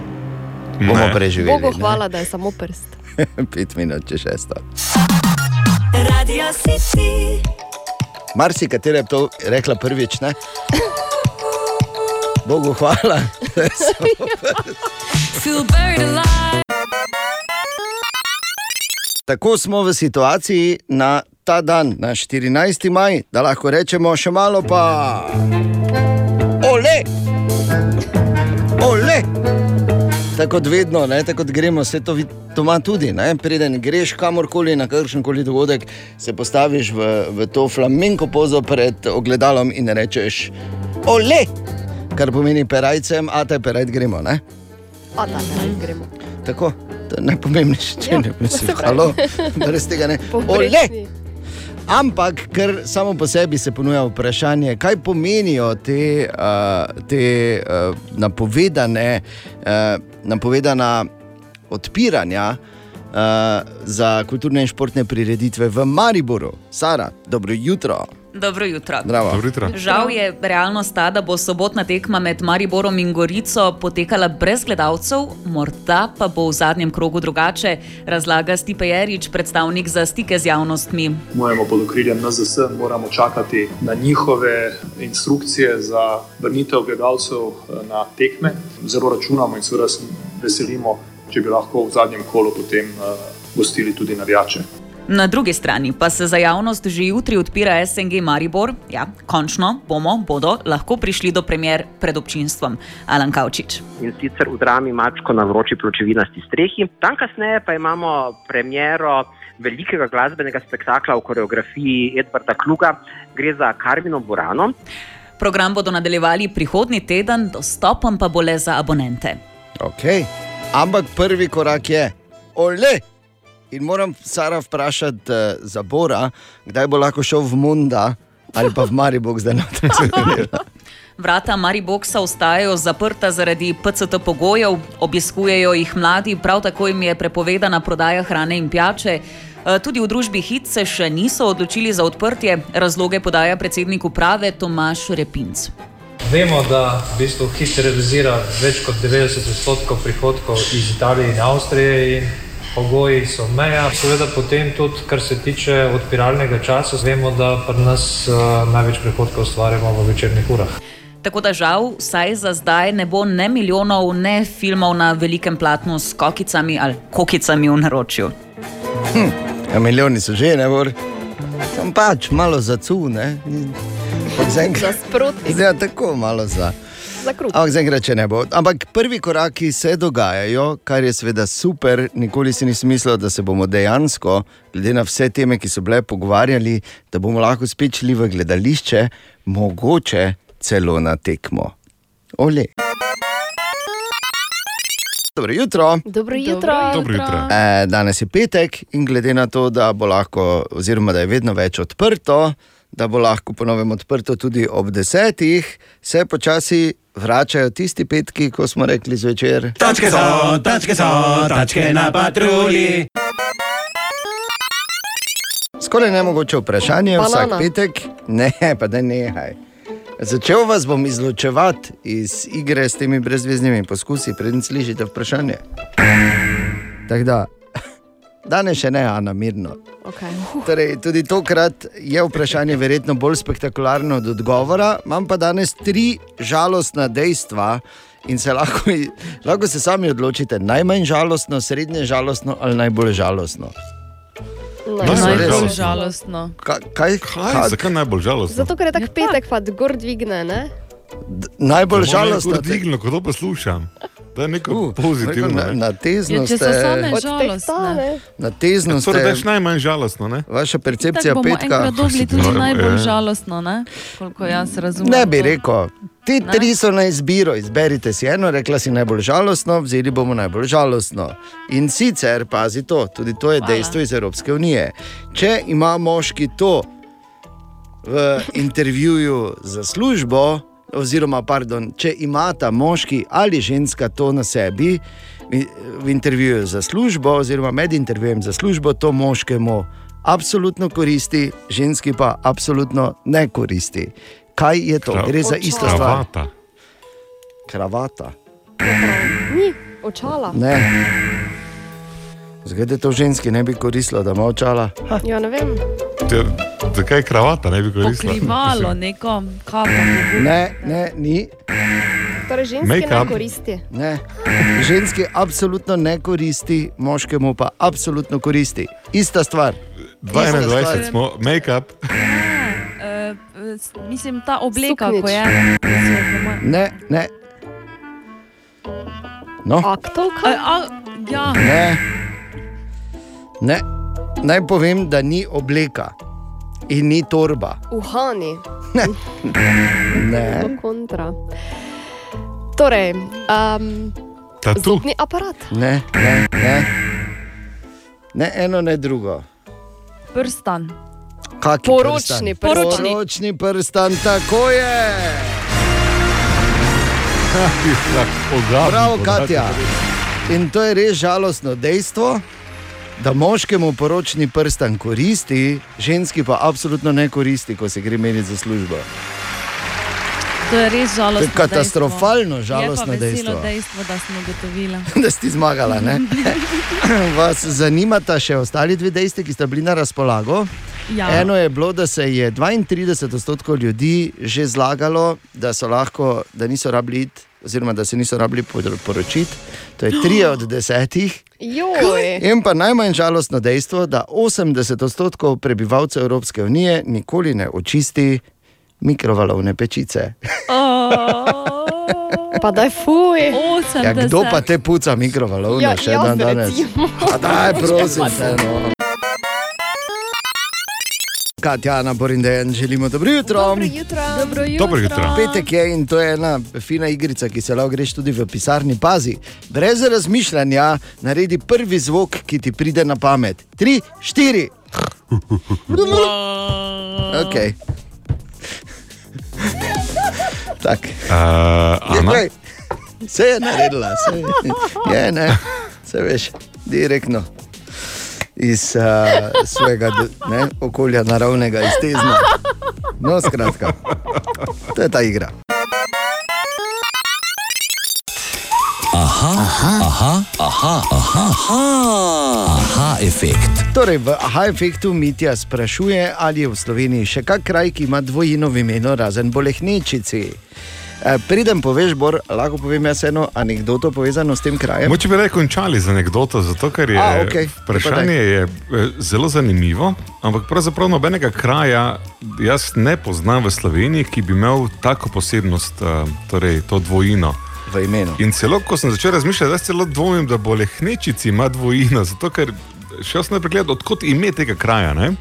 Bomo Ne. preživeli. Bogu ne? hvala, da je samo prst. Pet minut, če šesto. Radio City. Marsi, katera je to rekla prvič, ne? Bogu hvala. Tako smo v situaciji na ta dan, na 14. maj, da lahko rečemo še malo pa. Ole! Ole! Tako kot vedno, ne, tako kot gremo, vse to vid- doma tudi. Ne, preden greš kamorkoli na kakršen koli dogodek, se postaviš v, v to flamenko pozo pred ogledalom in rečeš: Ole! Kar pomeni perajcem, a te perajt gremo. Ne? A da, ne, gremo. Tako, to je najpomembnejše, če Ja, ne misliš, halo, brez tega ne. Ole! Ampak, ker samo po sebi se ponuja vprašanje, kaj pomenijo te, uh, te uh, napovedane, uh, napovedana odpiranja uh, za kulturne in športne prireditve v Mariboru. Sara, dobro jutro. Dobro jutro. Zdravo. Dobro jutro. Žal je realnost ta, da bo sobotna tekma med Mariborom in Gorico potekala brez gledalcev, morda pa bo v zadnjem krogu drugače, razlaga Stipe Jerič, predstavnik za stike z javnostmi. Mojemu pod okriljem NZS moramo čakati na njihove instrukcije za vrnitev gledalcev eh, na tekme. Zelo računamo in seveda se veselimo, če bi lahko v zadnjem kolu potem uh, gostili tudi navijače. Na drugi strani pa se za javnost že jutri odpira SNG Maribor. Ja, končno bomo, bodo lahko prišli do premjer pred občinstvom. Alan Kavčič. in sicer v drami Mačko na vroči pločevinasti strehi. Tam kasneje pa imamo premiero velikega glasbenega spektakla v koreografiji Edvarda Kluga, gre za Karmino Burano. Program bodo nadaljevali prihodnji teden, dostopom pa bo le za abonente. Okay. Ampak prvi korak je, ole! In moram Sara vprašati uh, za Bora, kdaj bo lahko šel v Munda ali pa v Maribor, zdaj na tem svetu. Vrata Mariboka ostajajo zaprta zaradi PCT pogojev, obiskujejo jih mladi, prav tako jim je prepovedana prodaja hrane in pijače. E, Tudi v družbi HIT se še niso odločili za odprtje, razloge podaja predsednik uprave Tomaš Repinc. Vemo, da v bistvu hit realizira več kot 90 odstotkov prihodkov iz Italije in Avstrije in pogoji so meja. Seveda potem tudi, kar se tiče odpiralnega časa, vemo, da pri nas uh, največ prihodkov ustvarjamo v večernih urah. Tako da žal, vsaj za zdaj ne bo ne milijonov, ne filmov na velikem platnu s kokicami ali kokicami v naročju. Hm, ja, milijoni so že, ne bor. Tam pač malo za cune. Za sproti. Zdaj tako malo za. Za kruh. Ampak zaenkrat, če ne bo. Ampak prvi koraki se dogajajo, kar je seveda super. Nikoli si nisem mislil, da se bomo dejansko, glede na vse teme, ki so bile pogovarjali, da bomo lahko spet šli v gledališče, mogoče celo na tekmo. Ole. Dobro jutro. Dobro jutro. Dobro jutro. E, danes je petek in glede na to, da bo lahko, oziroma da je vedno več odprto, da bo lahko ponovno odprto tudi ob desetih, se počasi vračajo tisti petki, ko smo rekli zvečer. Tačke so, tačke so, tačke na patrulji. Skoraj nemogoče vprašanje, Banana. vsak petek, ne, pa da nehaj. Začel vas bom izločevati iz igre s temi brezveznimi poskusi, preden slišite vprašanje. Tako da, danes še ne, Ana, mirno. Okay. Torej, tudi tokrat je vprašanje verjetno bolj spektakularno od odgovora. Imam pa danes tri žalostna dejstva in se lahko, lahko se sami odločite, najmanj žalostno, srednje žalostno ali najbolj žalostno. Najbolj žalostno. Kaj, kaj, Kaj, zakaj najbolj žalostno? Zato, ker je tak petek, pa gor dvigne, ne? Najbolj žalostno. Dvignilo, ko to poslušam. To je neko uh, pozitivno. Na, ne. na tezno Ja, ste. same Od žalostne. Na tezno Ja, torej, ste. več najmanj žalostno, ne? Vaša percepcija bomo petka. enkrat dobili tudi Ja, najbolj ja. žalostno, ne? koliko jaz razumem. Ne bi rekel. Te Ne? tri so na izbiro, izberite si eno, rekla si najbolj žalostno, vzeli bomo najbolj žalostno. In sicer, pazi to, tudi to je Hvala. dejstvo iz Evropske unije. Če ima moški to, v intervjuju za službo, oziroma pardon, če imata moški ali ženska to na sebi, v- intervjuju za službo, oziroma med intervjujem za službo, to moškemu absolutno koristi, ženski pa absolutno ne koristi. Kaj je to? Kra- Gre za isto stvar. Kravata. Kravata. Ni očala. Ne. Zgledaj to ženski ne bi koristilo, da ima očala. Ja, ne vem. Te- Zakaj kravata ne bi koristila? Pokrivalo, neko kapo. Ne, ne, ni. Torej, ženski ne Make-up. koristi. Ne. Ženski absolutno ne koristi, moškemu pa absolutno koristi. Ista stvar. Ista 21 stvar. smo, make-up. Uh, mislim, ta obleka, Suknjič. ko je. Ne, ne. No. Aktovka? A, a, ja. Ne. ne. Naj povem, da ni obleka in ni torba. Uhani. Ne. Zelo kontra. Torej, um, Tatu. zobni aparat. Ne, ne, ne. Ne eno, ne drugo. Prstan. Kaki Poročni prstan? prstan. Poročni prstan, tako je. Prav, Katja. In to je res žalostno dejstvo, da moškemu poročni prstan koristi, ženski pa absolutno ne koristi, ko se gre meniti za službo. To je res žalostno. To je katastrofalno dejstvo. žalostno je dejstvo. dejstvo, da smo ugotovili. da si zmagala. Vas zanimata še ostali dve dejstvi, ki sta bili na razpolago? Ja. Eno je bilo, da se je 32 odstotkov ljudi že zlagalo, da, lahko, da niso rabili iti, oziroma da se niso rabili por- poročiti. To je tri od desetih. Joj. In pa najmanj žalostno dejstvo, da 80 odstotkov prebivalcev Evropske unije nikoli ne očisti mikrovalovne pečice. Pa da je fuj. Ja, kdo pa te puca mikrovalovne Ja, še dan danes? recimo. A daj, prosim te. No. Katja, Napor in Dejan, želimo dobro jutro. Dobro jutro. Dobro jutro. Dobro jutro. Petek je in to je ena fina igrica, ki se lahko greš tudi v pisarni. Pazi, brez razmišljanja naredi prvi zvok, ki ti pride na pamet. Tri, štiri. Okay. Tak. Uh, Ana? Glej, Vse je naredila, vse je, ne, vse veš, direktno iz uh, svojega ne, okolja, naravnega, iztezna. No, skratka, to je ta igra. Aha, aha, aha, aha, aha, aha, aha, efekt. Torej, v aha efektu Mitja sprašuje, ali je v Sloveniji še kak kraj, ki ima dvojino v imenu, razen bolehničici. E, Preden poveš, Bor, lahko povem jaz eno anegdoto povezano s tem krajem. Moče bi raje končali z anegdoto, zato ker je A, okej. vprašanje je eh, zelo zanimivo, ampak pravzaprav nobenega kraja jaz ne poznam v Sloveniji, ki bi imel tako posebnost, eh, torej to dvojino. V imenu. In celo, ko sem začel razmišljati, da celo dvomim, da bo lehnečici ima dvojino, zato ker šel sem najprej gledati, odkot ime tega kraja. Ne?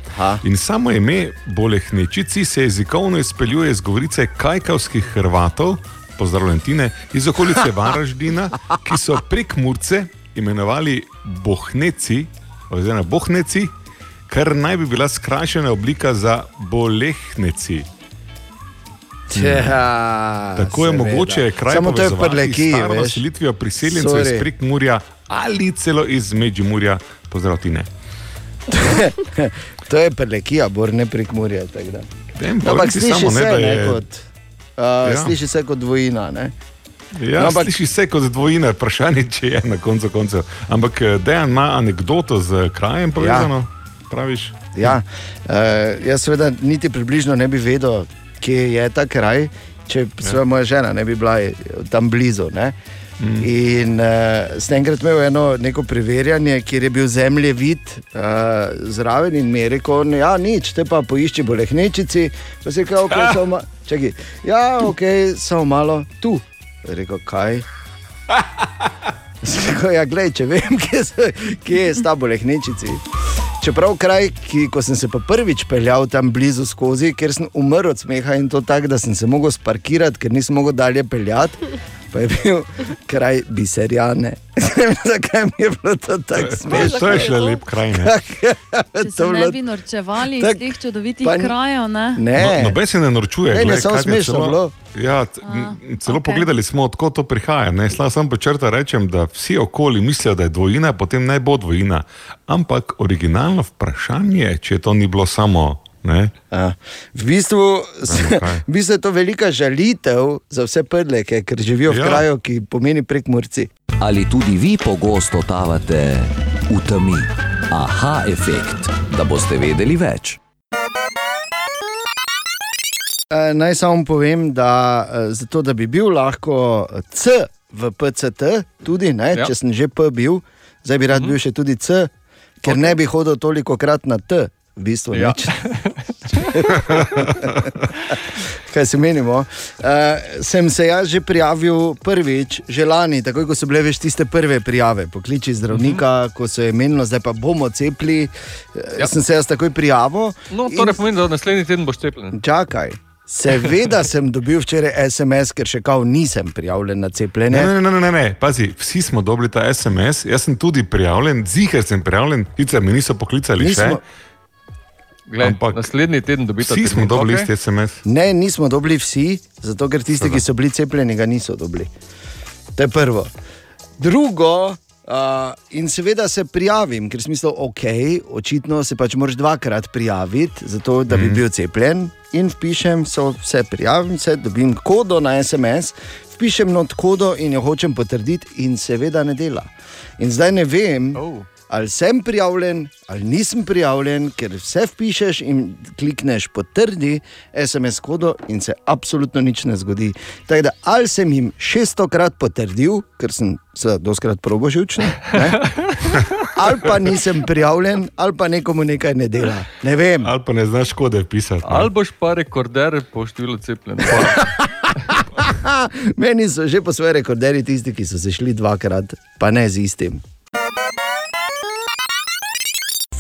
In samo ime Bolehnečici se jezikovno izpeljuje iz govorice kajkavskih Hrvatov, pozdravljene, iz okolice Varaždina, ki so prek Murce imenovali Bohneci, oziroma Bohneci, kar naj bi bila skrajšana oblika za Bolehneci. Ja, Tako je seveda. mogoče kraj Samo to je povezovati prleki, s staro veš. naselitvijo priseljencev iz Sorry. Prekmurja ali celo iz Međimurja, pozdrav ti ne. to je prelekija, bor ne prek Murja. No, Ampak sliši samo, ne, se, ne, je- kot, uh, Ja. sliši se kot dvojina. Ne? Ja, No, ampak- sliši se kot dvojina, vprašanje, če je na koncu koncev. Ampak eh, Dejan ima anegdoto z krajem povezano, ja. praviš? Ja, uh, jaz seveda niti približno ne bi vedel, kje je ta kraj, če ja. moja žena ne bi bila eh, tam blizu. Ne? Mm. In uh, sem enkrat imel eno neko preverjanje, kjer je bil zemljevid uh, zraven in mi je rekel, "No, ja, nič, te pa poišči bolehnečici. Pa si rekel, okay, samo, ma čakaj, ja, ok, samo malo tu. Je Rekel, kaj? Rekel, ja, glej, če vem, kje, so, kje je sta bolehnečici. Čeprav kraj, ki, ko sem se prvič peljal tam blizu skozi, ker sem umrl od smeha in to tako, da sem se mogel sparkirati, ker nisem mogel dalje peljati. Pa je bil kraj biserjane. Ne vem, zakaj mi je bilo to tako smešno. To je še lep kraj. Ne? Če se ne bi norčevali iz teh čudovitih pa krajev, ne? No, noben se ne norčuje. Ne, ne, samo je smešno celo- bilo. Ja, m, celo okay. pogledali smo, odkot to prihaja. Ne? Slabo sem počrta rečem, da vsi okoli mislijo, da je dvojina, potem naj bo dvojina. Ampak originalno vprašanje, če to ni bilo samo. Ne? A, v, bistvu, v bistvu je to velika žalitev za vse prleke, ker živijo v Ja. kraju, ki pomeni prekmurci. Ali tudi vi pogosto totavate v temi? Aha, efekt, da boste vedeli več. E, naj samo povem, da e, zato, da bi bil lahko C v PCT, tudi ne, Ja. ja. če sem že P bil, zdaj bi rad bil še tudi C, ker okay. ne bi hodil toliko krat na T. V bistvu, Ja. nič. Kaj se menimo? Uh, sem se jaz že prijavil prvič, že lani, takoj ko so bile veš tiste prve prijave, pokliči zdravnika, uh -huh. ko so je menilo, zdaj pa bomo cepili. Ja. Sem se jaz takoj prijavil. No, to ne pomeni, da naslednji teden boš cepljen. Čakaj. Seveda sem dobil včeraj SMS, ker še kao nisem prijavljen na cepljenje. Ne, ne, ne, ne, ne, pazi, vsi smo dobili ta SMS, jaz sem tudi prijavljen, ziger sem prijavljen, sicer me niso poklicali Nismo- še. Glej, Ampak naslednji teden dobite Vsi smo dobili isti SMS. Ne, nismo dobili vsi, zato ker tisti, ki so bili cepljeni, ga niso dobili. To je prvo. Drugo, uh, in seveda se prijavim, ker sem mislil, ok, očitno se pač moraš dvakrat prijaviti, zato da bi Mhm. bil cepljen. In vpišem, so vse prijavim, se dobim kodo na SMS, vpišem not kodo in jo hočem potrditi, in seveda ne dela. In zdaj ne vem. Oh. Ali sem prijavljen, ali nisem prijavljen, ker vse vpišeš in klikneš potrdi SMS kodo, in se absolutno nič ne zgodi. Tako da ali sem jim šestokrat potrdil, ker sem se doskrat probožučen, ali pa nisem prijavljen, ali pa nekomu nekaj ne dela. Ne vem. Ali pa ne znaš kode pisati. Ali boš pa rekorder po številu cepljenih. Meni so že po svoje rekorderji tisti, ki so se šli dvakrat, pa ne z istim.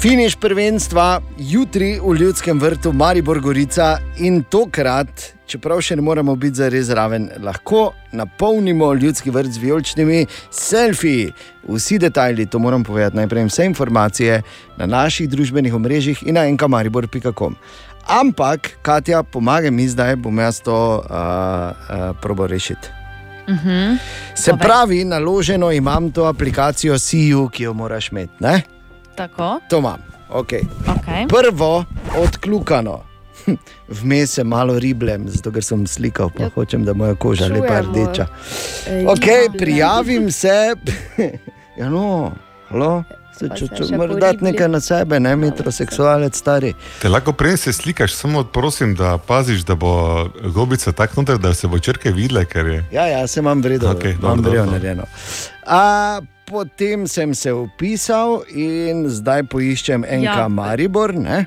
Finiš prvenstva jutri v Ljudskem vrtu Maribor Gorica in tokrat, čeprav še ne moremo biti zares zraven, lahko napolnimo Ljudski vrt z vijoličnimi selfiji. Vsi detajli, to moram povedati najprej, vse informacije na naših družbenih omrežjih in na enkamaribor.com. Ampak, Katja, pomagaj mi zdaj, bom jaz to uh, uh, probo rešiti. Mhm. Se pravi, naloženo imam to aplikacijo CU, ki jo moraš imeti. Ne? Tako. To imam. Okay. Okay. Prvo odkljukano. Vmes se malo riblem, zato ker sem slikal, pa hočem, da moja koža je lepa rdeča. Ej, Okay, prijavim se. ja, no. Se, če, če še moraš dati nekaj na sebe, ne metroseksualec stari. Te lahko prej se slikaš, samo prosim, da paziš, da bo gobica tako noter, da se bo črke videle, ker je. Ja, ja, se imam vredno, okay, imam vredno narejeno. A, potem sem se upisal in zdaj poiščem NK Ja. ja. Maribor. Ne?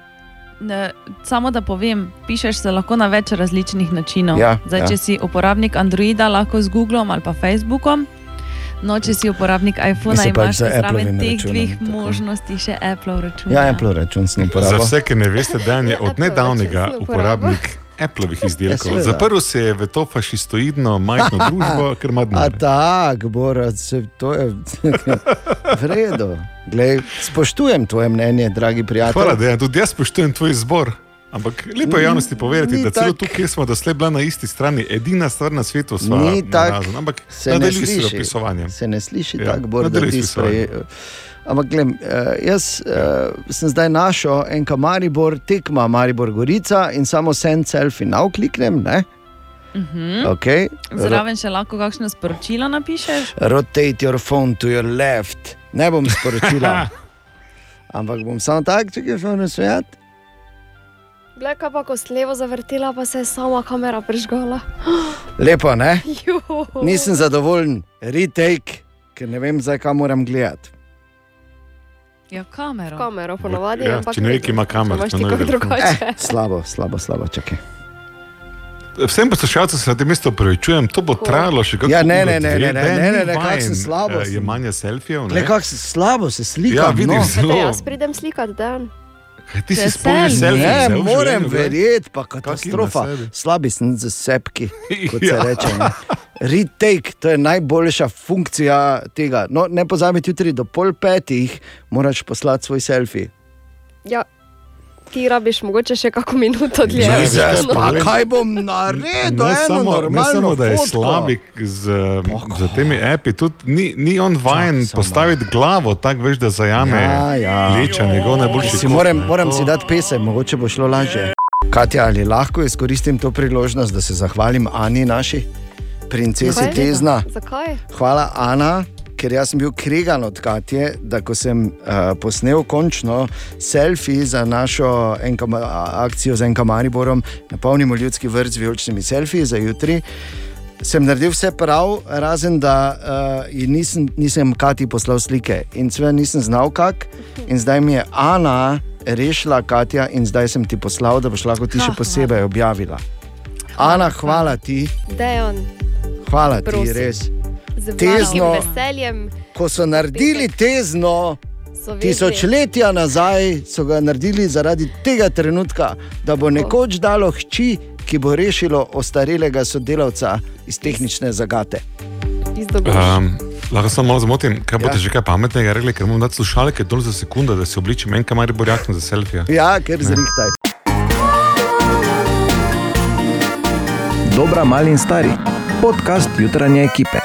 Ne, samo da povem, pišeš se lahko na več različnih načinov. Ja, Zdaj, ja. če si uporabnik Androida, lahko z Googlom ali pa Facebookom. No, če si uporabnik iPhona, pač imaš z zraven Applovim teh dveh tako. možnosti še Apple račun. Ja, Apple račun sem Za uporabil. vse, ki ne veste, da je od nedavnega uporabnik Appleovih izdelkov. Ja. Zaprl se je v to fašistoidno majhno družbo, ker ima A denar. tako, Borat, se, to je v redu. Glej, spoštujem tvoje mnenje, dragi prijatelj. Hvala, da tudi jaz spoštujem tvoj izbor. Ampak lepo je javnosti povedati, Ni da celo tak- tu, kjer smo doslej bila na isti strani, edina stvar na svetu sva Ni tako, narazen. Ampak se ne nadaljuj s sliši. opisovanjem. Se ne sliši Ja, tako, Bor, da ti spreje. Ampak, gled, jaz uh, sem zdaj našel enka Maribor, tekma Maribor Gorica in samo send selfie now kliknem. Ne? Mhm. Okay. Zraven še lahko kakšno sporočilo napišeš. Rotate your phone to your left. Ne bom sporočila. Ampak bom samo tak, če greš na svet. Glej, kaj pa ko s levo zavrtela, pa se je sama kamera prižgala. Lepo, ne? Juhu. Nisem zadovoljen, retake, ker ne vem, zdaj kam moram gledati. Ja, kamero. Kamero ponovadi, Ja, ampak če ne ve, ki ima kamero, imaš to ti ne kako ve. drugače. Eh, slabo, slabo, slabo, čakaj. Vsem poslušalcem se na tem mestu opravičujem, to bo trajalo še kako Ja, ne, ne, ne, ne, ne, ne, ni ne, ne, kako sem slabo eh, sem. Jemanja selfijev. Glej, kako se slabo se slika. Ja, vidim, no. zelo. Jaz pridem slikat dan. Ti si Vesel. spomniš selfije? Ne, se moram verjeti, pa katastrofa. Slabi sem za sepki, kot se Ja. reče. Ne. Retake, to je najboljša funkcija tega. No, ne pozabi, jutri do pol petih moraš poslati svoj selfie. Ja, ti rabiš mogoče še kako minuto dlje. Jezus, pa kaj bom naredil? Ne eno samo, ne normalno samo, da je fotko. slabik z, z temi api, tudi ni, ni on vajen postaviti glavo tako, veš, da zajame Ja, ja. leča njegov najboljši Si kot, moram, ne. moram si dati pesem, mogoče bo šlo lažje. Katja, ali lahko izkoristim to priložnost, da se zahvalim Ani, naši princesi? Tezna? Zakaj? Hvala, Ana, ker jaz sem bil kregan od Katje, da ko sem uh, posnel končno selfie za našo enkama, akcijo z Enka Mariborom, napolnimo ljudski vrt z vijoličnimi selfiji za jutri. Sem naredil vse prav, razen da uh, nisem, nisem Kati poslal slike in sve nisem znal kak. In zdaj mi je Ana rešila Katja in zdaj sem ti poslal, da boš lahko ti še posebej objavila. Ana, hvala ti, Dejon, hvala ti, Prosim. res. Z Tezno. veseljem. Ko so naredili tezno, So tisočletja nazaj, so ga naredili zaradi tega trenutka, da bo nekoč dalo hči, ki bo rešilo ostarelega sodelavca iz tehnične zagate. Um, lahko samo malo zamotim, kaj boste Ja. že kaj pametnega rekli, ker moram dati slušalke dol za sekundo, da se obličem enka mari borjakno za selfije. Ja, ker zrihtaj. Dobra, mali in stari. Podcast jutranje ekipe.